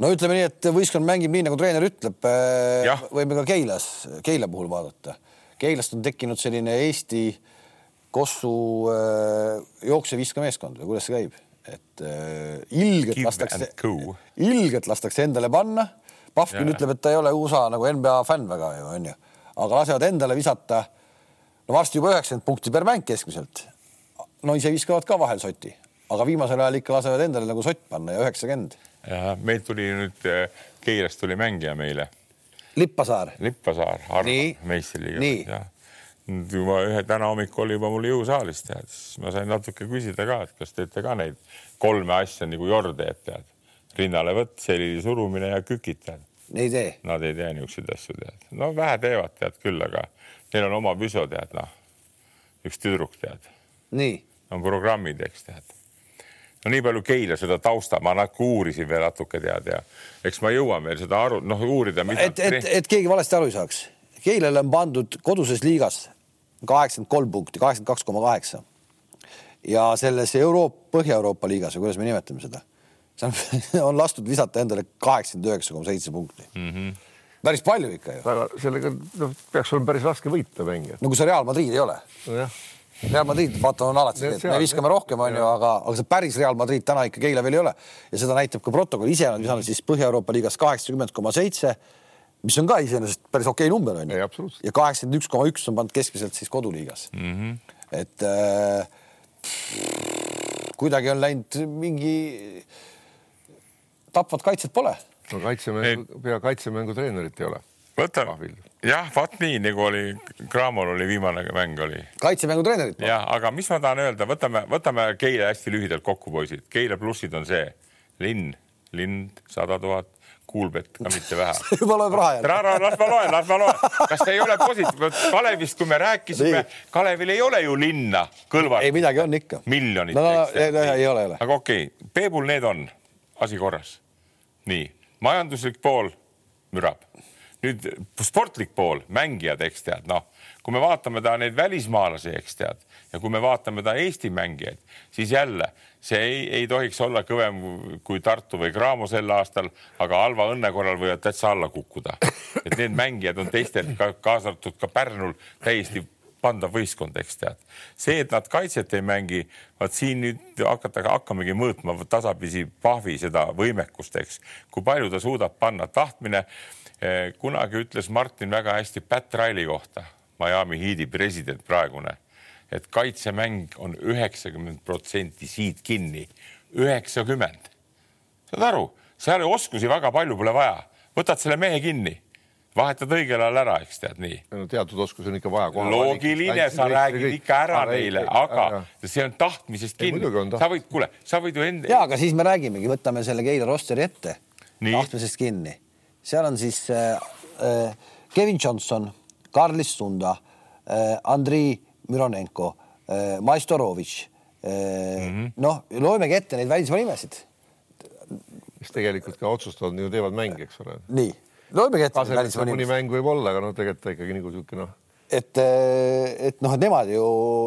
no ütleme nii, et võistkond mängib nii, nagu treener ütleb. Äh, võime ka Keilas, Keila puhul vaadata. Keilast on tekkinud selline Eesti Kossu äh, jookseviskameeskond või kuidas see käib, et äh, ilgelt Give lastakse, ilgelt lastakse endale panna. Pahvkin ütleb, et ta ei ole USA nagu NBA fänn väga ju onju, aga lasevad endale visata no varsti juba üheksakümmend punkti per mäng keskmiselt no ise viskavad ka vahel soti, aga viimasel ajal ikka lasevad endale nagu sott panna ja üheksakümmend. ja meil tuli nüüd äh, Keirast tuli mängija meile. Lippasaar. Lippasaar, meistriliiga. kui ma ühe täna hommikul oli juba mul jõusaalis tead, siis ma sain natuke küsida ka, et kas teete ka neid kolme asja nagu Jord teeb tead, rinnalevõtt, selili surumine ja kükid tead. ei tee? Nad ei tee niisuguseid asju tead, no vähe teevad tead küll, aga neil on oma püso tead noh, üks tüdruk tead. nii on programmid, eks tead. no nii palju Keila seda tausta, ma natuke uurisin veel natuke tead ja eks ma jõuan veel seda aru, noh uurida. et, et, et keegi valesti aru ei saaks. Keilale on pandud koduses liigas kaheksakümmend kolm punkti, kaheksakümmend kaks koma kaheksa. ja selles Euroopa, Põhja-Euroopa liigas või kuidas me nimetame seda, see on, on lastud visata endale kaheksakümmend üheksa koma seitse punkti mm. -hmm. päris palju ikka ju. väga sellega noh, peaks olema päris raske võita mänge. no kui sa Real Madrid ei ole. nojah Real Madrid, vaata, on alati see, et me viskame rohkem, onju, aga, aga see päris Real Madrid täna ikkagi eile veel ei ole ja seda näitab ka protokoll, ise on visanud siis Põhja-Euroopa liigas kaheksakümmend koma seitse, mis on ka iseenesest päris okei number onju. ja kaheksakümmend üks koma üks on pannud keskmiselt siis koduliigas mm. -hmm. et äh, kuidagi on läinud mingi, tapvat kaitset pole. no kaitsemängu, pea kaitsemängu treenerit ei ole. Võta, jah, vaat nii nagu oli, Cramol oli viimane mäng oli. kaitsemängu treenerit. jah, aga mis ma tahan öelda, võtame, võtame Keila hästi lühidalt kokku, poisid. Keila plussid on see linn, linn sada tuhat, kuulbett ka mitte vähe juba loeb raha jälle. las ma loen, las ma loen. kas ei ole positiivne? Kalevist, kui me rääkisime, Kalevil ei ole ju linna kõlvalt. ei, midagi on ikka. miljonit. no, no, no ei, ei ole, ei ole. aga okei okay., Peebul need on, asi korras. nii, majanduslik pool mürab. Nüüd sportlik pool, mängijad, eks tead, noh, kui me vaatame ta neid välismaalasi, eks tead, ja kui me vaatame ta Eesti mängijaid, siis jälle see ei, ei tohiks olla kõvem kui Tartu või Graamo sel aastal, aga halva õnne korral võivad täitsa alla kukkuda. et need mängijad on teistel ka kaasa arvatud ka Pärnul täiesti pandav võistkond, eks tead. see, et nad kaitset ei mängi, vaat siin nüüd hakata, hakkamegi mõõtma tasapisi Pahvi seda võimekust, eks, kui palju ta suudab panna tahtmine. Eh, kunagi ütles Martin väga hästi Pat Riley kohta, Miami Heat'i president praegune et kaitsemäng on üheksakümmend protsenti siit kinni, üheksakümmend. saad aru, seal oskusi väga palju pole vaja, võtad selle mehe kinni, vahetad õigel ajal ära, eks tead nii. no teatud oskusi on ikka vaja. loogiline, sa räägid ikka ära neile, aga see on tahtmisest kinni. sa võid, kuule, sa võid ju enda. ja, aga siis me räägimegi, võtame selle Keila rosteri ette, tahtmisest kinni, seal on siis äh, äh, Kevin Johnson, Karlis Sunda äh,, Andrei Mironenko, äh, Maistorovitš mm -hmm.. noh, loemegi ette neid välismaa nimesid. mis tegelikult ka otsustavad, ju teevad mänge, eks ole. nii, loemegi ette. mõni mäng võib olla, aga noh, tegelikult ta ikkagi nagu niisugune noh et, äh, et noh, nemad ju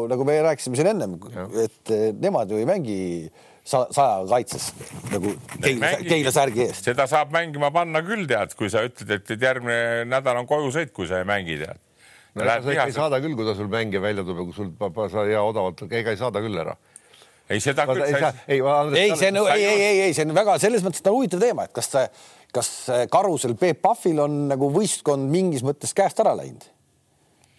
nagu me rääkisime siin ennem, et nemad ju ei mängi saja kaitses nagu Keila, Keila särgi eest. seda saab mängima panna küll, tead, kui sa ütled, et, et järgmine nädal on kojusõit, kui sa ei mängi, tead no, sa ei saada küll, kui ta sul mängija välja tuleb, kui sul sa hea odavalt, ega ei saada küll ära ei, seda küll. ei, ei, ei, see on, ei, ei, ei, ei, see on väga selles mõttes ta huvitav teema, et kas kas Karusel Peep Pahvil on nagu võistkond mingis mõttes käest ära läinud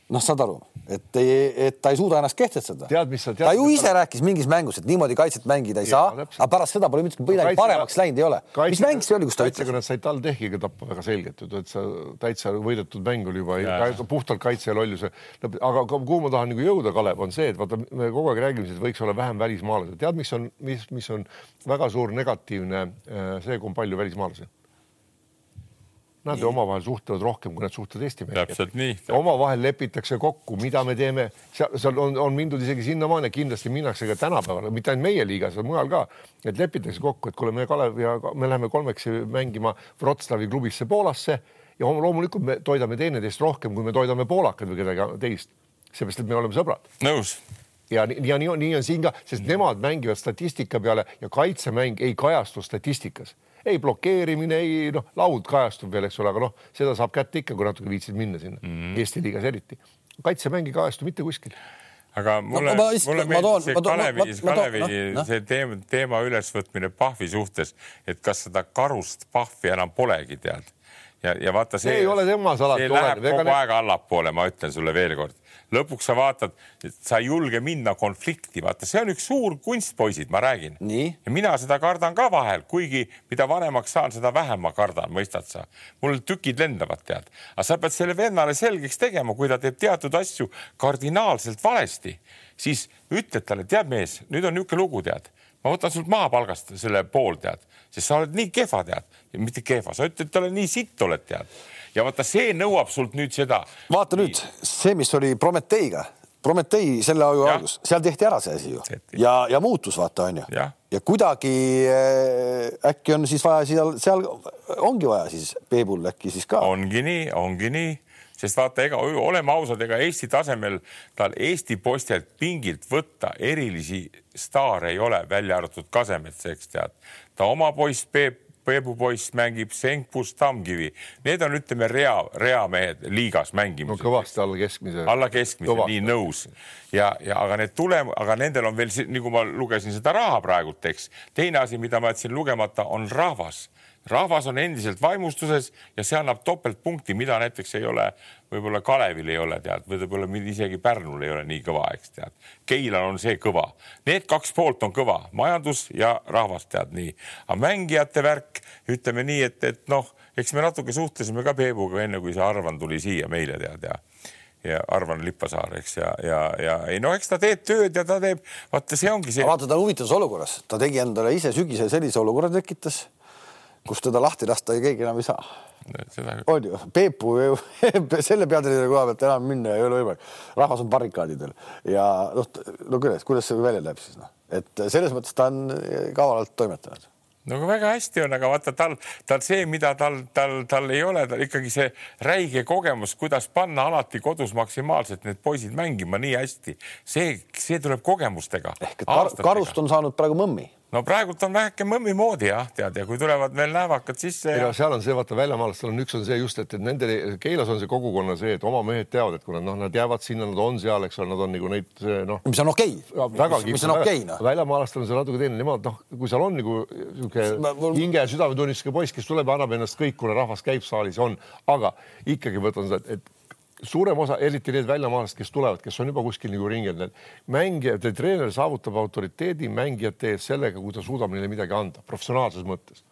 noh, saad aru, et ei, et ta ei suuda ennast kehtestada. ta ju ise rääkis mingis mängus, et niimoodi kaitset mängida ei ja, saa, aga pärast seda pole midagi kaitse... paremaks läinud ei ole. mis mäng see oli, kus ta ütles? nad said TalTechiga tappa väga selgelt, et sa täitsa võidetud mäng oli juba ja. puhtalt kaitse lolluse. aga kuhu ma tahan nagu jõuda, Kalev, on see, et vaata, me kogu aeg räägime, et võiks olla vähem välismaalasi. tead, mis on, mis, mis on väga suur negatiivne äh, see, kui on palju välismaalasi Nad omavahel suhtlevad rohkem, kui nad suhtlevad Eesti meestega. omavahel lepitakse kokku, mida me teeme, seal on, on mindud isegi sinnamaani, kindlasti minnakse ka tänapäeval, mitte ainult meie liigas, vaid mujal ka, et lepitakse kokku, et kuule, me Kalev ja me läheme kolmekesi mängima Wroclawi klubisse Poolasse ja loomulikult me toidame teineteist rohkem, kui me toidame poolakad või kedagi teist, seepärast et me oleme sõbrad. nõus. Ja, ja nii on, nii on siin ka, sest nemad mängivad statistika peale ja kaitsemäng ei kajastu statistikas ei blokeerimine, ei noh, laud kajastub veel, eks ole, aga noh, seda saab kätte ikka, kui natuke viitsid minna sinna mm -hmm. Eesti liigas eriti. kaitsemäng ei kajastu mitte kuskil aga mulle no,, mulle meeldib see Kalevi, Kalevi no, no. see teema, teema ülesvõtmine Pahvi suhtes, et kas seda karust Pahvi enam polegi, tead. ja, ja vaata, see, see ei ole temas alati. see läheb kogu aeg allapoole, ma ütlen sulle veelkord lõpuks sa vaatad, sa ei julge minna konflikti, vaata, see on üks suur kunst, poisid, ma räägin. ja mina seda kardan ka vahel, kuigi mida vanemaks saan, seda vähem ma kardan, mõistad sa? mul tükid lendavad, tead, aga sa pead selle vennale selgeks tegema, kui ta teeb teatud asju kardinaalselt valesti, siis ütled talle, tead mees, nüüd on niisugune lugu, tead. Ma võtan sult maha palgast selle pool, tead, sest sa oled nii kehva, tead, mitte kehva, sa ütled talle nii sitt oled, tead ja vaata, see nõuab sult nüüd seda. vaata nüüd see, mis oli Prometeiga, Prometei selle aju algus, seal tehti ära see asi ju ja, ja muutus vaata onju ja. kuidagi äh, äkki on siis vaja seal, seal ongi vaja siis Peebul äkki siis ka. ongi nii, ongi nii sest vaata, ega oleme ausad, ega Eesti tasemel tal Eesti poistelt pingilt võtta erilisi staare ei ole, välja arvatud Kasemets, eks tead. ta oma poiss Peep Peebu poiss mängib Senkpus Tamkivi, need on, ütleme, rea, reamehed liigas mängimas. no kõvasti alla keskmise. alla keskmise, nii nõus ja, ja aga need tulem-, aga nendel on veel, nagu ma lugesin seda raha praegult, eks. teine asi, mida ma jätsin lugemata, on rahvas rahvas on endiselt vaimustuses ja see annab topeltpunkti, mida näiteks ei ole, võib-olla Kalevil ei ole, tead, võib-olla isegi Pärnul ei ole nii kõva, eks tead. Keilal on see kõva, need kaks poolt on kõva, majandus ja rahvas tead nii, aga mängijate värk, ütleme nii, et, et noh, eks me natuke suhtlesime ka Peebuga enne, kui see Arvan tuli siia meile tead ja ja Arvan Lippasaar, eks ja, ja, ja ei no eks ta teeb tööd ja ta teeb, vaata, see ongi see. vaata, ta on huvitavas olukorras, ta tegi endale ise sügisel sellise olukorra tekitas kus teda lahti lasta keegi enam ei saa. on ju, Peepu ju selle peatreeneri koha pealt enam minna ei ole võimalik. rahvas on barrikaadidel ja noh, no kuidas, kuidas see välja näeb siis noh, et selles mõttes ta on kavalalt toimetanud no aga väga hästi on, aga vaata tal, tal see, mida tal, tal, tal ei ole, tal ikkagi see räige kogemus, kuidas panna alati kodus maksimaalselt need poisid mängima nii hästi, see, see tuleb kogemustega. ehk et kar, Karust on saanud praegu mõmmi no praegult on väheke mõmmi moodi jah, tead ja kui tulevad veel näevakad sisse ja.... seal on see, vaata väljamaalastel on üks on see just, et, et nende Keilas on see kogukonna see, et oma mehed teavad, et kui nad noh, nad jäävad sinna, nad on seal, eks ole, nad on nagu neid noh. mis on okei okay.. mis on okei okay, noh. väljamaalastel on see natuke teine, nemad noh, kui seal on nagu mul... hinge ja südametunnistusega poiss, kes tuleb ja annab ennast kõik, kuna rahvas käib saalis, on, aga ikkagi võtan seda, et suurem osa, eriti need väljamaalased, kes tulevad, kes on juba kuskil nagu ringelnud, mängijad ja treener saavutab autoriteedi mängijate ees sellega, kui ta suudab neile midagi anda professionaalses mõttes.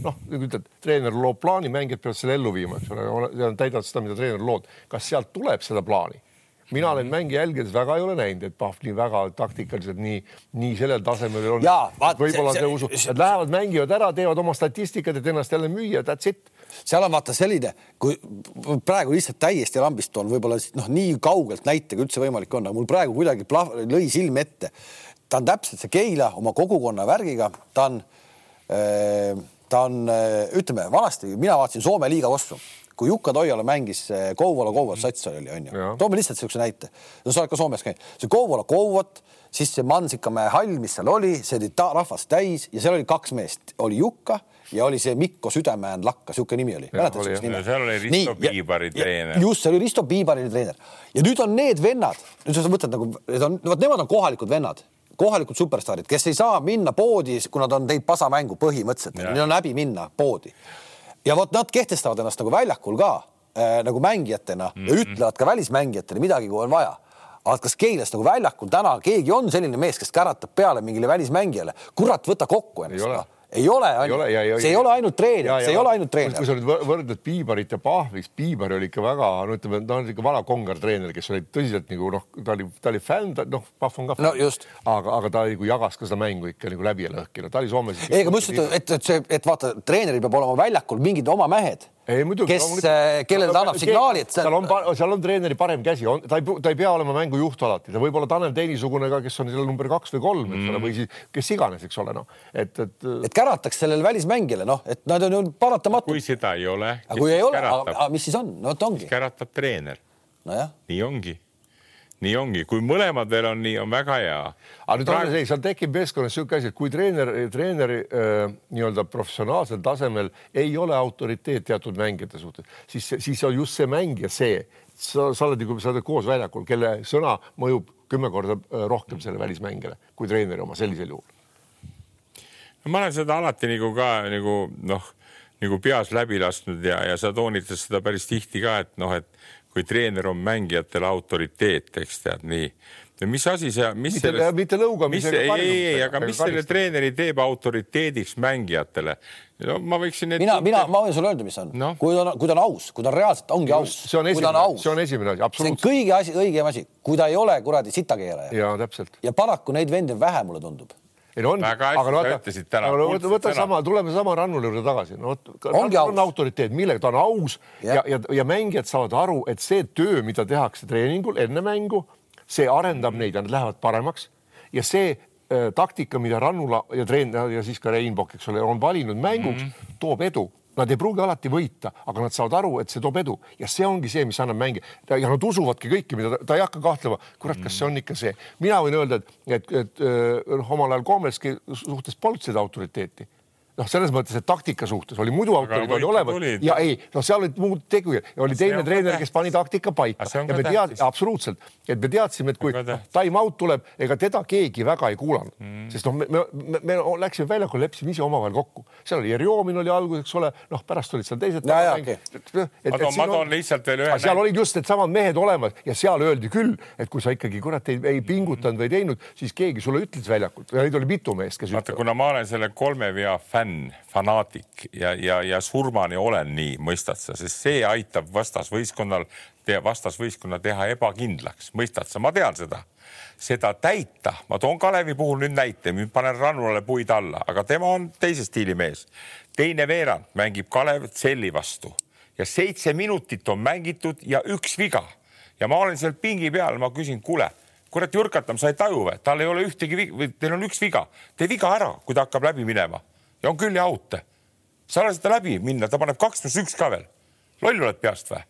noh, nagu ütled, treener loob plaani, mängijad peavad selle ellu viima, eks ole, täidavad seda, mida treener loob. kas sealt tuleb seda plaani? mina olen mängi jälgides väga ei ole näinud, et Pahv nii väga taktikaliselt nii, nii sellel tasemel on. võib-olla see usu, nad lähevad, mängivad ära, teevad oma statistikat, et ennast jälle müüa, that's it seal on vaata selline, kui praegu lihtsalt täiesti lambist on võib-olla noh, nii kaugelt näitega üldse võimalik on, aga mul praegu kuidagi plahv, lõi silme ette. ta on täpselt see Keila oma kogukonna värgiga, ta on, äh, ta on, äh, ütleme vanasti mina vaatasin Soome liiga vastu kui Jukka Toiala mängis Kouvola Kouvot sats oli, onju. toome lihtsalt niisuguse näite. no sa oled ka Soomes käinud, see Kouvola Kouvot, siis see Mansikamäe hall, mis seal oli, see oli rahvast täis ja seal oli kaks meest, oli Jukka ja oli see Mikko Südamäen lakka, niisugune nimi oli. mäletad sellist nime? seal oli Risto Nii, Piibari treener. just, see oli Risto Piibari treener ja nüüd on need vennad, nüüd sa mõtled nagu, need on, vot nemad on kohalikud vennad kohalikud superstaarid, kes ei saa minna poodi, kui nad on teinud pasamängu põhimõtteliselt, neil on häbi minna poodi. ja vot nad kehtestavad ennast nagu väljakul ka äh, nagu mängijatena mm -hmm. ja mhm. ütlevad ka välismängijatele midagi, kui on vaja aga kas Keilas nagu väljakul täna keegi on selline mees, kes käratab peale mingile välismängijale, kurat, võta kokku ennast ei ole, see ei ole ainult treener, see ei ole ainult treener. kui sa nüüd võrdled Piibarit ja Pahvist, Piibar oli ikka väga, no ütleme, ta on ikka vana kongar treener, kes oli tõsiselt nagu noh, ta oli, ta oli fänn, noh, Pahv on ka fänn no,. aga, aga ta nagu jagas ka seda mängu ikka nagu läbi ja lõhki, no ta oli Soomes. ei, aga ma just ütlen, et, et see, et vaata, treeneril peab olema väljakul mingid oma mehed ei muidugi. kes, äh, kellele ta annab signaali, et seal on, seal on treeneri parem käsi, on, ta ei, ta ei pea olema mängujuht alati, ta võib olla Tanel Teini-sugune ka, kes on seal number kaks või kolm, eks ole mm., või siis kes iganes, eks ole, noh, et, et. et kärataks sellele välismängijale, noh, et nad on ju paratamatud. kui seda ei ole. aga kui ei ole, mis siis on, no vot ongi. käratab treener. nojah. nii ongi nii ongi, kui mõlemad veel on nii, on väga hea. aga nüüd Praegu... see, seal tekib meeskonnas niisugune asi, et kui treener, treeneri äh, nii-öelda professionaalsel tasemel ei ole autoriteet teatud mängijate suhtes, siis, siis on just see mängija see, sa, sa oled nagu, sa oled koos väljakul, kelle sõna mõjub kümme korda äh, rohkem selle välismängijale kui treeneri oma sellisel juhul. no ma olen seda alati nagu ka nagu noh, nagu peas läbi lasknud ja, ja sa toonitad seda päris tihti ka, et noh, et kui treener on mängijatele autoriteet, eks tead nii. mis asi see, mis mitte, sellest, mitte lõugamisega. ei, ei, ei, aga mis selle treeneri teeb autoriteediks mängijatele? no ma võiksin. mina, mina, ma võin sulle öelda, mis on no., kui ta on, kui ta on aus, kui ta on reaalselt ongi aus. see on esimene, see on esimene asi, absoluutselt. see on kõige asi, õigem asi, kui ta ei ole kuradi sitakeeraja. ja täpselt. ja paraku neid vendi on vähe, mulle tundub ei no on, aga no vaata, võta sama, tuleme sama Rannuli juurde tagasi, no vot, on autoriteet, millega ta on aus ja, ja, ja, ja mängijad saavad aru, et see töö, mida tehakse treeningul enne mängu, see arendab neid ja nad lähevad paremaks. Ja see äh, taktika, mida Rannula ja treener ja siis ka Reinbok, eks ole, on valinud mänguks mm, -hmm. toob edu Nad ei pruugi alati võita, aga nad saavad aru, et see toob edu. Ja see ongi see, mis annab mänge. Ja nad usuvadki kõike, mida ta, ta ei hakka kahtlema. kurat, kas see on ikka see, mina võin öelda, et, et, et öö, omal ajal Komelski suhtes polnud seda autoriteeti noh, selles mõttes, et taktika suhtes oli muidu autorid oli olemas olid. ja ei, noh, seal olid muud tegijad ja oli teine treener, kes pani taktika paika ja me teadsime absoluutselt, et me teadsime, et kui time out tuleb, ega teda keegi väga ei kuulanud mm., sest noh, me, me, me, me läksime väljakule, leppisime ise omavahel kokku, seal oli Jerjomin oli alguses, eks ole, noh, pärast olid seal teised. ma toon, ma toon lihtsalt veel ühe. seal olid just needsamad mehed olemas ja seal öeldi küll, et kui sa ikkagi kurat ei, ei pingutanud või teinud, siis keegi sulle ütles väljakult ja neid oli mitu meest, kes. vaata, kuna ma olen selle kolme vea fänn fänn, fanaatik ja, ja, ja surmani olen nii, mõistad sa, sest see aitab vastasvõistkonnal, vastasvõistkonna teha ebakindlaks, mõistad sa, ma tean seda. Seda täita, ma toon Kalevi puhul nüüd näite, nüüd panen Rannulale puid alla, aga tema on teise stiili mees. teine veerand mängib Kalev Tselli vastu. Ja seitse minutit on mängitud ja üks viga. Ja ma olen seal pingi peal, ma küsin, kuule, kurat, Jürkatam, sa ei taju või, tal ei ole ühtegi teil on üks viga, tee viga ära, kui ta hakkab läbi minema ja on küll ja aute. sa lased ta läbi minna, ta paneb kaks pluss üks ka veel. loll oled peast või?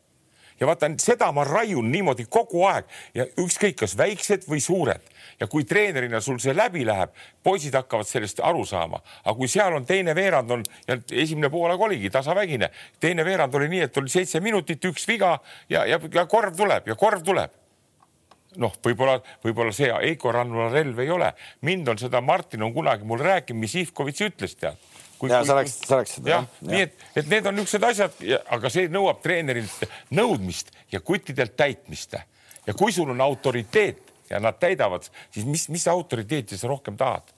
ja vaata, seda ma raiun niimoodi kogu aeg ja ükskõik, kas väiksed või suured ja kui treenerina sul see läbi läheb, poisid hakkavad sellest aru saama, aga kui seal on teine veerand on ja esimene poolaeg oligi tasavägine, teine veerand oli nii, et oli seitse minutit, üks viga ja, ja, ja korv tuleb ja korv tuleb noh, võib-olla, võib-olla see Eiko Rannula relv ei ole. mind on seda, Martin on kunagi mulle rääkinud, mis Ivkovitš ütles, tead. ja sa rääkisid, sa rääkisid seda. jah, nii et, et need on niisugused asjad, aga see nõuab treenerilt nõudmist ja kuttidelt täitmist. ja kui sul on autoriteet ja nad täidavad, siis mis, mis autoriteeti sa rohkem tahad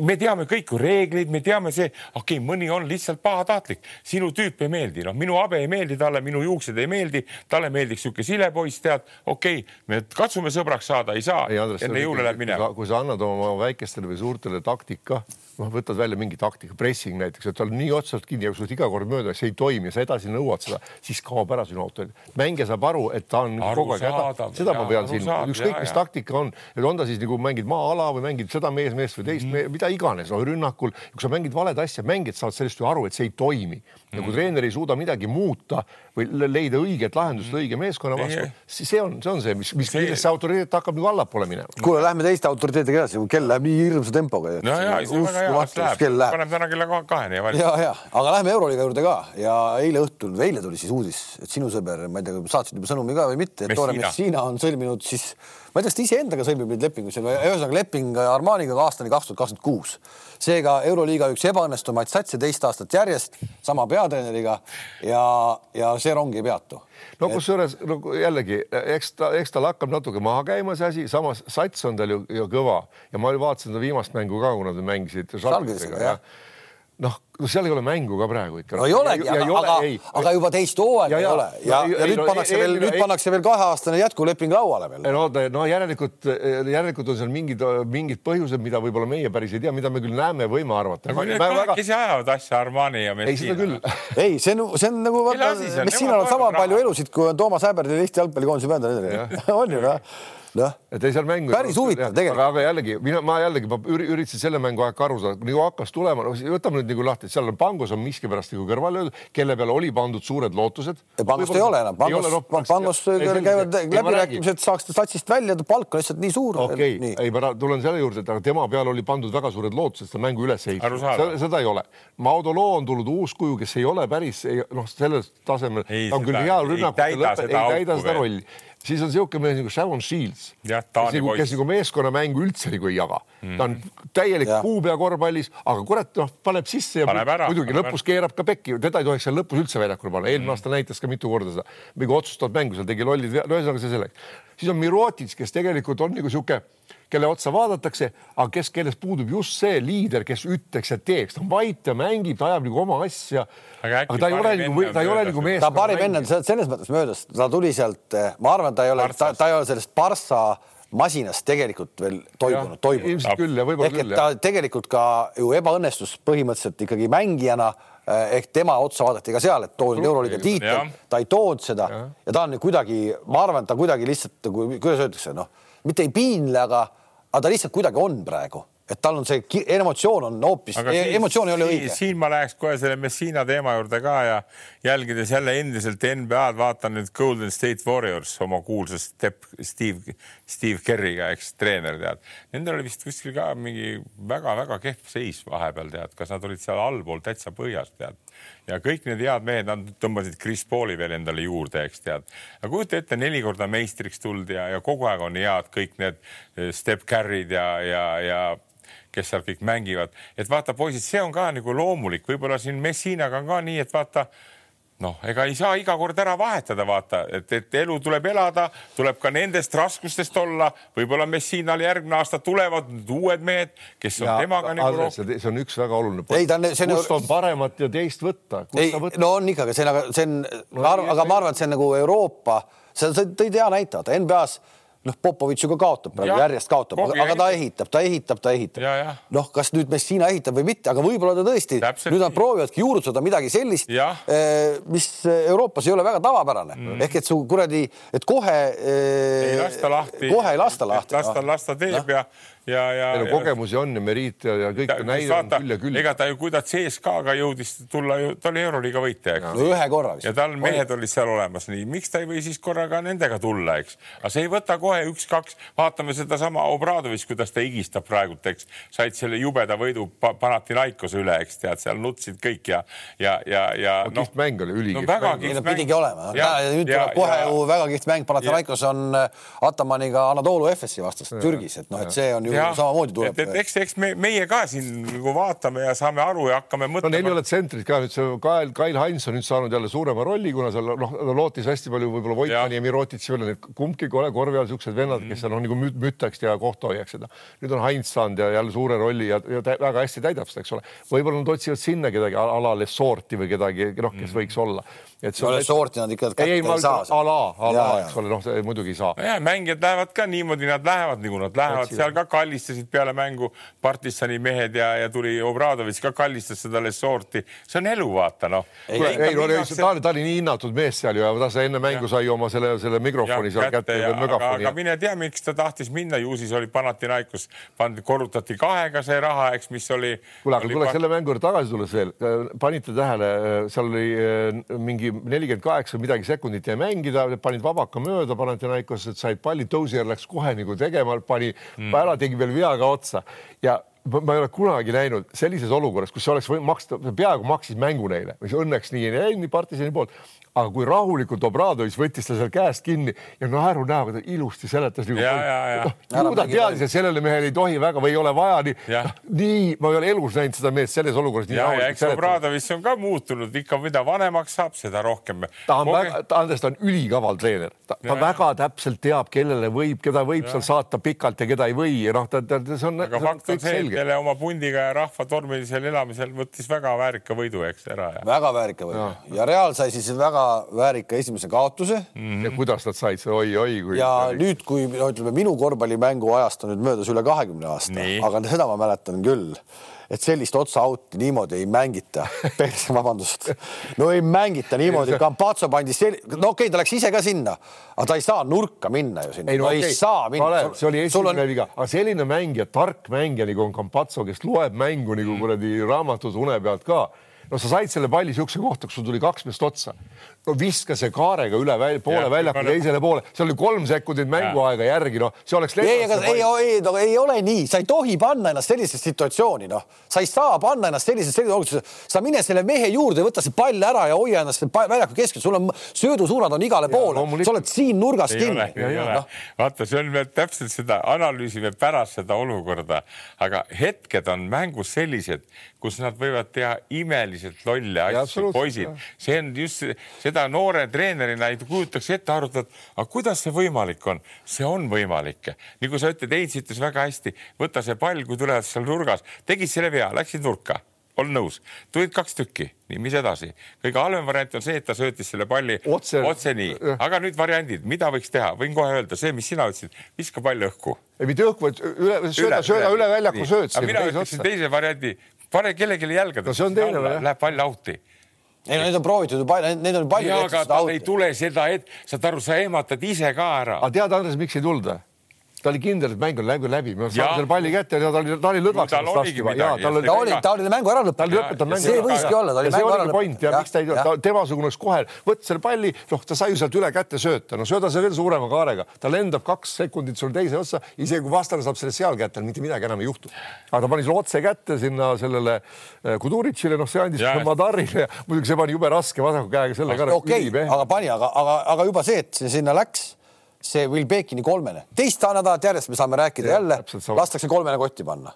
me teame kõik ju reegleid, me teame see, okei okay,, mõni on lihtsalt pahatahtlik, sinu tüüp ei meeldi, noh, minu habe ei meeldi talle, minu juuksed ei meeldi, talle meeldiks niisugune silepoiss, tead, okei okay,, me katsume sõbraks saada, ei saa, enne jõule läheb minema. kui sa annad oma väikestele või suurtele taktika noh, võtad välja mingi taktika, pressing näiteks, et tal nii otsast kinni ja kui sul iga kord mööda, see ei toimi, sa edasi nõuad seda, siis kaob ära sinu auto. mängija saab aru, et ta on aru kogu aeg häda, seda ma pean silma, ükskõik mis taktika on, et on ta siis nagu mängid maa-ala või mängid seda mees, meest või teist mm., mida iganes no,, rünnakul, kui sa mängid valed asja, mängijad saavad sellest ju aru, et see ei toimi ja kui mm. treener ei suuda midagi muuta või leida õiget lahendust õige meeskonna vastu, siis see on, see on see, mis, mis see... millest see autoriteet hakkab nagu allapoole minema. kuule, lähme teiste autoriteetidega edasi, kell läheb nii hirmsa tempoga. no ja, see on väga hea, kell läheb. paneme täna kella kaheni ja valmis. ja, ja, aga lähme Euroliiga juurde ka ja eile õhtul, eile tuli siis uudis, et sinu sõber, ma ei tea, saatsid juba sõnumi ka või mitte, et Tore Messina on sõlminud siis ma ei tea, kas ta iseendaga sõlmib neid lepinguid ühesõnaga leping Armaniga aastani kaks tuhat kakskümmend kuus. seega Euroliiga üks ebaõnnestumaid satse teist aastat järjest sama peatreeneriga ja, ja see rong ei peatu. no kusjuures no jällegi, eks ta, eks tal hakkab natuke maha käima see asi, samas sats on tal ju, ju kõva ja ma vaatasin seda viimast mängu ka, kuna nad mängisid. Noh no seal ei ole mängu ka praegu ikka. no ei olegi, aga, aga, aga juba teist hooaega ei ole ja, ja, ja nüüd no, pannakse veel, nüüd pannakse veel kaheaastane jätkuleping lauale veel. no, no järelikult, järelikult on seal mingid, mingid põhjused, mida võib-olla meie päris ei tea, mida me küll näeme, võime arvata. kahekesi ajavad asja Armani ja Messina. ei, seda küll. ei, see on, see on nagu, Messinal on sama palju elusid, kui on Toomas Häberdi Eesti jalgpallikoondise peatreener. on ju, noh noh, et ei seal mängu. päris huvitav tegelikult. aga jällegi mina, ma jällegi ma üritasin selle mängu aeg aru saada, nagu hakkas tulema, no võtame nüüd nagu lahti, seal on Pangos on miskipärast nagu kõrvale öeldud, kelle peale oli pandud suured lootused. Pangost ei ole enam, Pangos, no, Pangos käivad läbirääkimised, saaks ta satsist välja, ta palk on lihtsalt nii suur. okei ei ma tulen selle juurde, et aga tema peale oli pandud väga suured lootused seda mängu üles ehitada, seda ei ole. Maudolo on tulnud uus kuju, kes ei ole päris noh, sellel tasemel, ta on küll hea rünnak, ei täida seda rolli siis on niisugune mees nagu Sharon Shields, kes, nagu, kes nagu meeskonnamängu üldse nagu ei jaga. Mm.. ta on täielik puupea korvpallis, aga kurat, noh, paneb sisse ja paneb muidugi lõpus keerab ka pekki, teda ei tohiks seal lõpus üldse väljakule panna, eelmine mm. aasta näitas ka mitu korda seda, mingi otsustavat mängu seal tegi lollid, no ühesõnaga see selleks. Siis on Mirotic, kes tegelikult on nagu niisugune kelle otsa vaadatakse, aga kes, kellest puudub just see liider, kes ütleks ja teeks, ta on vait ja mängib, ta ajab nagu oma asja. aga ta ei ole nagu, ta ei ole nagu mees. ta parim enne selles mõttes möödas, ta tuli sealt, ma arvan, ta ei ole, ta, ta ei ole sellest Barca masinast tegelikult veel toimunud, toimunud. ilmselt küll ja võib-olla küll. ta tegelikult ka ju ebaõnnestus põhimõtteliselt ikkagi mängijana eh, ehk tema otsa vaadati ka seal, et toon euroliiga tiitel, ta ei toonud seda. Ja, ja ta on kuidagi, ma arvan, et ta kuidagi lihtsalt kuidas öeldakse, noh, mitte ei piinle, aga aga ta lihtsalt kuidagi on praegu, et tal on see emotsioon on hoopis, emotsioon ei ole õige. siin ma läheks kohe selle Messina teema juurde ka ja jälgides jälle endiselt NBA-d, vaatan nüüd Golden State Warriors oma kuulsa Steve, Steve Kerriga, eks treener tead. Nendel oli vist kuskil ka mingi väga-väga kehv seis vahepeal tead, kas nad olid seal allpool täitsa põhjas tead ja kõik need head mehed, nad tõmbasid Chris Pauli veel endale juurde, eks tead. aga kujuta ette, neli korda meistriks tuldi ja, ja kogu aeg on head kõik need eh, Step Carry'd ja, ja, ja kes seal kõik mängivad, et vaata, poisid, see on ka nagu loomulik, võib-olla siin Messinaga on ka nii, et vaata noh, ega ei saa iga kord ära vahetada, vaata, et, et elu tuleb elada, tuleb ka nendest raskustest olla, võib-olla Messinal järgmine aasta tulevad uued mehed, kes on ja, temaga nagu rohkem. see on üks väga oluline point. kust on paremat ja teist võtta? no on ikka, aga see on, see on no,, aga ma arvan, et see on nagu Euroopa, sa tõid hea näite, vaata NBA-s noh, Popovitš ju ka kaotab praegu, järjest kaotab, aga ta ehitab, ta ehitab, ta ehitab. noh, kas nüüd Messina ehitab või mitte, aga võib-olla ta tõesti, nüüd nad proovivadki juurutada midagi sellist, eh, mis Euroopas ei ole väga tavapärane mm. ehk et su kuradi, et kohe. ei lasta lahti. kohe ei lasta lahti. las ta, las ta teeb ja ja, ja. meil on kogemusi on ja meriit ja, ja kõik ta, näidanud küll ja küll. ega ta ju, kui ta CSKA-ga jõudis tulla, ta oli Euroliiga võitja, eks. no ühe korra vist. ja tal mehed olid seal olemas, nii miks ta ei või siis korraga nendega tulla, eks. aga see ei võta kohe üks-kaks, vaatame sedasama Obradovist, kuidas ta higistab praegult, eks. said selle jubeda võidu Panathinaikose üle, eks tead, seal nutsid kõik ja, ja, ja, ja no,. kihvt mäng oli, ülikihvt no, väga mäng. No, pidigi olema. nüüd tuleb kohe ju väga kihvt mäng, Panathinaikos on äh, Atamaniga Anatoolu Efesi vastas Türgis, et noh, et see on ju ju samamoodi tuleb. et eks, eks me, meie ka siin nagu vaatame ja saame aru ja hakkame mõtlema. no neil ei ole tsentrit ka nüüd see Kael, Kail Heinz on nüüd saanud jälle suurema rolli, kuna seal noh, lootis hästi palju võib-olla Voitmani ja Mirotitši veel, need kumbki kole korvi all siuksed vennad, kes seal on nagu müttaks ja kohtuhoiaks seda. nüüd on Heinz saanud ja jälle suure rolli ja, ja väga hästi täidab seda, eks ole. võib-olla nad otsivad sinna kedagi alale sorti või kedagi, noh, kes võiks olla et see on. sorti nad ikka kätte ei, ei, ei saa. ala, ala, eks ole, noh, muidugi ei saa. ja mängijad lähevad ka niimoodi, nad lähevad nagu nad lähevad, seal ka kallistasid peale mängu partisani mehed ja, ja tuli Obradovitš ka kallistas seda Lesorti. see on elu, vaata noh. ei, ei, no, ta, ta oli nii hinnatud mees seal ju ja ta sai enne mängu sai oma selle, selle mikrofoni seal kätte ja megafoni. aga mine tea, miks ta tahtis minna, ju siis oli Panathinaikos, pandi, korrutati kahega see raha, eks, mis oli. kuule, aga tuleks selle mängu juurde tagasi tulles veel, panite tähele, seal oli äh, mingi nelikümmend kaheksa midagi sekundit jäi mängida, panid vabaka mööda, Panathinaikos, et said palli, Dozier läks kohe nagu tegema, pani mm. ära, tegi veel vea ka otsa. Ja ma ei ole kunagi näinud sellises olukorras, kus see oleks võinud maksta, peaaegu maksis mängu neile, mis õnneks nii ei läinud, nii partisani poolt, aga kui rahulikult Obradovic võttis ta seal käest kinni ja naerunäoga ta ilusti seletas nagu. No, ju ta teadis, et sellele mehele ei tohi väga või ei ole vaja nii. nii, ma ei ole elus näinud seda meest selles olukorras. ja, ja eks Obradovic on ka muutunud ikka, mida vanemaks saab, seda rohkem. ta on Koge... väga, ta, Andres, ta on ülikaval treener, ta, ta väga täpselt teab, kellele võib, keda võib ja. seal saata pikalt ja keda ei või ja noh, ta, ta, see on. aga fakt on see, et kelle oma pundiga ja rahva tormilisel elamisel võttis väga väärika võidu, eks ära. väga väärika võidu ja, ja Real sai siis väga väga väärika esimese kaotuse mm. -hmm. ja kuidas nad said see oi-oi kui. ja väärika. nüüd, kui no ütleme, minu korvpallimängu ajast on nüüd möödas üle kahekümne aasta, aga seda ma mäletan küll et sellist otsa out'i niimoodi ei mängita. vabandust, no ei mängita niimoodi, Campazzo pandi sel-, no okei okay,, ta läks ise ka sinna, aga ta ei saa nurka minna ju sinna. ei, no, okay. ei saa minna. see oli esimene on... viga, aga selline mängija, tark mängija nagu on Campazzo, kes loeb mängu nagu kuradi raamatut une pealt ka no sa said selle palli siukse kohta, kus sul tuli kaks meest otsa. No viska see kaarega üle väl, poole väljaku teisele poole, seal oli kolm sekundit mänguaega järgi, noh, see oleks. ei, aga ei, ei, no, ei ole nii, sa ei tohi panna ennast sellisesse situatsiooni, noh, sa ei saa panna ennast sellisesse, sellisesse olukorda, sa mine selle mehe juurde, võta see pall ära ja hoia ennast väljaku keskel, sul on söödusuunad on igale poole, sa oled siin nurgas kinni. No. vaata, see on veel täpselt seda, analüüsime pärast seda olukorda, aga hetked on mängus sellised, kus nad võivad teha imeliselt lolle asju, poisid. see on just seda noore treenerina ei kujutaks ette arutada, aga kuidas see võimalik on? see on võimalik. nagu sa ütled, Heinz ütles väga hästi, võta see pall, kui tulevad seal nurgas, tegid selle vea, läksid nurka. Olen nõus, tulid kaks tükki, nii, mis edasi? kõige halvem variant on see, et ta söötis selle palli otse, otse nii, aga nüüd variandid, mida võiks teha, võin kohe öelda, see, mis sina ütlesid, viska pall õhku. ei mitte õhku, vaid üle, sööda, sööda üle. väljaku sööt. mina ütleksin teise variandi, pane kellelegi jälgedesse. no? Läheb pall out'i ei no neid on proovitud ju palju, neid on palju. jaa, aga tal ei tule seda, et saad aru, sa ehmatad ise ka ära. aga tead, Andres, miks ei tulda? Ta oli kindel, et mäng on läbi, läbi, me saame selle palli kätte ja ta oli, ta oli lõdvaks no, vastu. ta oli, ta oli mängu ära lõpetanud. ta oli lõpetanud mängu. see võiski olla, ta oli mängu ära lõpetanud. ja miks ta ei, temasugune oleks kohe, võtta selle palli, noh, ta sai ju sealt üle kätte sööta, no sööda see veel suurema kaarega, ta lendab kaks sekundit sul teise otsa, isegi kui vastane saab selle seal kätte, mitte midagi enam ei juhtu. aga ta pani sulle otse kätte sinna sellele eh, Kuduritšile, noh, see andis Madarile ja muidugi see pani jube raske vasaku käega selle ka. okei aga pani, aga, aga, aga juba see, et see sinna läks see Will Bekini kolmene, teist nädalat järjest me saame rääkida ja, jälle, lastakse kolmene kotti panna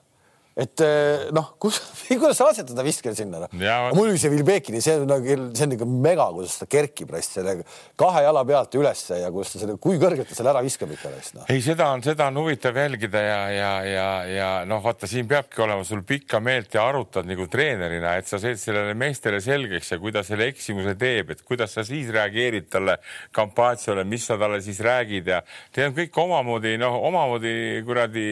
et eh, noh, kus, kuidas sa lased teda viskele sinna noh. muidugi see Vilbekini, see on nagu, see on ikka mega, kuidas ta kerkib raisk selle kahe jala pealt ülesse ja kuidas ta selle, kui kõrgelt ta selle ära viskab ikka raisk noh. ei, seda on, seda on huvitav jälgida ja, ja, ja, ja noh, vaata, siin peabki olema sul pikka meelt ja arutad nagu treenerina, et sa teed sellele meestele selgeks ja kui ta selle eksimuse teeb, et kuidas sa siis reageerid talle kampaaniale, mis sa talle siis räägid ja need on kõik omamoodi noh, omamoodi kuradi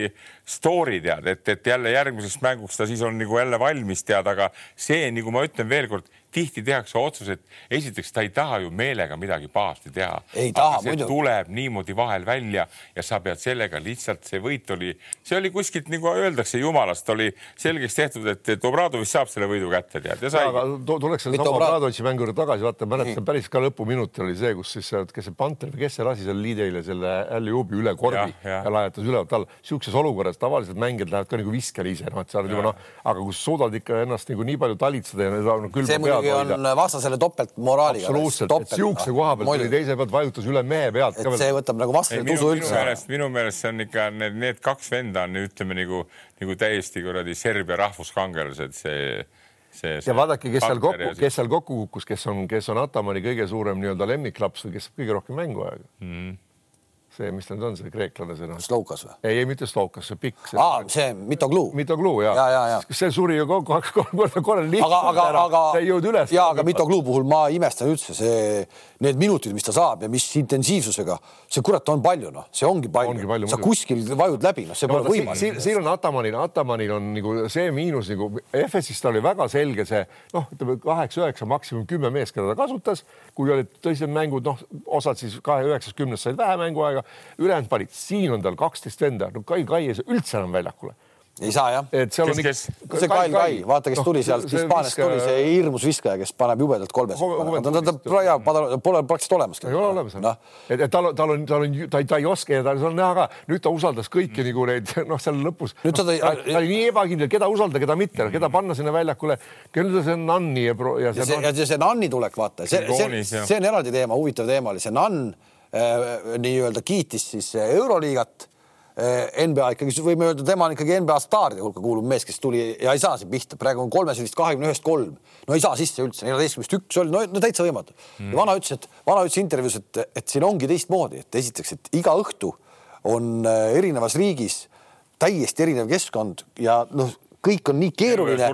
story tead, et, et jälle järgmiseks mänguks ta siis on nagu jälle valmis tead, aga see, nagu ma ütlen veelkord, tihti tehakse otsus, et esiteks ta ei taha ju meelega midagi pahasti teha. ei taha muidu. tuleb niimoodi vahel välja ja sa pead sellega lihtsalt, see võit oli, see oli kuskilt nagu öeldakse jumalast oli selgeks tehtud, et, Obradovic saab selle võidu kätte tead ja sai. aga tuleks selle sama Obradovici mängu juurde tagasi, vaata, mäletan päris ka lõpuminut oli see, kus siis, kes see Panter või kes see lasi seal Liideile selle Alliubi üle korvi ja, ja. ja lajatas ülevalt alla. sihukeses olukorras tavaliselt mängijad lähevad ka nagu viskele ise, noh, et sa oled juba noh, aga kui sa suudad ikka ennast nagu nii palju talitseda ja no, külma pead muidugi on vastasele topeltmoraaliga. absoluutselt, et siukse koha pealt tuli teise pealt vajutas üle mehe pealt. et see võtab nagu vastasele usu üldse. minu meelest, see on ikka need, need kaks venda on ütleme nagu, nagu täiesti kuradi Serbia rahvuskangelased, see see, see. ja vaadake, kes seal kokku, kes seal kokku kukkus, kes on, kes on Atamani kõige suurem nii-öelda lemmiklaps või kes kõige rohkem mänguaega mm. See, mis ta nüüd on, see kreeklane, see noh. Slovkas või? ei, ei mitte Slovkas, see pikk. aa, see Mitoglu. Mitoglu ja, ja, ja, ja. see suri ju kogu aeg kolm korda korral lihtsalt aga, aga, aga, see ei jõudnud üles. ja, aga Mitoglu puhul ma imestan üldse see, need minutid, mis ta saab ja mis intensiivsusega, see kurat on palju, noh, see ongi palju, ongi palju. sa kuskil vajud läbi, noh, see pole no, võimalik. siin, siin on Atamanil, Atamanil on nagu see miinus nagu FS-is ta oli väga selge see noh, ütleme kaheksa-üheksa, maksimum kümme meest, keda ta kasutas, kui olid tõsised mängud, noh, osad siis kahe üheksast kümnest said vähe mänguaega, ülejäänud panid, siin on tal kaksteist venda, no Kai, Kai ei saa üldse enam väljakule ei saa jah. et seal kes, on kes, kes? see Kail Kai, vaata, kes no, tuli sealt Hispaaniast tuli see hirmus viskaja, kes paneb jubedalt kolmes. ta, ta, ta pole praktiliselt olemaski. ei ole olemas no.. et, et tal on, tal on, tal on, ta ei, ta ei oska ja ta on näha ka, nüüd ta usaldas kõiki nagu neid, noh, seal lõpus. nüüd ta, ta, ta oli nii ebakindel, keda usaldada, keda mitte, keda panna sinna väljakule. kelle see on Nanni ja, ja see. ja see, Nanni tulek, vaata, see, see, see on eraldi teema, huvitav teema oli see Nann nii-öelda kiitis siis Euroliigat. Eh, NBA ikkagi, võime öelda, tema on ikkagi NBA staaride hulka kuuluv mees, kes tuli ja ei saa siin pihta, praegu on kolmes vist kahekümne ühest kolm, no ei saa sisse üldse, neljateistkümnest üks oli, no, no täitsa võimatu. Mm.. ja vana ütles, et vana ütles intervjuus, et, et siin ongi teistmoodi, et esiteks, et iga õhtu on erinevas riigis täiesti erinev keskkond ja noh, kõik on nii keeruline,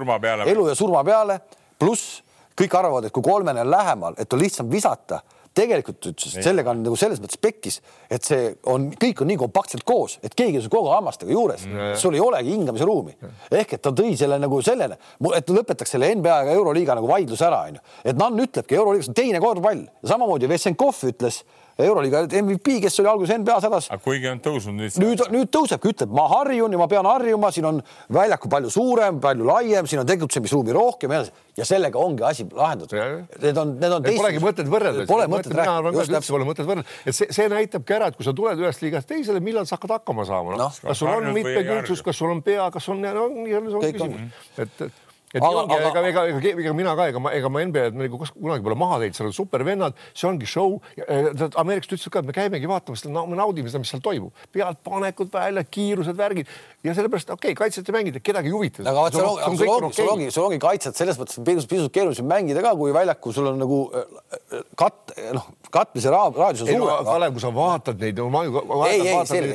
elu ja surma peale, pluss kõik arvavad, et kui kolmene on lähemal, et on lihtsam visata tegelikult ütles, et sellega on nagu selles mõttes pekkis, et see on, kõik on nii kompaktselt koos, et keegi on sul kogu aeg hammastega juures, sul ei olegi hingamise ruumi. ehk et ta tõi selle nagu sellele, et lõpetaks selle NBA ja Euroliiga nagu vaidluse ära, onju. et Nann ütlebki, Euroliigas on teine korvpall, samamoodi Vessenkov ütles euroliiga MVP, kes oli alguses NBA-s hädas. kuigi on tõusnud nüüd. nüüd, nüüd tõusebki, ütleb, ma harjun ja ma pean harjuma, siin on väljaku palju suurem, palju laiem, siin on tegutsemisruumi rohkem ja ja sellega ongi asi lahendatud. Need on, need on teist. Polegi mõtet võrrelda. Pole mõtet rääkida. üldse pole mõtet võrrelda, et see, see näitabki ära, et kui sa tuled ühest liigast teisele, millal sa hakkad hakkama saama no? no. kas sul on mitmekülgsus, kas sul on pea, kas on, no, nii on see küsimus, et, et et aga, ongi, ega, ega, ega, ega mina ka, ega ma, ega ma NBA-d nagu kunagi pole maha teinud, seal on supervennad, see ongi show. ameeriklased ütlesid ka, et me käimegi vaatamas, me naudime seda, mis seal toimub, pealtpanekud välja, kiirused, värgid ja sellepärast okei okay,, kaitset mängida, kedagi ei huvita. aga vaat sul ongi, sul ongi, sul ongi, sul ongi kaitset selles mõttes pisut, pisut keerulisem mängida ka, kui väljakul sul on nagu äh, kat-, noh, katmise raadius on suurem. Kalev, kui sa vaatad neid, ma ju.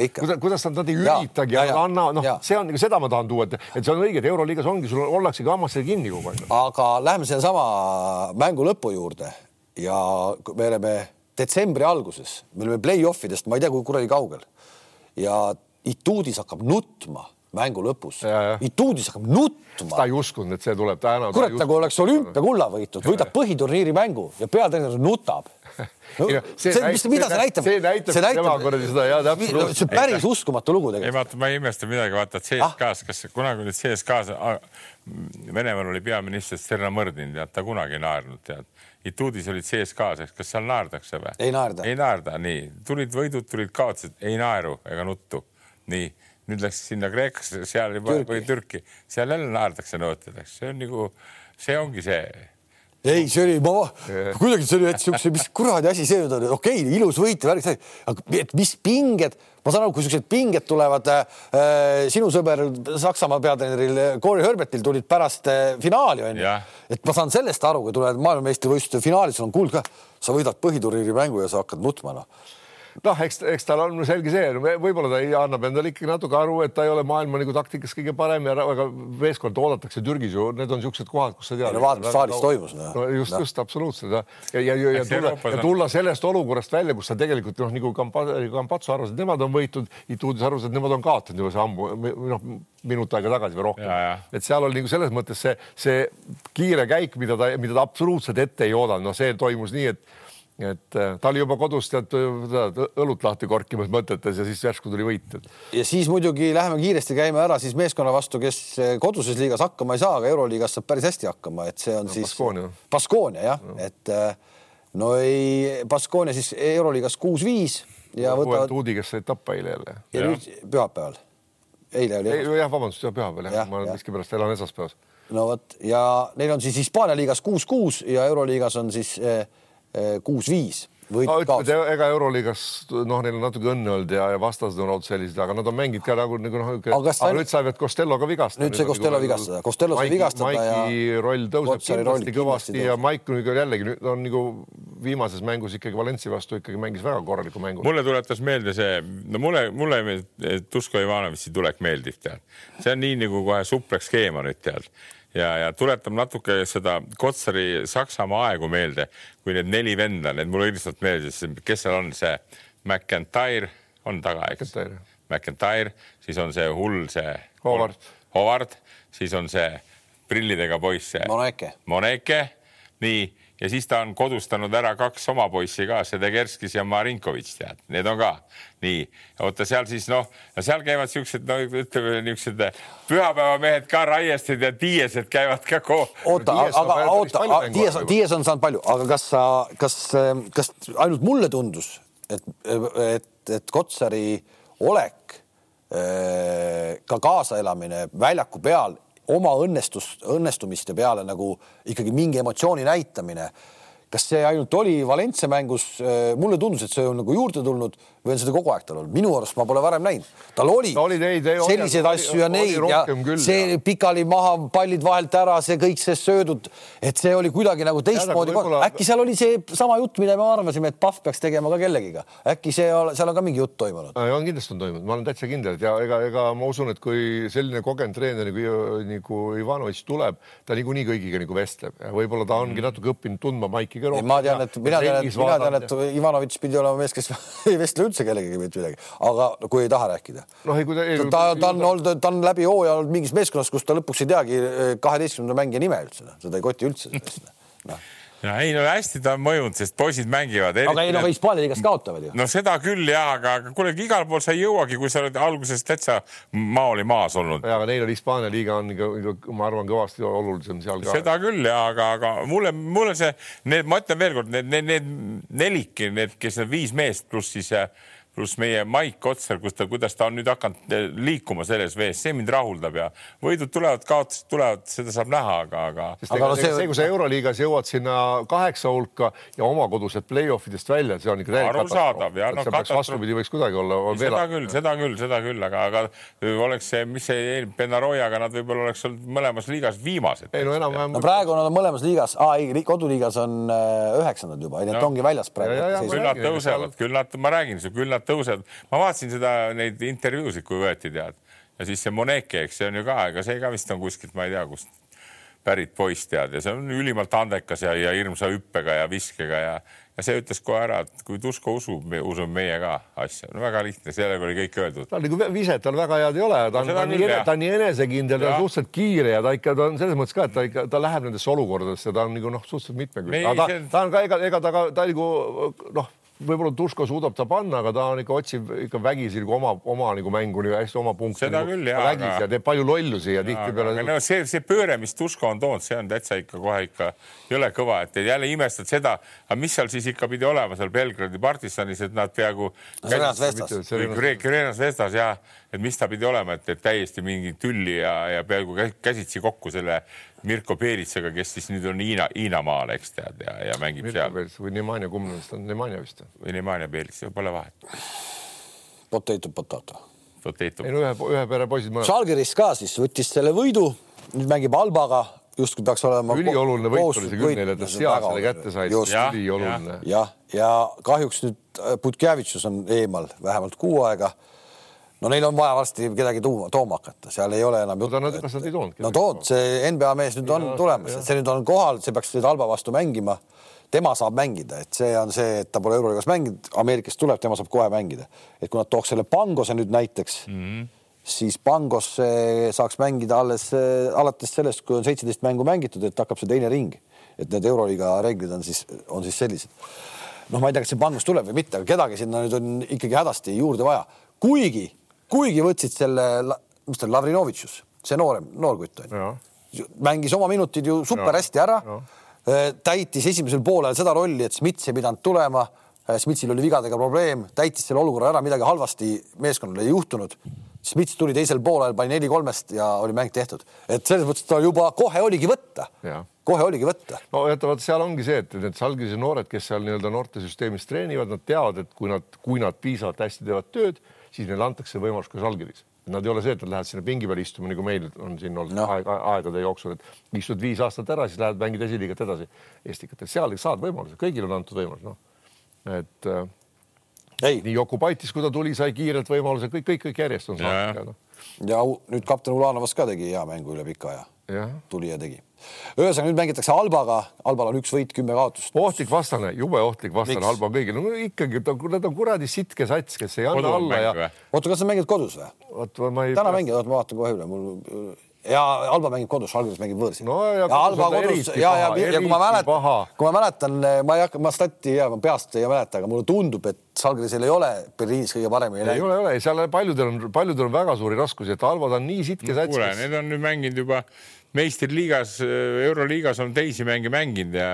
ikka. kuidas, kuidas nad ei üritagi, anna, noh, see on, seda ma tahan tuua, et, et see on õige, et Euroliigas ongi, sul ollaksegi hammas hammastel kinni kogu aeg. aga lähme sellesama mängu lõpu juurde ja me oleme detsembri alguses, me oleme play-off idest, ma ei tea, kui kuradi kaugel ja Ituudis hakkab nutma mängu lõpus. Ituudis hakkab nutma. ta ei uskunud, et see tuleb täna. kurat, nagu oleks olümpiakulla võitnud, võidab põhiturniiri mängu ja peatreener nutab no, see, see, mis, mida see näitab? see näitab, see näitab tema kuradi seda ja täpselt. see on päris uskumatu lugu tegelikult. ei vaata, ma ei imesta midagi, vaata, CSKA-s ah., kas kunagi olid CSKA-s, Venemaal oli peaminister Sterna Mõrdin, tead, ta kunagi ei naernud, tead. Ituudis olid CSKA-s, kas seal naerdakse või? ei naerda. ei naerda, nii, tulid võidud, tulid kaotused, ei naeru ega nuttu, nii nüüd läks sinna Kreekasse, seal juba Türki. või Türki, seal jälle naerdakse nõuetedeks, see on nagu, see ongi see ei, see oli, ma kuidagi see oli siukse, mis kuradi asi see nüüd on, okei okay,, ilus võit ja värk, aga et mis pinged, ma saan aru, kui siuksed pinged tulevad äh, sinu sõber Saksamaa peatreeneril Corey Herbertil tulid pärast äh, finaali onju, et ma saan sellest aru, kui tulevad maailmameistrivõistluste finaalis, sul on kuld ka, sa võidad põhiturniiri mängu ja sa hakkad nutma noh noh, eks, eks tal on selge see, võib-olla ta annab endale ikkagi natuke aru, et ta ei ole maailma nagu taktikas kõige parem ja aga meeskond oodatakse Türgis ju, need on niisugused kohad, kus sa tead. no vaata, mis saalis toimus. no just no., just absoluutselt ja, ja, ja, ja, ja tulla, ja tulla sellest olukorrast välja, kus sa tegelikult noh, nagu Kampatso arvas, et nemad on võitnud, Ituudis arvas, et nemad on kaotanud juba see ammu, noh, minut aega tagasi või rohkem. et seal oli nagu selles mõttes see, see kiire käik, mida ta, mida ta absoluutselt ette ei oodanud, noh, see toimus nii, et et äh, ta oli juba kodus tead õlut lahti korkimas mõtetes ja siis järsku tuli võit. ja siis muidugi läheme kiiresti käime ära siis meeskonna vastu, kes äh, koduses liigas hakkama ei saa, aga euroliigas saab päris hästi hakkama, et see on no, siis Baskoonia, Baskoonia jah no., et äh, no ei, Baskoonia siis euroliigas kuus-viis ja võtavad. Tuudi, kes said tappa eile jälle. ja nüüd pühapäeval, eile oli. jah, vabandust, pühapäeval jah ja,, ma miskipärast elan esmaspäevas. no vot ja neil on siis Hispaania liigas kuus-kuus ja euroliigas on siis eh, kuus-viis võit no, ütleme, ega Euroliigas noh, neil on natuke õnne olnud ja, ja vastased on olnud sellised, aga nad on mänginud ka nagu, nagu noh, aga, nüüd saavad Costello ka vigastada. nüüd sai Costello nagu, vigastada, Costello sai vigastada Maiki ja. Maiki roll tõuseb kindlasti roll kõvasti ja Maik nüüd jällegi nüüd on nagu viimases mängus ikkagi Valensi vastu ikkagi mängis väga korraliku mängu. mulle tuletas meelde see, no mulle, mulle Tusko Ivanovitši tulek meeldib, tead. see on nii nagu kohe supleks skeema nüüd tead ja, ja tuletab natuke seda Kotsari Saksamaa aegu meelde, kui need neli venda, need mulle üldiselt meeldis, kes seal on, see McIntyre on taga, eks? McIntyre, siis on see hull, see Howard, Howard, siis on see prillidega poiss, see Moneke, Moneke, nii ja siis ta on kodustanud ära kaks oma poissi ka, Sedegerskis ja Marinkovitš, tead, need on ka nii. oota, seal siis noh, seal käivad siuksed, no ütleme niisugused pühapäevamehed ka, Raiestid ja Tiiesed käivad ka koos. oota, aga oota, Tiies, Tiies on saanud palju, aga kas sa, kas, kas ainult mulle tundus, et, et, et Kotsari olek, ka kaasaelamine väljaku peal oma õnnestust, õnnestumiste peale nagu ikkagi mingi emotsiooni näitamine kas see ainult oli Valencia mängus, äh, mulle tundus, et see on nagu juurde tulnud või on seda kogu aeg tal olnud, minu arust ma pole varem näinud. tal oli, oli neid, selliseid oli, asju ja neid ja küll, see ja. pikali maha, pallid vahelt ära, see kõik see söödud, et see oli kuidagi nagu teistmoodi äkki seal oli see sama jutt, mida me arvasime, et Pahv peaks tegema ka kellegiga, äkki see, seal on ka mingi jutt toimunud? on kindlasti on toimunud, ma olen täitsa kindel, ja ega, ega ma usun, et kui selline kogenud treener nagu, nagu Ivanovitš tuleb, ta niikuinii kõigiga nagu vestleb ja võib-olla ta ongi mm. natuke õppinud tundma Maiki ka rohkem. ma tean, et mina tean, et mina tean, et Ivanovitš pidi olema mees, kes ei vestle üldse kellegagi mitte midagi, aga kui ei taha rääkida. noh, ei kui ta, ta, ta on olnud, ta on läbi hooaja olnud mingis meeskonnas, kus ta lõpuks ei teagi eh, kaheteistkümnenda mängija nime üldse, noh. seda ei koti üldse sellest noh ja ei no hästi ta on mõjunud, sest poisid mängivad. aga ei no Hispaania liigas kaotavad ju. no seda küll ja, aga, aga kuule, igal pool sa ei jõuagi, kui sa oled alguses täitsa maa oli maas olnud. ja, aga neil on Hispaania liiga on ikka, ma arvan, kõvasti olulisem seal ka. seda küll ja, aga, aga mulle, mulle see, need, ma ütlen veelkord, need, need, need nelik, need, kes need viis meest pluss siis äh, pluss meie Maik Otsar, kus ta, kuidas ta on nüüd hakanud eh, liikuma selles vees, see mind rahuldab ja võidud tulevad, kaotused tulevad, seda saab näha, aga, aga. aga no see, see, kui sa Euroliigas jõuad sinna kaheksa hulka ja oma kodused play-off idest välja, see on ikka täielik arusaadav ja noh, vastupidi võiks kuidagi olla. seda küll, seda küll, seda küll, aga, aga oleks see, mis see Benaroyaga nad võib-olla oleks olnud mõlemas liigas viimased. ei no enam-vähem. no praegu nad on mõlemas liigas, ei koduliigas on äh, üheksandad juba, need no. ongi väljas praegu. küll nad tõusevad, küll nad, ma räägin, küll nad tõusevad. ma vaatasin seda, neid intervjuusid, kui võeti tead ja siis see Moneke, eks see on ju ka, ega see ka vist on kuskilt, ma ei tea, kust pärit poiss tead ja see on ülimalt andekas ja, ja hirmsa hüppega ja viskega ja, ja see ütles kohe ära, et kui Tusko usub, me usume meie ka asja. no väga lihtne, sellega oli kõik öeldud. ta nagu viset tal väga head ei ole, ta on, ta on nii, ta on nii enesekindel, ta on suhteliselt kiire ja ta ikka, ta on selles mõttes ka, et ta ikka, ta läheb nendesse olukordadesse, ta on nagu noh, suhteliselt mitmekülgne. ta, ta on ka ega, ega ta ka, ta nagu noh võib-olla Tuško suudab ta panna, aga ta on ikka otsib ikka vägisi nagu oma, oma nagu mängu nagu hästi oma punkte. seda nagu, küll jah. vägisi ja teeb palju lollusi ja tihtipeale. no see, see pööre, mis Tuško on toonud, see on täitsa ikka kohe ikka jõle kõva, et jälle imestad seda, aga mis seal siis ikka pidi olema seal Belgradi partisanis, et nad peaaegu. Kreenas Vestas jah, et mis ta pidi olema, et, täiesti mingi tülli ja, ja peaaegu käsitsi kokku selle Mirko Peeritsaga, kes siis nüüd on Hiina, Hiinamaal, eks tead ja, ja mängib Mirko seal. või Nemanja, kumb nendest on Nemanja vist? või Nemanja Peerits, pole vahet. Potato, potato. Potato. ei no ühe, ühe pere poisid mõlemad. Žalgiris ka siis võttis selle võidu, nüüd mängib Albaga, justkui peaks olema. ülioluline võit oli see küll neile, et nad seal selle kätte said. ülioluline. jah, ja kahjuks nüüd Butkevitšus on eemal vähemalt kuu aega no neil on vaja varsti kedagi tuuma, tooma hakata, seal ei ole enam juttu. kas nad ei toonud? no tood, see NBA mees nüüd on ja, tulemas, et see nüüd on kohal, see peaks nüüd halba vastu mängima. tema saab mängida, et see on see, et ta pole euroliigas mänginud, Ameerikast tuleb, tema saab kohe mängida. et kui nad tooks selle Pangose nüüd näiteks mm, -hmm. siis Pangos saaks mängida alles alates sellest, kui on seitseteist mängu mängitud, et hakkab see teine ring, et need euroliiga reeglid on siis, on siis sellised. noh, ma ei tea, kas see Pangos tuleb või mitte, aga kedagi sinna nüüd on ikkagi hädasti juurde vaja, kuigi kuigi võtsid selle, mis ta on, Lavrinovitšus, see noorem, noor kutt on ju. mängis oma minutid ju super ja. hästi ära. Äh, täitis esimesel poolel seda rolli, et Smits ei pidanud tulema. Äh, Smitsil oli vigadega probleem, täitis selle olukorra ära, midagi halvasti meeskonnal ei juhtunud. Smits tuli teisel poolel, pani neli kolmest ja oli mäng tehtud, et selles mõttes ta juba kohe oligi võtta kohe oligi võtta. no vaata, vaata seal ongi see, et need Salgrise noored, kes seal nii-öelda noortesüsteemis treenivad, nad teavad, et kui nad, kui nad piisavalt hästi teevad tööd, siis neile antakse võimalus ka Žalgiris. Nad ei ole see, et nad lähevad sinna pingi peale istuma, nagu meil on siin olnud no. aeg, aegade jooksul, et istud viis aastat ära, siis lähed mängid esiliigat edasi Eestikat, et seal saad võimaluse, kõigile on antud võimalus, noh. et äh, ei. nii Jokubaitis, kui ta tuli, sai kiirelt võimaluse, kõik, kõik, kõik järjest on saanud. ja, no. ja nüüd kapten Ulanovas ka tegi hea mängu üle pika aja. Tuli ja tegi ühesõnaga nüüd mängitakse Albaga, Albal on üks võit, kümme kaotust. ohtlik vastane, jube ohtlik vastane, Alba kõigil, no ikkagi ta, nad on kuradi sitke sats, kes ei anna alla ja. oota, kas sa mängid kodus või? vot ma ei. täna mängid, oota ma vaatan kohe üle, mul ja Alba mängib kodus, alguses mängib võõrsil. no ja, ja Alba kodus ja, ja, ja, kui ma mäletan, kui ma mäletan, ma ei hakka, ma stati ja ma peast ei mäleta, aga mulle tundub, et Salgrisel ei ole Berliinis kõige paremini läinud. ei ole, ei ole, seal paljudel on, paljudel on väga suuri raskusi, et Albad on nii sitke sats. kuule, need on nüüd mänginud juba meistriliigas, euroliigas on teisi mänge mänginud ja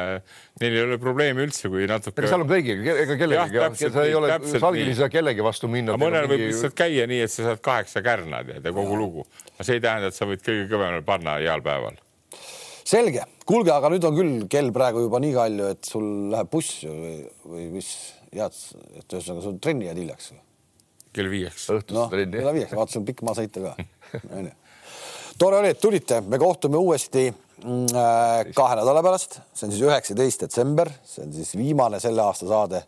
neil ei ole probleemi üldse, kui natuke. seal on kõigiga, ega kellegagi, sa ei ole, Salgil ei saa kellegi vastu minna. mõnel võib lihtsalt käia nii, et sa saad kaheksa kärna tead ja kogu lugu. aga see ei tähenda, et sa võid kõige kõvemale panna heal päeval. selge, kuulge, aga nüüd on küll kell praegu juba nii palju, et sul läheb buss või, või mis head, et ühesõnaga sul trenni jääd hiljaks. kell viieks. õhtust no, trenni. kella viieks, vaata, sul on pikk maa sõita ka onju tore oli, et tulite, me kohtume uuesti mm, äh, kahe nädala pärast, see on siis üheksateist detsember, see on siis viimane selle aasta saade.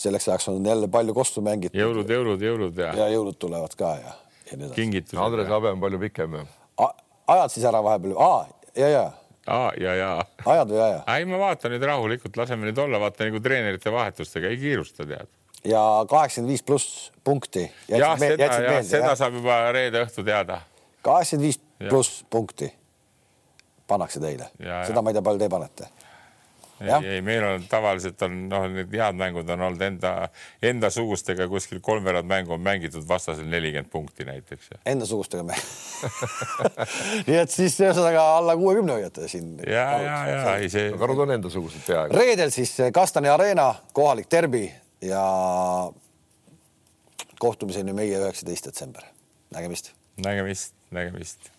selleks ajaks on jälle palju kostu mängitud. jõulud, jõulud, jõulud ja. ja jõulud tulevad ka ja, ja nii edasi. kingitused. Andres Abe on palju pikem ju. ajad siis ära vahepeal, ja, ja. Aa, ja, ja. ajad või aja? ei, ma vaatan nüüd rahulikult, laseme nüüd olla, vaata nagu treenerite vahetustega, ei kiirusta, tead. ja kaheksakümmend viis pluss punkti. jah, seda, jah, seda saab juba reede õhtu teada kaheksakümmend viis pluss punkti pannakse teile, seda ma ei tea, palju te panete ei, ei, meil on tavaliselt on noh, need head mängud on olnud enda, endasugustega kuskil kolmveerand mängu on mängitud vastasel nelikümmend punkti näiteks. Endasugustega mäng nii et siis ühesõnaga alla kuuekümne hoiate siin. ja, ja, ja ei see. karud on endasugused peaaegu. reedel siis Kastani Arena kohalik derbi ja kohtumiseni meie üheksateist detsember. nägemist. nägemist nägemist